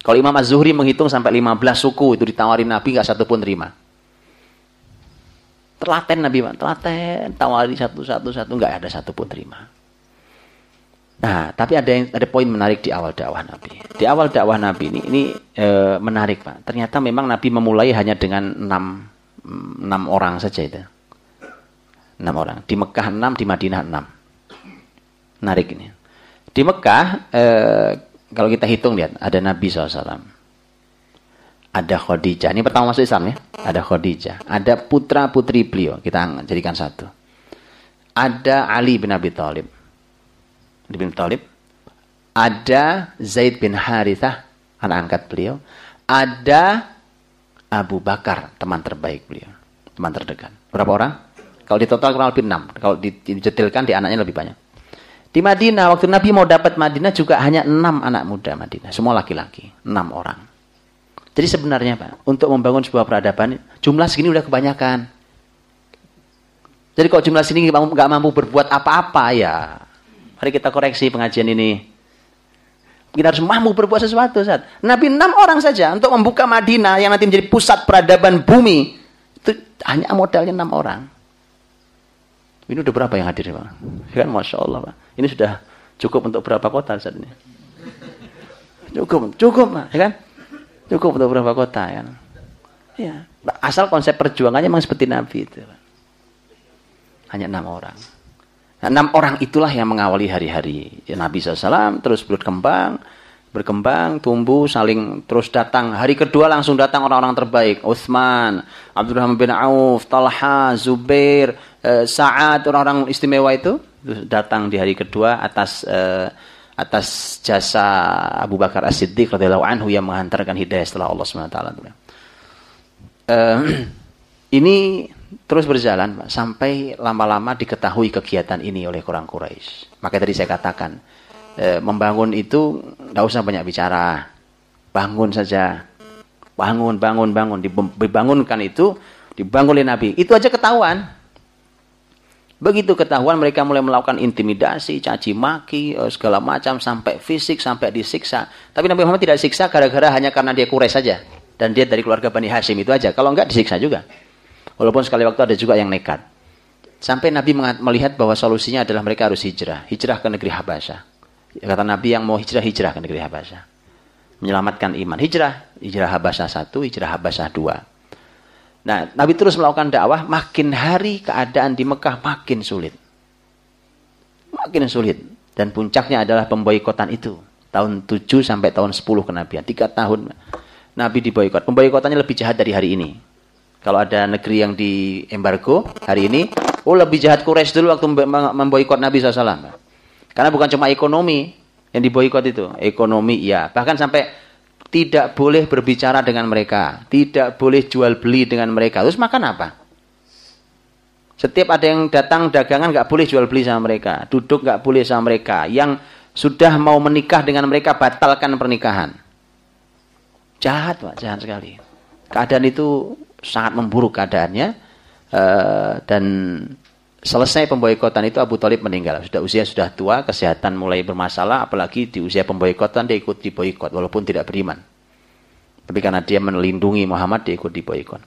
Kalau Imam Az-Zuhri menghitung sampai 15 suku itu ditawarin Nabi nggak satu pun terima. Telaten Nabi, Pak. Telaten, tawari satu-satu satu nggak ada satu pun terima. Nah, tapi ada yang ada poin menarik di awal dakwah Nabi. Di awal dakwah Nabi ini ini e, menarik, Pak. Ternyata memang Nabi memulai hanya dengan enam, enam orang saja itu. Enam orang. Di Mekah enam, di Madinah enam. Menarik ini. Di Mekah e, kalau kita hitung lihat, ada Nabi SAW. Ada Khadijah. Ini pertama masuk Islam ya. Ada Khadijah. Ada putra-putri beliau. Kita jadikan satu. Ada Ali bin Abi Thalib. Ali bin Thalib. Ada Zaid bin Harithah. Anak angkat beliau. Ada Abu Bakar. Teman terbaik beliau. Teman terdekat. Berapa orang? Kalau di total kurang lebih enam. Kalau dijetilkan di anaknya lebih banyak. Di Madinah, waktu Nabi mau dapat Madinah juga hanya enam anak muda Madinah. Semua laki-laki. Enam orang. Jadi sebenarnya Pak, untuk membangun sebuah peradaban, jumlah segini udah kebanyakan. Jadi kalau jumlah segini nggak mampu berbuat apa-apa ya, mari kita koreksi pengajian ini. Kita harus mampu berbuat sesuatu. Saat. Nabi enam orang saja untuk membuka Madinah yang nanti menjadi pusat peradaban bumi. Itu hanya modalnya enam orang. Ini udah berapa yang hadir, Pak? Kan Masya Allah, Pak. Ini sudah cukup untuk berapa kota saat ini? Cukup, cukup, Pak. Ya kan? Cukup untuk berapa kota, kan? Ya. Asal konsep perjuangannya memang seperti Nabi itu. Hanya enam orang. Nah, enam orang itulah yang mengawali hari-hari ya, Nabi SAW, terus berkembang, berkembang, tumbuh, saling terus datang. Hari kedua langsung datang orang-orang terbaik. Utsman, Abdurrahman bin Auf, Talha, Zubair, eh, Sa'ad, orang-orang istimewa itu datang di hari kedua atas eh, atas jasa Abu Bakar As-Siddiq radhiyallahu anhu yang menghantarkan hidayah setelah Allah taala. Eh, ini terus berjalan sampai lama-lama diketahui kegiatan ini oleh orang Quraisy. Maka tadi saya katakan, e, membangun itu tidak usah banyak bicara. Bangun saja. Bangun, bangun, bangun. Dibangunkan itu, dibangun oleh Nabi. Itu aja ketahuan. Begitu ketahuan mereka mulai melakukan intimidasi, caci maki, eh, segala macam sampai fisik, sampai disiksa. Tapi Nabi Muhammad tidak siksa gara-gara hanya karena dia kures saja dan dia dari keluarga Bani Hashim itu aja. Kalau enggak disiksa juga. Walaupun sekali waktu ada juga yang nekat. Sampai Nabi melihat bahwa solusinya adalah mereka harus hijrah, hijrah ke negeri Habasyah. Kata Nabi yang mau hijrah, hijrah ke negeri Habasyah. Menyelamatkan iman. Hijrah. Hijrah Habasyah satu, hijrah Habasyah dua. Nah, Nabi terus melakukan dakwah, makin hari keadaan di Mekah makin sulit. Makin sulit. Dan puncaknya adalah pemboikotan itu. Tahun 7 sampai tahun 10 kenabian. Tiga tahun Nabi diboikot. Pemboikotannya lebih jahat dari hari ini. Kalau ada negeri yang di embargo hari ini, oh lebih jahat Quraisy dulu waktu memboikot Nabi SAW. Karena bukan cuma ekonomi yang diboikot itu, ekonomi ya, bahkan sampai tidak boleh berbicara dengan mereka, tidak boleh jual beli dengan mereka. Terus makan apa? Setiap ada yang datang dagangan nggak boleh jual beli sama mereka, duduk nggak boleh sama mereka. Yang sudah mau menikah dengan mereka batalkan pernikahan. Jahat pak, jahat sekali. Keadaan itu sangat memburuk keadaannya uh, dan selesai pemboikotan itu Abu Talib meninggal. Sudah usia sudah tua, kesehatan mulai bermasalah, apalagi di usia pemboikotan dia ikut diboikot walaupun tidak beriman. Tapi karena dia melindungi Muhammad dia ikut diboikot.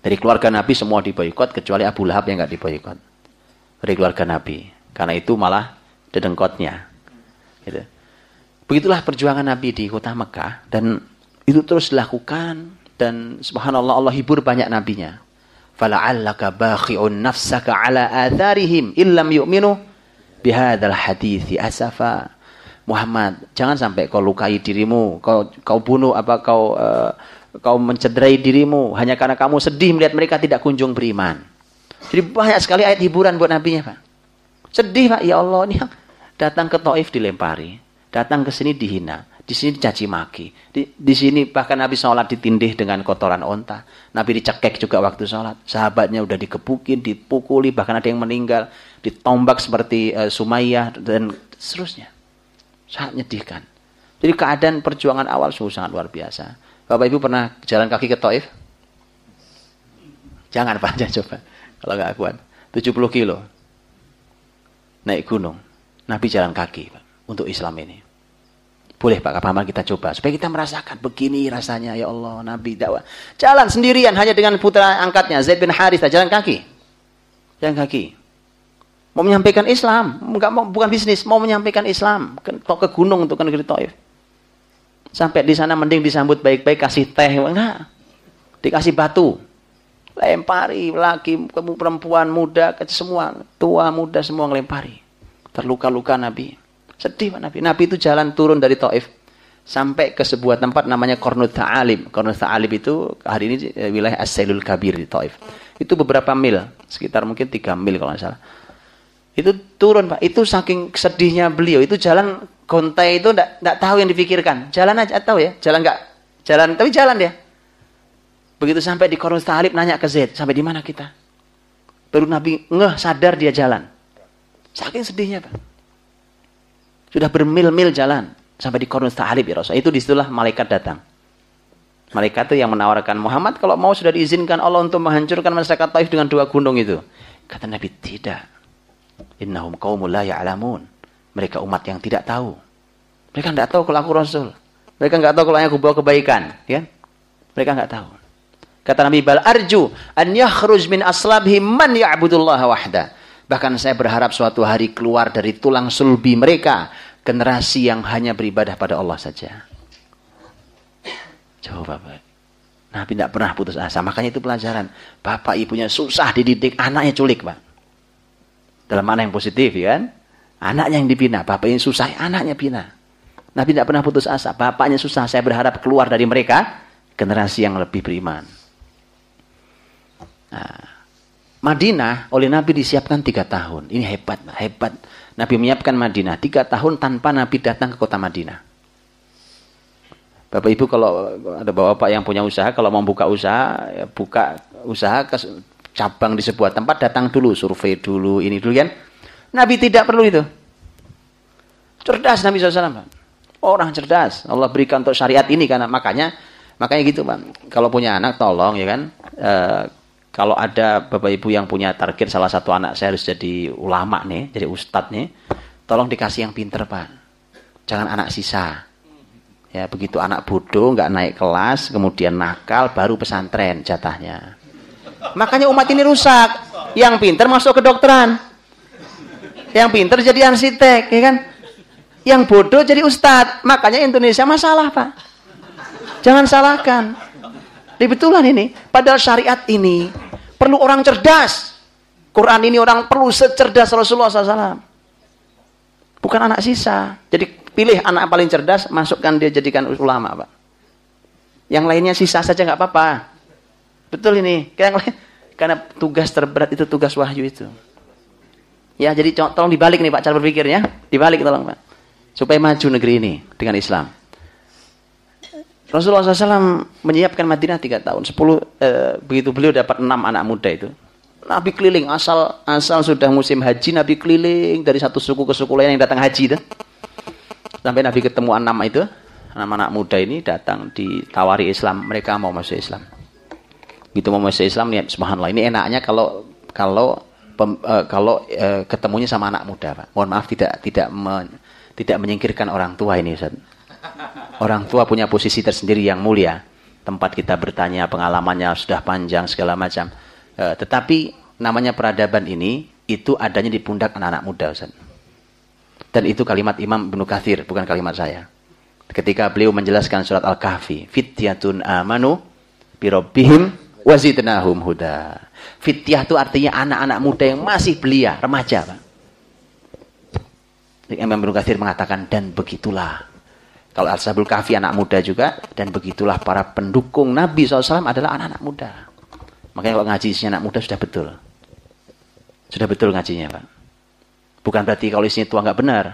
Dari keluarga Nabi semua diboikot kecuali Abu Lahab yang nggak diboikot. Dari keluarga Nabi. Karena itu malah dedengkotnya. Gitu. Begitulah perjuangan Nabi di kota Mekah dan itu terus dilakukan dan subhanallah Allah hibur banyak nabinya fala'allaka bakhi'un nafsaka ala atharihim illam yu'minu bihadzal hadithi asafa. Muhammad jangan sampai kau lukai dirimu kau kau bunuh apa kau uh, kau mencederai dirimu hanya karena kamu sedih melihat mereka tidak kunjung beriman. Jadi banyak sekali ayat hiburan buat nabinya Pak. Sedih Pak. Ya Allah ini datang ke Taif dilempari datang ke sini dihina di sini dicaci maki. Di, di sini bahkan Nabi sholat ditindih dengan kotoran onta. Nabi dicekek juga waktu sholat. Sahabatnya udah dikepukin, dipukuli, bahkan ada yang meninggal. Ditombak seperti uh, Sumayyah dan seterusnya. Sangat menyedihkan. Jadi keadaan perjuangan awal sungguh sangat luar biasa. Bapak Ibu pernah jalan kaki ke Taif? Jangan Pak, jangan coba. Kalau nggak kuat. 70 kilo. Naik gunung. Nabi jalan kaki untuk Islam ini. Boleh Pak Kapaman kita coba. Supaya kita merasakan begini rasanya. Ya Allah, Nabi dakwah. Jalan sendirian hanya dengan putra angkatnya. Zaid bin Harith. Jalan kaki. Jalan kaki. Mau menyampaikan Islam. Enggak mau, bukan bisnis. Mau menyampaikan Islam. Ke, ke gunung untuk ke negeri Taif. Sampai di sana mending disambut baik-baik. Kasih teh. Enggak. Dikasih batu. Lempari. Laki, perempuan, muda. Semua. Tua, muda semua ngelempari. Terluka-luka Nabi. Sedih Pak Nabi. Nabi itu jalan turun dari Taif sampai ke sebuah tempat namanya Kornut Ta'alim. Kornut Ta'alim itu hari ini eh, wilayah As-Sailul Kabir di Taif. Itu beberapa mil, sekitar mungkin 3 mil kalau nggak salah. Itu turun Pak. Itu saking sedihnya beliau. Itu jalan kontai itu enggak tahu yang dipikirkan. Jalan aja tahu ya. Jalan enggak jalan tapi jalan dia. Begitu sampai di Kornut Ta'alim nanya ke Zaid, sampai di mana kita? Baru Nabi ngeh sadar dia jalan. Saking sedihnya Pak. Sudah bermil-mil jalan sampai di Kornus Ta'alib ya Rasul. Itu di situlah malaikat datang. Malaikat itu yang menawarkan Muhammad kalau mau sudah diizinkan Allah untuk menghancurkan masyarakat Taif dengan dua gunung itu. Kata Nabi, tidak. Innahum qaumul la ya'lamun. Mereka umat yang tidak tahu. Mereka tidak tahu kalau aku Rasul. Mereka nggak tahu kalau aku bawa kebaikan. Ya? Mereka nggak tahu. Kata Nabi, Bal arju an yakhruj min aslabhi man ya'budullaha wahda. Bahkan saya berharap suatu hari keluar dari tulang sulbi mereka generasi yang hanya beribadah pada Allah saja. Coba Bapak. Nabi tidak pernah putus asa. Makanya itu pelajaran. Bapak ibunya susah dididik, anaknya culik Pak. Dalam mana yang positif ya kan? Anaknya yang dibina, bapaknya susah, anaknya bina. Nabi tidak pernah putus asa. Bapaknya susah, saya berharap keluar dari mereka generasi yang lebih beriman. Nah, Madinah oleh Nabi disiapkan tiga tahun. Ini hebat, hebat. Nabi menyiapkan Madinah tiga tahun tanpa Nabi datang ke kota Madinah. Bapak Ibu kalau ada bapak yang punya usaha, kalau mau buka usaha, ya buka usaha ke cabang di sebuah tempat, datang dulu, survei dulu, ini dulu kan. Nabi tidak perlu itu. Cerdas Nabi SAW. Orang cerdas. Allah berikan untuk syariat ini karena makanya makanya gitu Pak. Kalau punya anak tolong ya kan. E, kalau ada bapak ibu yang punya target salah satu anak saya harus jadi ulama nih, jadi ustadz nih, tolong dikasih yang pinter pak, jangan anak sisa. Ya begitu anak bodoh nggak naik kelas, kemudian nakal, baru pesantren jatahnya. Makanya umat ini rusak. Yang pinter masuk ke dokteran, yang pinter jadi arsitek, ya kan? Yang bodoh jadi ustadz. Makanya Indonesia masalah pak. Jangan salahkan. Betulan ini. Padahal syariat ini perlu orang cerdas. Quran ini orang perlu secerdas Rasulullah SAW. Bukan anak sisa. Jadi pilih anak paling cerdas, masukkan dia jadikan ulama, Pak. Yang lainnya sisa saja nggak apa-apa. Betul ini. Karena tugas terberat itu tugas wahyu itu. Ya, jadi tolong dibalik nih Pak cara berpikirnya. Dibalik tolong Pak. Supaya maju negeri ini dengan Islam. Rasulullah SAW menyiapkan Madinah tiga tahun. Sepuluh, eh, begitu beliau dapat enam anak muda itu. Nabi keliling asal asal sudah musim haji Nabi keliling dari satu suku ke suku lain yang datang haji itu. Sampai Nabi ketemu enam itu, enam anak muda ini datang ditawari Islam, mereka mau masuk Islam. Gitu mau masuk Islam nih, subhanallah. Ini enaknya kalau kalau pem, uh, kalau uh, ketemunya sama anak muda, Pak. Mohon maaf tidak tidak men, tidak menyingkirkan orang tua ini, Ustaz. Orang tua punya posisi tersendiri yang mulia. Tempat kita bertanya, pengalamannya sudah panjang segala macam. E, tetapi namanya peradaban ini itu adanya di pundak anak-anak muda, Ustaz. Dan itu kalimat Imam Ibnu Kathir, bukan kalimat saya. Ketika beliau menjelaskan surat Al-Kahfi, fityatun amanu birobbihim wazidnahum huda. Fityah itu artinya anak-anak muda yang masih belia, remaja, Pak. Imam Ibnu Kathir mengatakan dan begitulah kalau Al-Sabul Kahfi anak muda juga. Dan begitulah para pendukung Nabi SAW adalah anak-anak muda. Makanya kalau ngaji isinya anak muda sudah betul. Sudah betul ngajinya Pak. Bukan berarti kalau isinya tua nggak benar.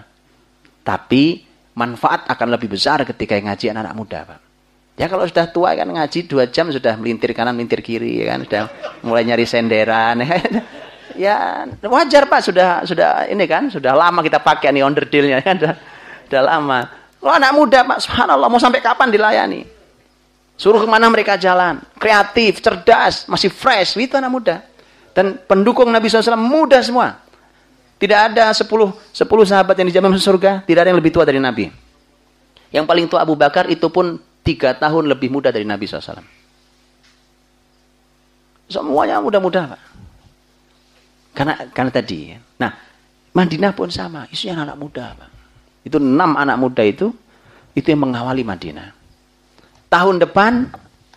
Tapi manfaat akan lebih besar ketika yang ngaji anak-anak muda Pak. Ya kalau sudah tua kan ngaji dua jam sudah melintir kanan, melintir kiri ya kan. Sudah mulai nyari senderan. ya wajar Pak sudah sudah ini kan sudah lama kita pakai nih onderdilnya kan sudah, sudah lama kalau anak muda, Pak, subhanallah, mau sampai kapan dilayani? Suruh ke mana mereka jalan. Kreatif, cerdas, masih fresh. Itu anak muda. Dan pendukung Nabi SAW muda semua. Tidak ada 10, 10 sahabat yang dijamin masuk surga. Tidak ada yang lebih tua dari Nabi. Yang paling tua Abu Bakar itu pun 3 tahun lebih muda dari Nabi SAW. Semuanya muda-muda, Pak. Karena, karena tadi. Nah, Madinah pun sama. Isunya anak, -anak muda, Pak. Itu enam anak muda itu, itu yang mengawali Madinah. Tahun depan,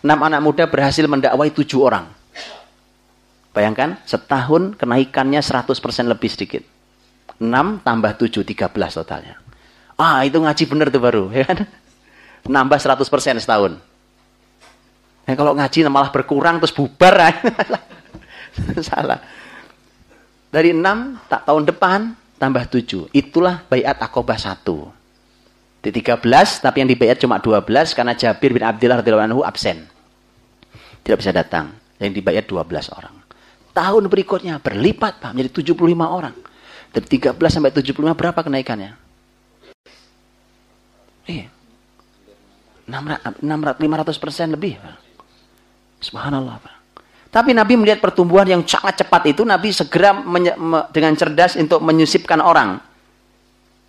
enam anak muda berhasil mendakwai tujuh orang. Bayangkan, setahun kenaikannya 100% lebih sedikit. 6 tambah 7, 13 totalnya. Ah, itu ngaji bener tuh baru. Ya kan? Nambah 100% setahun. Ya, kalau ngaji malah berkurang terus bubar. Salah. Dari 6 tak tahun depan tambah 7. Itulah bayat akobah 1. Di 13, tapi yang dibayat cuma 12 karena Jabir bin Abdullah radhiyallahu anhu absen. Tidak bisa datang. Yang dibayat 12 orang. Tahun berikutnya berlipat Pak menjadi 75 orang. Dari 13 sampai 75 berapa kenaikannya? Iya. 600, 500 persen lebih. Pak. Subhanallah Pak. Tapi Nabi melihat pertumbuhan yang sangat cepat itu, Nabi segera dengan cerdas untuk menyusipkan orang.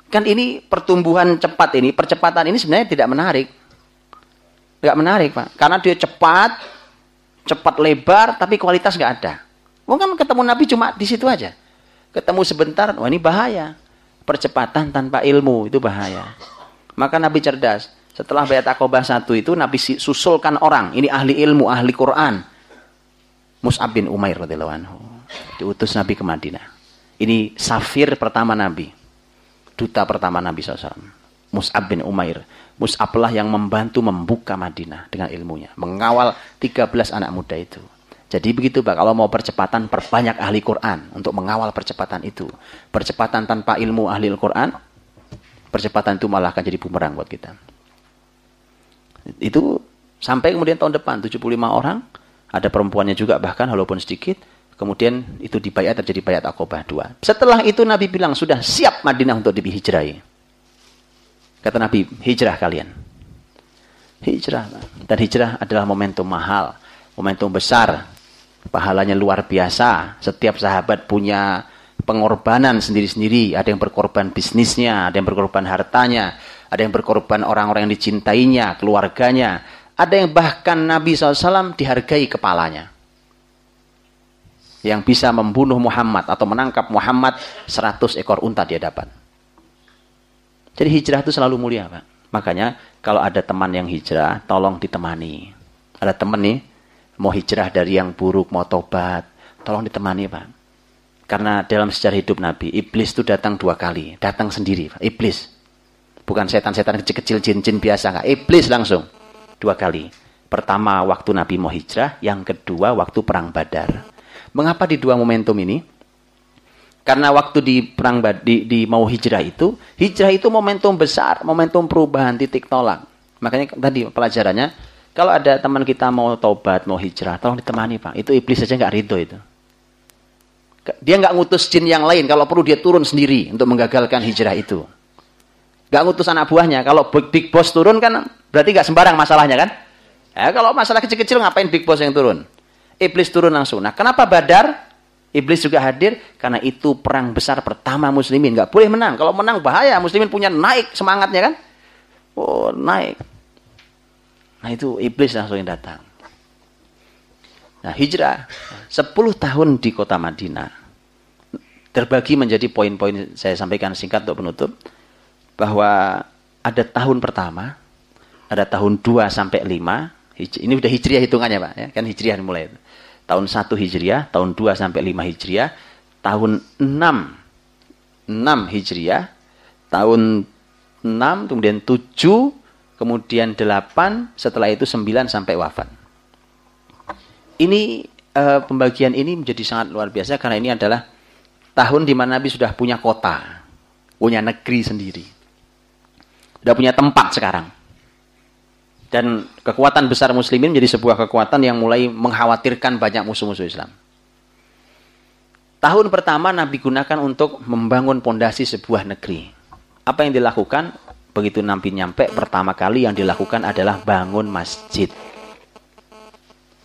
Kan ini pertumbuhan cepat ini, percepatan ini sebenarnya tidak menarik. Tidak menarik, Pak. Karena dia cepat, cepat lebar, tapi kualitas nggak ada. Mungkin ketemu Nabi cuma di situ aja. Ketemu sebentar, wah ini bahaya. Percepatan tanpa ilmu itu bahaya. Maka Nabi cerdas. Setelah bayat akobah satu itu Nabi susulkan orang. Ini ahli ilmu, ahli Quran. Mus'ab bin Umair radhiyallahu anhu. Diutus Nabi ke Madinah. Ini safir pertama Nabi. Duta pertama Nabi SAW. Mus'ab bin Umair. Mus'ab lah yang membantu membuka Madinah dengan ilmunya. Mengawal 13 anak muda itu. Jadi begitu Pak, kalau mau percepatan perbanyak ahli Quran untuk mengawal percepatan itu. Percepatan tanpa ilmu ahli Al-Quran, percepatan itu malah akan jadi bumerang buat kita. Itu sampai kemudian tahun depan 75 orang, ada perempuannya juga bahkan walaupun sedikit, kemudian itu dibayar terjadi bayat akobah dua. Setelah itu Nabi bilang sudah siap Madinah untuk dihijrahi. Kata Nabi, hijrah kalian. Hijrah. Dan hijrah adalah momentum mahal, momentum besar pahalanya luar biasa. Setiap sahabat punya pengorbanan sendiri-sendiri. Ada yang berkorban bisnisnya, ada yang berkorban hartanya, ada yang berkorban orang-orang yang dicintainya, keluarganya. Ada yang bahkan Nabi SAW dihargai kepalanya. Yang bisa membunuh Muhammad atau menangkap Muhammad 100 ekor unta dia dapat. Jadi hijrah itu selalu mulia Pak. Makanya kalau ada teman yang hijrah, tolong ditemani. Ada teman nih, mau hijrah dari yang buruk, mau tobat, tolong ditemani Pak. Karena dalam sejarah hidup Nabi, iblis itu datang dua kali, datang sendiri, Pak. iblis. Bukan setan-setan kecil-kecil jin-jin biasa, enggak. iblis langsung dua kali. Pertama waktu Nabi mau hijrah, yang kedua waktu perang Badar. Mengapa di dua momentum ini? Karena waktu di perang di, di mau hijrah itu, hijrah itu momentum besar, momentum perubahan titik tolak. Makanya tadi pelajarannya kalau ada teman kita mau tobat, mau hijrah, tolong ditemani Pak. Itu iblis saja nggak ridho itu. Dia nggak ngutus jin yang lain. Kalau perlu dia turun sendiri untuk menggagalkan hijrah itu. Nggak ngutus anak buahnya. Kalau big, boss turun kan berarti nggak sembarang masalahnya kan? Ya, kalau masalah kecil-kecil ngapain big boss yang turun? Iblis turun langsung. Nah, kenapa Badar? Iblis juga hadir karena itu perang besar pertama muslimin. Nggak boleh menang. Kalau menang bahaya. Muslimin punya naik semangatnya kan? Oh, naik. Nah itu iblis langsung yang datang. Nah hijrah 10 tahun di kota Madinah terbagi menjadi poin-poin saya sampaikan singkat untuk penutup bahwa ada tahun pertama, ada tahun 2 sampai 5, ini udah hijriah hitungannya Pak ya, kan hijriah mulai. Tahun 1 hijriah, tahun 2 sampai 5 hijriah, tahun 6 6 hijriah, tahun 6 kemudian 7 kemudian 8, setelah itu 9 sampai wafat. Ini uh, pembagian ini menjadi sangat luar biasa karena ini adalah tahun di mana Nabi sudah punya kota, punya negeri sendiri. Sudah punya tempat sekarang. Dan kekuatan besar muslimin menjadi sebuah kekuatan yang mulai mengkhawatirkan banyak musuh-musuh Islam. Tahun pertama Nabi gunakan untuk membangun pondasi sebuah negeri. Apa yang dilakukan? Begitu Nabi nyampe, pertama kali yang dilakukan adalah bangun masjid.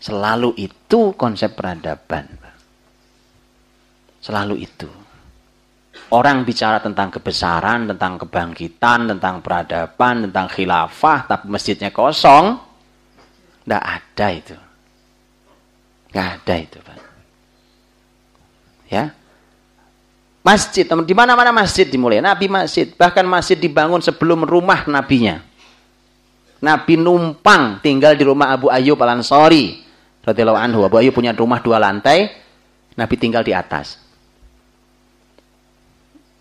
Selalu itu konsep peradaban. Selalu itu. Orang bicara tentang kebesaran, tentang kebangkitan, tentang peradaban, tentang khilafah, tapi masjidnya kosong. Tidak ada itu. Tidak ada itu, Pak. Ya, Masjid, di mana-mana masjid dimulai. Nabi masjid, bahkan masjid dibangun sebelum rumah nabinya. Nabi numpang tinggal di rumah Abu Ayyub Al-Ansari radhiyallahu anhu. Abu Ayyub punya rumah dua lantai, Nabi tinggal di atas.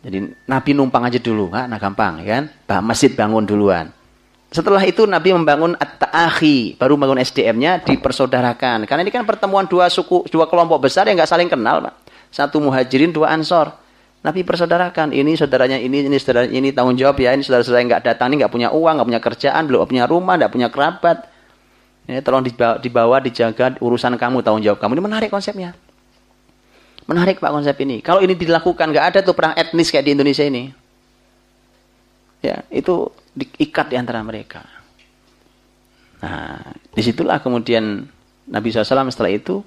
Jadi Nabi numpang aja dulu, nah gampang ya kan? Masjid bangun duluan. Setelah itu Nabi membangun at-ta'akhi, baru bangun SDM-nya dipersaudarakan. Karena ini kan pertemuan dua suku, dua kelompok besar yang nggak saling kenal, Pak. Satu muhajirin, dua ansor. Nabi persaudarakan, ini saudaranya ini, ini saudaranya ini, tanggung jawab ya, ini saudara-saudara yang nggak datang, ini nggak punya uang, nggak punya kerjaan, belum punya rumah, nggak punya kerabat. Ini tolong dibawa, dibawa, dijaga urusan kamu, tanggung jawab kamu. Ini menarik konsepnya. Menarik Pak konsep ini. Kalau ini dilakukan, nggak ada tuh perang etnis kayak di Indonesia ini. Ya, itu diikat di antara mereka. Nah, di situlah kemudian Nabi SAW setelah itu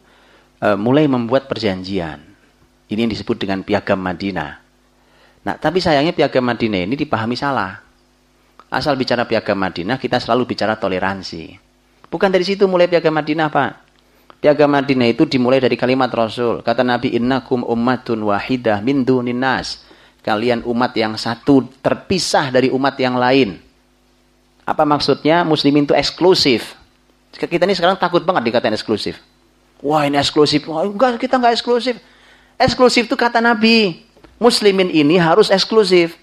uh, mulai membuat perjanjian. Ini yang disebut dengan piagam Madinah. Nah, tapi sayangnya piagam Madinah ini dipahami salah. Asal bicara piagam Madinah, kita selalu bicara toleransi. Bukan dari situ mulai piagam Madinah, Pak. Piagam Madinah itu dimulai dari kalimat Rasul. Kata Nabi, Innakum ummatun wahidah min dunin nas. Kalian umat yang satu, terpisah dari umat yang lain. Apa maksudnya? Muslimin itu eksklusif. Kita ini sekarang takut banget dikatain eksklusif. Wah ini eksklusif. Wah, enggak, kita enggak eksklusif. Eksklusif itu kata Nabi. Muslimin ini harus eksklusif.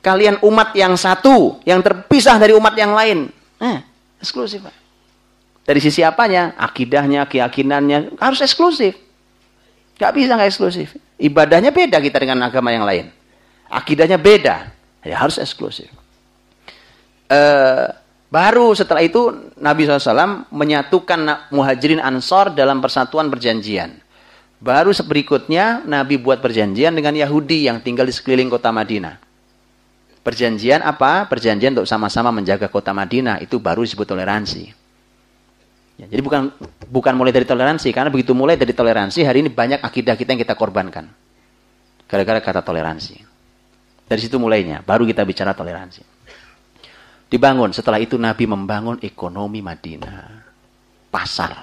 Kalian umat yang satu, yang terpisah dari umat yang lain. Eh, eksklusif. Pak. Dari sisi apanya? Akidahnya, keyakinannya, harus eksklusif. Gak bisa nggak eksklusif. Ibadahnya beda kita dengan agama yang lain. Akidahnya beda. Ya harus eksklusif. Uh, baru setelah itu Nabi SAW menyatukan muhajirin ansor dalam persatuan perjanjian. Baru berikutnya Nabi buat perjanjian dengan Yahudi yang tinggal di sekeliling kota Madinah. Perjanjian apa? Perjanjian untuk sama-sama menjaga kota Madinah. Itu baru disebut toleransi. Ya, jadi bukan bukan mulai dari toleransi karena begitu mulai dari toleransi hari ini banyak akidah kita yang kita korbankan gara-gara kata toleransi. Dari situ mulainya, baru kita bicara toleransi. Dibangun setelah itu Nabi membangun ekonomi Madinah, pasar.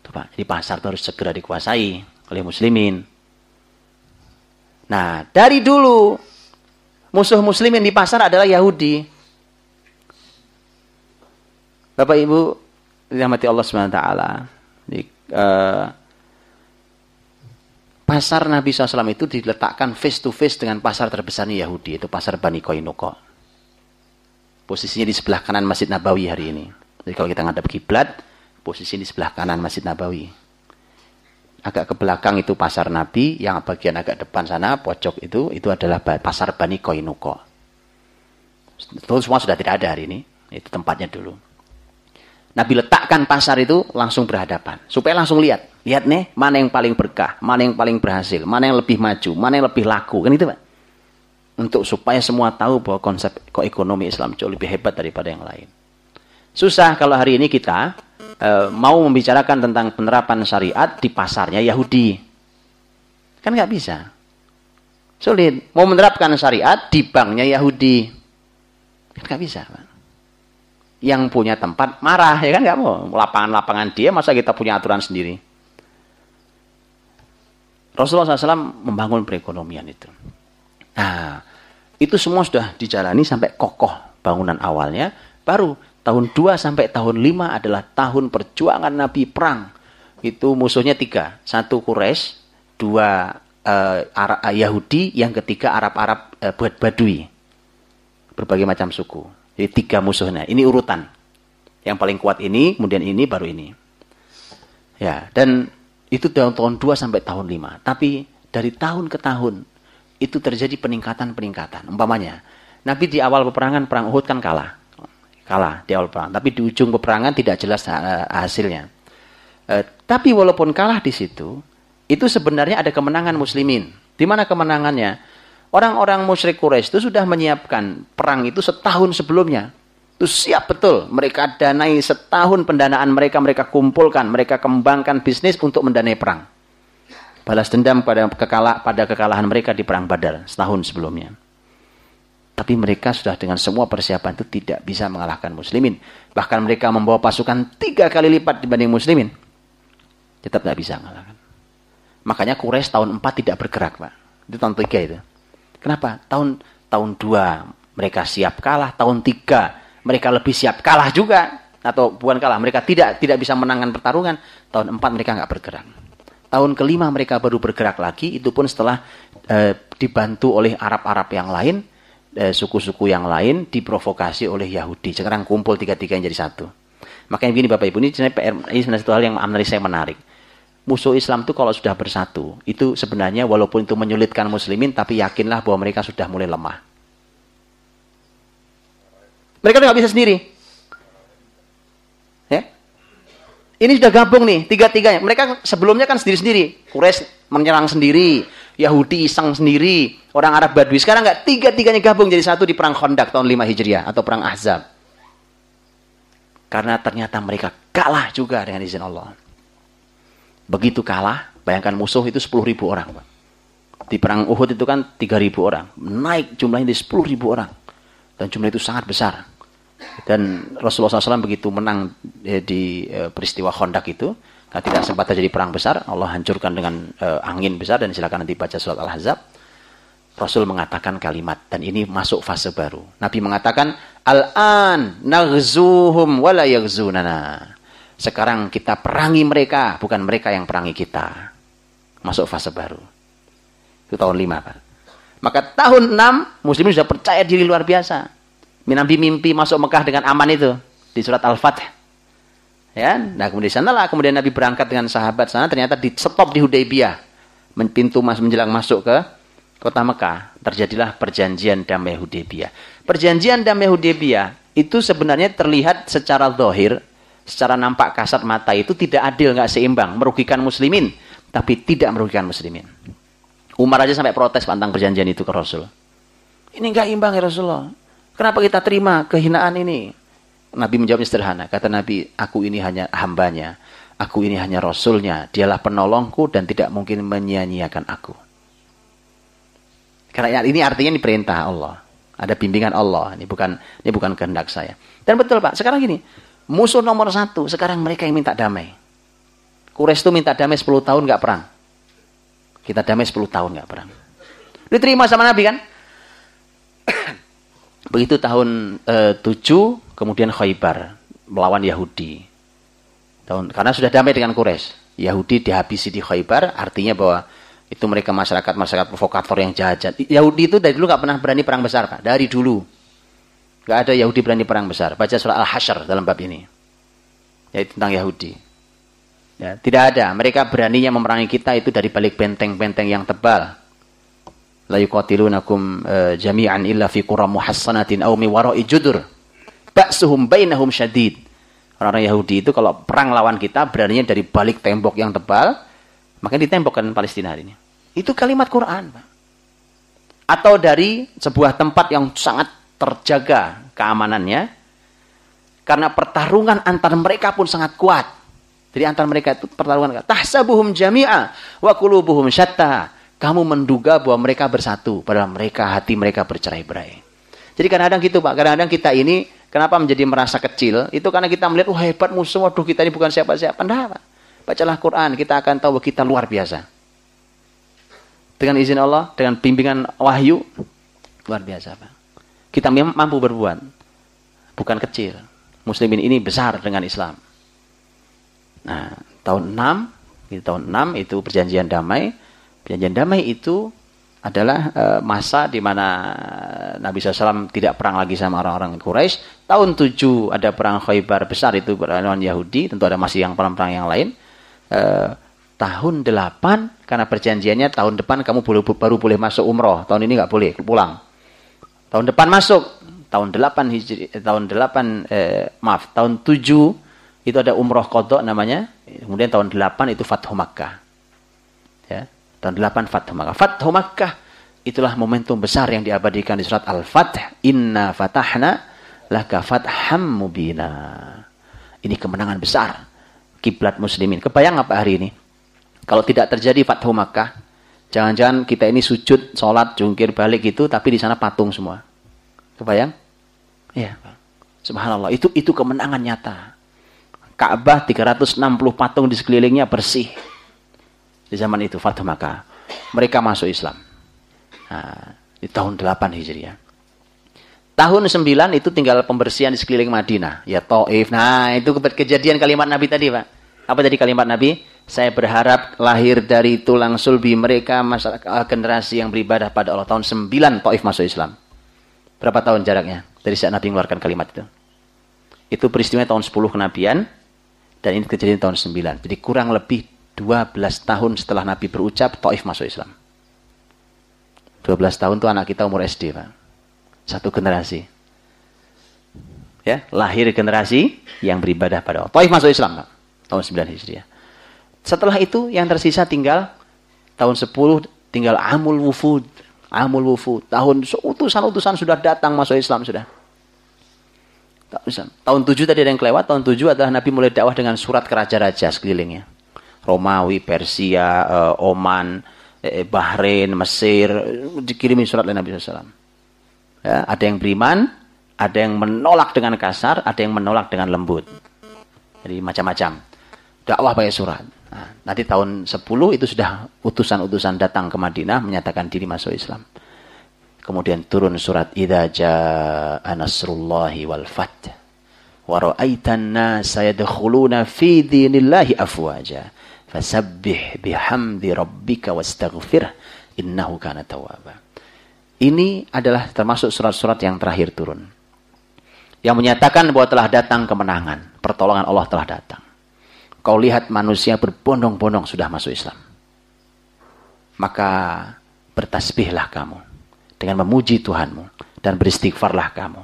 Tuh, Pak, jadi pasar itu harus segera dikuasai oleh muslimin. Nah, dari dulu musuh muslimin di pasar adalah Yahudi. Bapak Ibu dirahmati Allah SWT. Di, uh, pasar Nabi SAW itu diletakkan face to face dengan pasar terbesarnya Yahudi, itu pasar Bani Koinuko. Posisinya di sebelah kanan Masjid Nabawi hari ini. Jadi kalau kita ngadap kiblat, posisi di sebelah kanan Masjid Nabawi. Agak ke belakang itu pasar Nabi, yang bagian agak depan sana, pojok itu, itu adalah pasar Bani Koinuko. Itu semua sudah tidak ada hari ini. Itu tempatnya dulu. Nabi letakkan pasar itu langsung berhadapan. Supaya langsung lihat. Lihat nih, mana yang paling berkah, mana yang paling berhasil, mana yang lebih maju, mana yang lebih laku. Kan itu Pak. Untuk supaya semua tahu bahwa konsep ekonomi Islam jauh lebih hebat daripada yang lain. Susah kalau hari ini kita e, mau membicarakan tentang penerapan syariat di pasarnya Yahudi. Kan nggak bisa. Sulit. Mau menerapkan syariat di banknya Yahudi. Kan nggak bisa Pak yang punya tempat marah ya kan? Nggak mau. Lapangan-lapangan dia masa kita punya aturan sendiri? Rasulullah SAW membangun perekonomian itu. Nah itu semua sudah dijalani sampai kokoh bangunan awalnya. Baru tahun 2 sampai tahun 5 adalah tahun perjuangan Nabi perang. Itu musuhnya tiga. Satu Quraisy dua uh, Arab, uh, Yahudi yang ketiga Arab-Arab uh, Badui berbagai macam suku jadi tiga musuhnya. Ini urutan. Yang paling kuat ini, kemudian ini, baru ini. Ya, dan itu tahun tahun 2 sampai tahun 5. Tapi dari tahun ke tahun itu terjadi peningkatan-peningkatan. Umpamanya, Nabi di awal peperangan perang Uhud kan kalah. Kalah di awal perang, tapi di ujung peperangan tidak jelas hasilnya. Eh, tapi walaupun kalah di situ, itu sebenarnya ada kemenangan muslimin. Di mana kemenangannya? Orang-orang musyrik Quraisy itu sudah menyiapkan perang itu setahun sebelumnya. Itu siap betul. Mereka danai setahun pendanaan mereka, mereka kumpulkan, mereka kembangkan bisnis untuk mendanai perang. Balas dendam pada, kekala, pada kekalahan mereka di perang Badar setahun sebelumnya. Tapi mereka sudah dengan semua persiapan itu tidak bisa mengalahkan muslimin. Bahkan mereka membawa pasukan tiga kali lipat dibanding muslimin. Tetap tidak bisa mengalahkan. Makanya Quraisy tahun 4 tidak bergerak, Pak. Itu tahun 3 itu. Kenapa? Tahun tahun 2 mereka siap kalah, tahun 3 mereka lebih siap kalah juga atau bukan kalah, mereka tidak tidak bisa menangkan pertarungan. Tahun 4 mereka nggak bergerak. Tahun kelima mereka baru bergerak lagi, itu pun setelah e, dibantu oleh Arab-Arab yang lain, eh, suku-suku e, yang lain diprovokasi oleh Yahudi. Sekarang kumpul tiga-tiga yang jadi satu. Makanya begini Bapak Ibu, ini sebenarnya ini sebenarnya satu hal yang menurut saya menarik musuh Islam itu kalau sudah bersatu, itu sebenarnya walaupun itu menyulitkan muslimin, tapi yakinlah bahwa mereka sudah mulai lemah. Mereka nggak bisa sendiri. Ya? Ini sudah gabung nih, tiga-tiganya. Mereka sebelumnya kan sendiri-sendiri. Quraisy menyerang sendiri, Yahudi iseng sendiri, orang Arab Badui. Sekarang nggak tiga-tiganya gabung jadi satu di perang Khandaq tahun 5 Hijriah atau perang Ahzab. Karena ternyata mereka kalah juga dengan izin Allah. Begitu kalah, bayangkan musuh itu 10 ribu orang. Pak. Di perang Uhud itu kan 3 ribu orang. Naik jumlahnya di 10 ribu orang. Dan jumlah itu sangat besar. Dan Rasulullah SAW begitu menang eh, di eh, peristiwa Khandaq itu, karena tidak sempat terjadi perang besar, Allah hancurkan dengan eh, angin besar dan silakan nanti baca surat Al-Ahzab. Rasul mengatakan kalimat dan ini masuk fase baru. Nabi mengatakan, "Al-an naghzuhum wala yaghzunana." Sekarang kita perangi mereka, bukan mereka yang perangi kita. Masuk fase baru. Itu tahun 5, Pak. Maka tahun 6, muslimin sudah percaya diri luar biasa. Nabi mimpi masuk Mekah dengan aman itu. Di surat Al-Fatih. Ya, nah kemudian sanalah kemudian Nabi berangkat dengan sahabat sana ternyata di stop di Hudaybiyah. Pintu mas menjelang masuk ke kota Mekah, terjadilah perjanjian damai Hudaybiyah. Perjanjian damai Hudaybiyah itu sebenarnya terlihat secara zahir, secara nampak kasat mata itu tidak adil, nggak seimbang, merugikan muslimin, tapi tidak merugikan muslimin. Umar aja sampai protes pantang perjanjian itu ke Rasul. Ini enggak imbang ya Rasulullah. Kenapa kita terima kehinaan ini? Nabi menjawab sederhana. Kata Nabi, aku ini hanya hambanya. Aku ini hanya Rasulnya. Dialah penolongku dan tidak mungkin menyia-nyiakan aku. Karena ini artinya ini perintah Allah. Ada bimbingan Allah. Ini bukan ini bukan kehendak saya. Dan betul Pak, sekarang gini. Musuh nomor satu, sekarang mereka yang minta damai. Quraisy itu minta damai 10 tahun nggak perang. Kita damai 10 tahun nggak perang. Diterima sama Nabi kan? Begitu tahun e, eh, 7 kemudian Khaybar melawan Yahudi. Tahun karena sudah damai dengan Quraisy. Yahudi dihabisi di Khaybar artinya bahwa itu mereka masyarakat masyarakat provokator yang jahat. Yahudi itu dari dulu nggak pernah berani perang besar, Pak. Dari dulu. Nggak ada Yahudi berani perang besar. Baca surah Al-Hasyr dalam bab ini. Yaitu tentang Yahudi. Ya, tidak ada. Mereka beraninya memerangi kita itu dari balik benteng-benteng yang tebal. La yuqatilunakum uh, jami'an illa fi qura muhassanatin aw mi wara'i judur. Ba'suhum bainahum syadid. Orang-orang Yahudi itu kalau perang lawan kita beraninya dari balik tembok yang tebal, maka ditembokkan Palestina hari ini. Itu kalimat Quran, Pak. Atau dari sebuah tempat yang sangat terjaga keamanannya, karena pertarungan antar mereka pun sangat kuat jadi antara mereka itu pertarungan. Tahsabuhum jami'a wa qulubuhum syatta. Kamu menduga bahwa mereka bersatu, padahal mereka hati mereka bercerai-berai. Jadi kadang-kadang gitu Pak, kadang-kadang kita ini kenapa menjadi merasa kecil? Itu karena kita melihat, wah oh, hebat musuh, waduh kita ini bukan siapa-siapa. Enggak Pak. Bacalah Quran, kita akan tahu bahwa kita luar biasa. Dengan izin Allah, dengan bimbingan wahyu, luar biasa Pak. Kita mampu berbuat, bukan kecil. Muslimin ini besar dengan Islam. Nah, tahun 6, di tahun 6 itu perjanjian damai. Perjanjian damai itu adalah uh, masa di mana Nabi SAW tidak perang lagi sama orang-orang Quraisy. Tahun 7 ada perang Khaybar besar itu lawan Yahudi, tentu ada masih yang perang-perang yang lain. Uh, tahun 8 karena perjanjiannya tahun depan kamu baru boleh masuk umroh, tahun ini nggak boleh pulang. Tahun depan masuk, tahun 8 Hijri, eh, tahun 8 eh, maaf, tahun 7 itu ada umroh kodok namanya. Kemudian tahun 8 itu Fathu Makkah. Ya, tahun 8 Fathu Makkah. Fathu Makkah itulah momentum besar yang diabadikan di surat Al-Fath. Inna fatahna laka fatham mubina. Ini kemenangan besar kiblat muslimin. Kebayang apa hari ini? Kalau tidak terjadi Fathu Makkah, jangan-jangan kita ini sujud, sholat, jungkir balik itu, tapi di sana patung semua. Kebayang? Iya. Subhanallah. Itu itu kemenangan nyata. Ka'bah 360 patung di sekelilingnya bersih. Di zaman itu Fathu Makkah. Mereka masuk Islam. Nah, di tahun 8 Hijriah. Tahun 9 itu tinggal pembersihan di sekeliling Madinah. Ya Taif. Nah, itu kejadian kalimat Nabi tadi, Pak. Apa tadi kalimat Nabi? Saya berharap lahir dari tulang sulbi mereka masyarakat generasi yang beribadah pada Allah. Tahun 9 Taif masuk Islam. Berapa tahun jaraknya dari saat Nabi mengeluarkan kalimat itu? Itu peristiwa tahun 10 kenabian. Dan ini kejadian tahun 9. Jadi kurang lebih 12 tahun setelah Nabi berucap, Taif masuk Islam. 12 tahun itu anak kita umur SD, Pak. Satu generasi. Ya, lahir generasi yang beribadah pada Allah. Taif masuk Islam, Pak. Tahun 9 Hijriah. Setelah itu yang tersisa tinggal tahun 10 tinggal Amul Wufud. Amul Wufud. Tahun utusan-utusan sudah datang masuk Islam sudah. Tahun 7 tadi ada yang kelewat, tahun 7 adalah Nabi mulai dakwah dengan surat ke raja-raja sekelilingnya. Romawi, Persia, eh, Oman, eh, Bahrain, Mesir, dikirimin surat oleh Nabi SAW. Ya, ada yang beriman, ada yang menolak dengan kasar, ada yang menolak dengan lembut. Jadi macam-macam. Dakwah pakai surat. Nah, nanti tahun 10 itu sudah utusan-utusan datang ke Madinah menyatakan diri masuk Islam. Kemudian turun surat Idza jaa nasrullahi wal fath wa ra'aitan nasa yadkhuluna fi dinillahi afwaja fasabbih bihamdi rabbika wastaghfir innahu kana tawwaba. Ini adalah termasuk surat-surat yang terakhir turun. Yang menyatakan bahwa telah datang kemenangan, pertolongan Allah telah datang. Kau lihat manusia berbondong-bondong sudah masuk Islam. Maka bertasbihlah kamu dengan memuji Tuhanmu dan beristighfarlah kamu.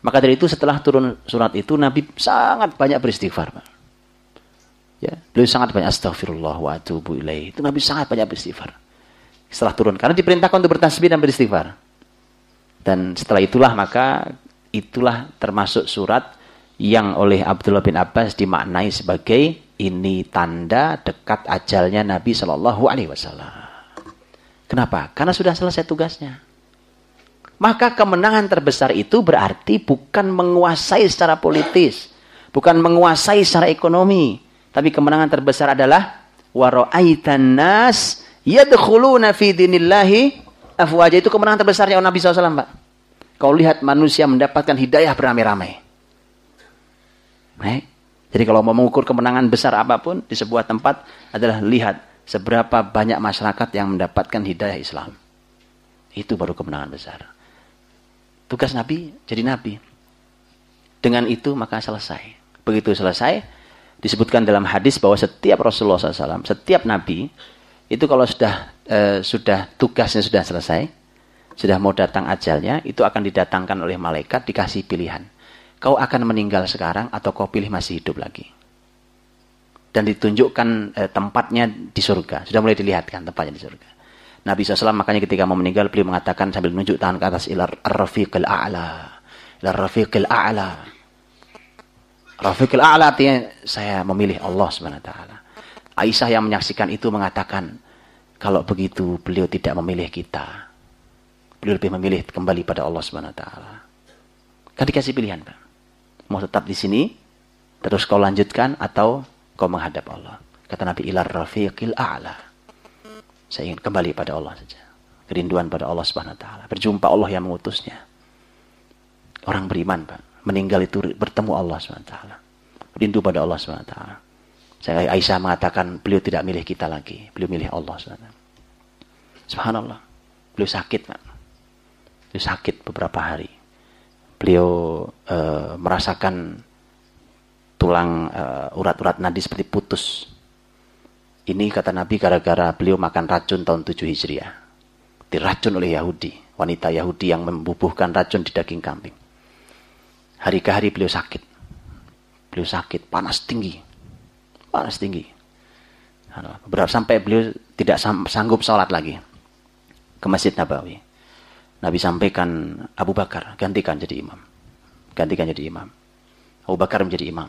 Maka dari itu setelah turun surat itu Nabi sangat banyak beristighfar. Ya, beliau sangat banyak astagfirullah wa atubu ilaih. Itu Nabi sangat banyak beristighfar. Setelah turun karena diperintahkan untuk bertasbih dan beristighfar. Dan setelah itulah maka itulah termasuk surat yang oleh Abdullah bin Abbas dimaknai sebagai ini tanda dekat ajalnya Nabi Shallallahu Alaihi Wasallam. Kenapa? Karena sudah selesai tugasnya. Maka kemenangan terbesar itu berarti bukan menguasai secara politis, bukan menguasai secara ekonomi, tapi kemenangan terbesar adalah wara'aitan nas yadkhuluna fi dinillahi afwaja itu kemenangan terbesarnya Nabi SAW, Pak. Kau lihat manusia mendapatkan hidayah beramai-ramai. Baik. Jadi kalau mau mengukur kemenangan besar apa pun di sebuah tempat adalah lihat seberapa banyak masyarakat yang mendapatkan hidayah Islam. Itu baru kemenangan besar. Tugas Nabi jadi Nabi. Dengan itu maka selesai. Begitu selesai, disebutkan dalam hadis bahwa setiap Rasulullah SAW, setiap Nabi, itu kalau sudah e, sudah tugasnya sudah selesai, sudah mau datang ajalnya, itu akan didatangkan oleh malaikat, dikasih pilihan. Kau akan meninggal sekarang atau kau pilih masih hidup lagi. Dan ditunjukkan e, tempatnya di surga. Sudah mulai dilihatkan tempatnya di surga. Nabi SAW makanya ketika mau meninggal beliau mengatakan sambil menunjuk tangan ke atas ilar rafiqil a'la. Ilar rafiqil a'la. Rafiqil a'la artinya saya memilih Allah SWT. Aisyah yang menyaksikan itu mengatakan kalau begitu beliau tidak memilih kita. Beliau lebih memilih kembali pada Allah SWT. Kan dikasih pilihan Pak. Mau tetap di sini terus kau lanjutkan atau kau menghadap Allah. Kata Nabi ilar rafiqil a'la. Saya ingin kembali pada Allah saja. Kerinduan pada Allah Subhanahu wa taala. Berjumpa Allah yang mengutusnya. Orang beriman, Pak, meninggal itu bertemu Allah Subhanahu wa taala. Rindu pada Allah Subhanahu wa taala. Saya Aisyah mengatakan beliau tidak milih kita lagi, beliau milih Allah Subhanahu Subhanallah. Beliau sakit, Pak. Beliau sakit beberapa hari. Beliau uh, merasakan tulang uh, urat-urat nadi seperti putus ini kata Nabi gara-gara beliau makan racun tahun 7 Hijriah. Diracun oleh Yahudi. Wanita Yahudi yang membubuhkan racun di daging kambing. Hari ke hari beliau sakit. Beliau sakit, panas tinggi. Panas tinggi. Berapa sampai beliau tidak sanggup sholat lagi. Ke Masjid Nabawi. Nabi sampaikan Abu Bakar, gantikan jadi imam. Gantikan jadi imam. Abu Bakar menjadi imam.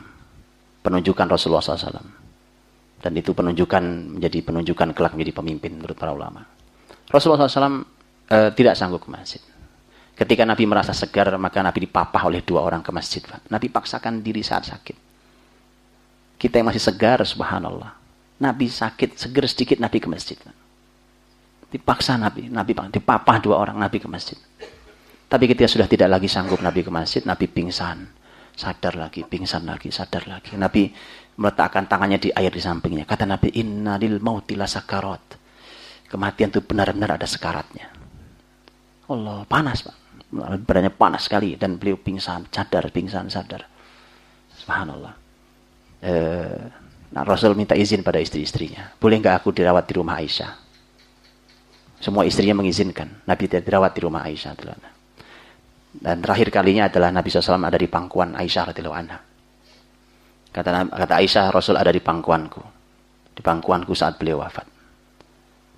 Penunjukan Rasulullah SAW. Dan itu penunjukan menjadi penunjukan kelak menjadi pemimpin menurut para ulama. Rasulullah SAW e, eh, tidak sanggup ke masjid. Ketika Nabi merasa segar, maka Nabi dipapah oleh dua orang ke masjid. Nabi paksakan diri saat sakit. Kita yang masih segar, subhanallah. Nabi sakit, segar sedikit, Nabi ke masjid. Pak. Dipaksa Nabi, Nabi dipapah dua orang Nabi ke masjid. Tapi ketika sudah tidak lagi sanggup Nabi ke masjid, Nabi pingsan. Sadar lagi, pingsan lagi, sadar lagi. Nabi meletakkan tangannya di air di sampingnya. Kata Nabi, Inna lil mautila sakarat. Kematian itu benar-benar ada sekaratnya. Allah, panas Pak. Badannya panas sekali. Dan beliau pingsan, sadar, pingsan, sadar. Subhanallah. Eh, nah, Rasul minta izin pada istri-istrinya. Boleh nggak aku dirawat di rumah Aisyah? Semua istrinya mengizinkan. Nabi dirawat di rumah Aisyah. Dan terakhir kalinya adalah Nabi SAW ada di pangkuan Aisyah anha. Kata, kata Aisyah, Rasul ada di pangkuanku. Di pangkuanku saat beliau wafat.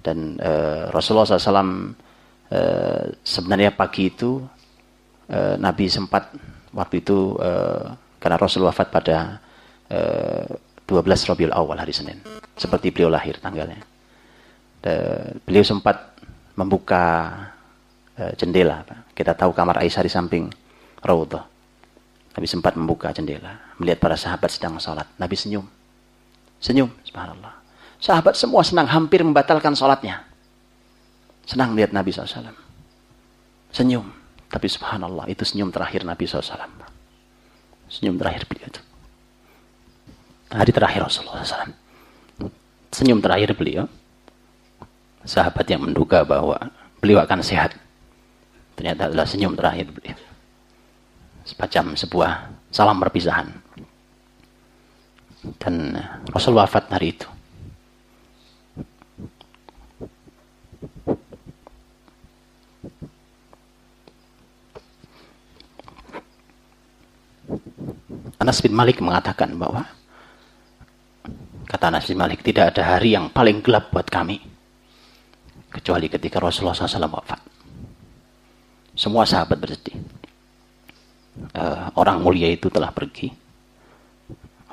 Dan e, Rasulullah SAW e, sebenarnya pagi itu e, Nabi sempat waktu itu e, karena Rasul wafat pada e, 12 Rabiul Awal hari Senin. Seperti beliau lahir tanggalnya. Beliau sempat membuka e, jendela. Kita tahu kamar Aisyah di samping Raudhah. Nabi sempat membuka jendela, melihat para sahabat sedang sholat. Nabi senyum. Senyum, subhanallah. Sahabat semua senang, hampir membatalkan sholatnya. Senang melihat Nabi SAW. Senyum. Tapi subhanallah, itu senyum terakhir Nabi SAW. Senyum terakhir beliau itu. Hari terakhir Rasulullah SAW. Senyum terakhir beliau. Sahabat yang menduga bahwa beliau akan sehat. Ternyata adalah senyum terakhir beliau semacam sebuah salam perpisahan. Dan Rasul wafat hari itu. Anas bin Malik mengatakan bahwa kata Anas bin Malik tidak ada hari yang paling gelap buat kami kecuali ketika Rasulullah SAW wafat. Semua sahabat bersedih uh, orang mulia itu telah pergi.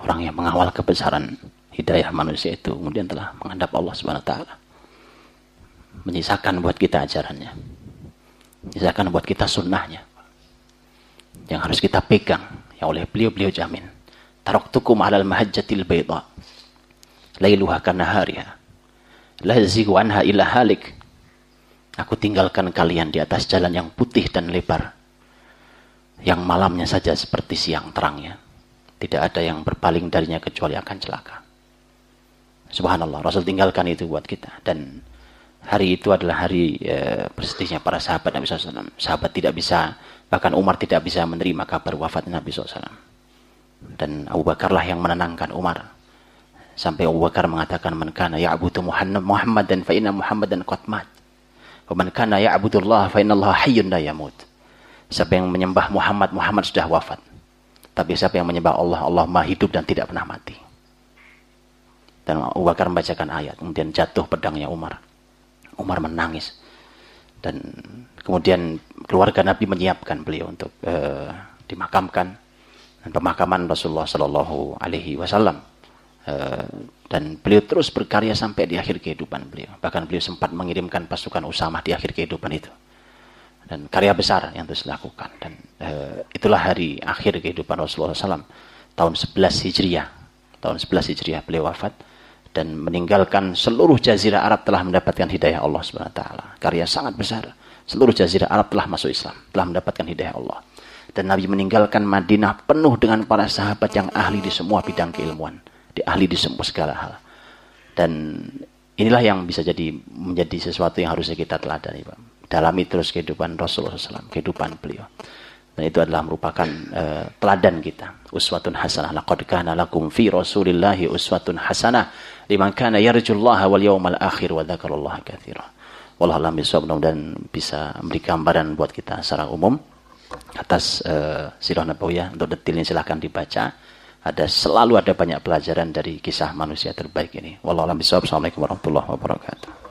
Orang yang mengawal kebesaran hidayah manusia itu kemudian telah menghadap Allah Subhanahu taala. Menyisakan buat kita ajarannya. Menyisakan buat kita sunnahnya. Yang harus kita pegang yang oleh beliau-beliau jamin. Taraktukum 'alal mahajjatil bayda. Lailuha kanahariha. La anha halik. Aku tinggalkan kalian di atas jalan yang putih dan lebar yang malamnya saja seperti siang terangnya. Tidak ada yang berpaling darinya kecuali akan celaka. Subhanallah, Rasul tinggalkan itu buat kita. Dan hari itu adalah hari e, bersedihnya para sahabat Nabi SAW. Sahabat tidak bisa, bahkan Umar tidak bisa menerima kabar wafat Nabi SAW. Dan Abu Bakarlah yang menenangkan Umar. Sampai Abu Bakar mengatakan, Man kana ya'budu Muhammad dan fa'inna Muhammad dan qatmat. Wa man kana ya'budullah fa'inna Allah hayyun la yamut. Siapa yang menyembah Muhammad, Muhammad sudah wafat. Tapi siapa yang menyembah Allah, Allah mah hidup dan tidak pernah mati. Dan Abu Bakar membacakan ayat, kemudian jatuh pedangnya Umar. Umar menangis. Dan kemudian keluarga Nabi menyiapkan beliau untuk uh, dimakamkan. Dan pemakaman Rasulullah Shallallahu Alaihi Wasallam. Uh, dan beliau terus berkarya sampai di akhir kehidupan beliau. Bahkan beliau sempat mengirimkan pasukan Usamah di akhir kehidupan itu dan karya besar yang terus dilakukan dan uh, itulah hari akhir kehidupan Rasulullah SAW tahun 11 Hijriah tahun 11 Hijriah beliau wafat dan meninggalkan seluruh jazirah Arab telah mendapatkan hidayah Allah taala. Karya sangat besar. Seluruh jazirah Arab telah masuk Islam, telah mendapatkan hidayah Allah. Dan Nabi meninggalkan Madinah penuh dengan para sahabat yang ahli di semua bidang keilmuan, di ahli di semua segala hal. Dan inilah yang bisa jadi menjadi sesuatu yang harusnya kita teladani, Pak dalami terus kehidupan Rasulullah SAW, kehidupan beliau. Dan itu adalah merupakan uh, teladan kita. Uswatun hasanah. Laqad kana lakum fi rasulillahi uswatun hasanah. Liman kana yarjullaha wal yawmal akhir wa dhakarallaha kathira. Wallah alam dan bisa memberi gambaran buat kita secara umum atas uh, sirah nabawiyah untuk detailnya silahkan dibaca ada selalu ada banyak pelajaran dari kisah manusia terbaik ini. Wallahu a'lam. Assalamualaikum warahmatullahi wabarakatuh.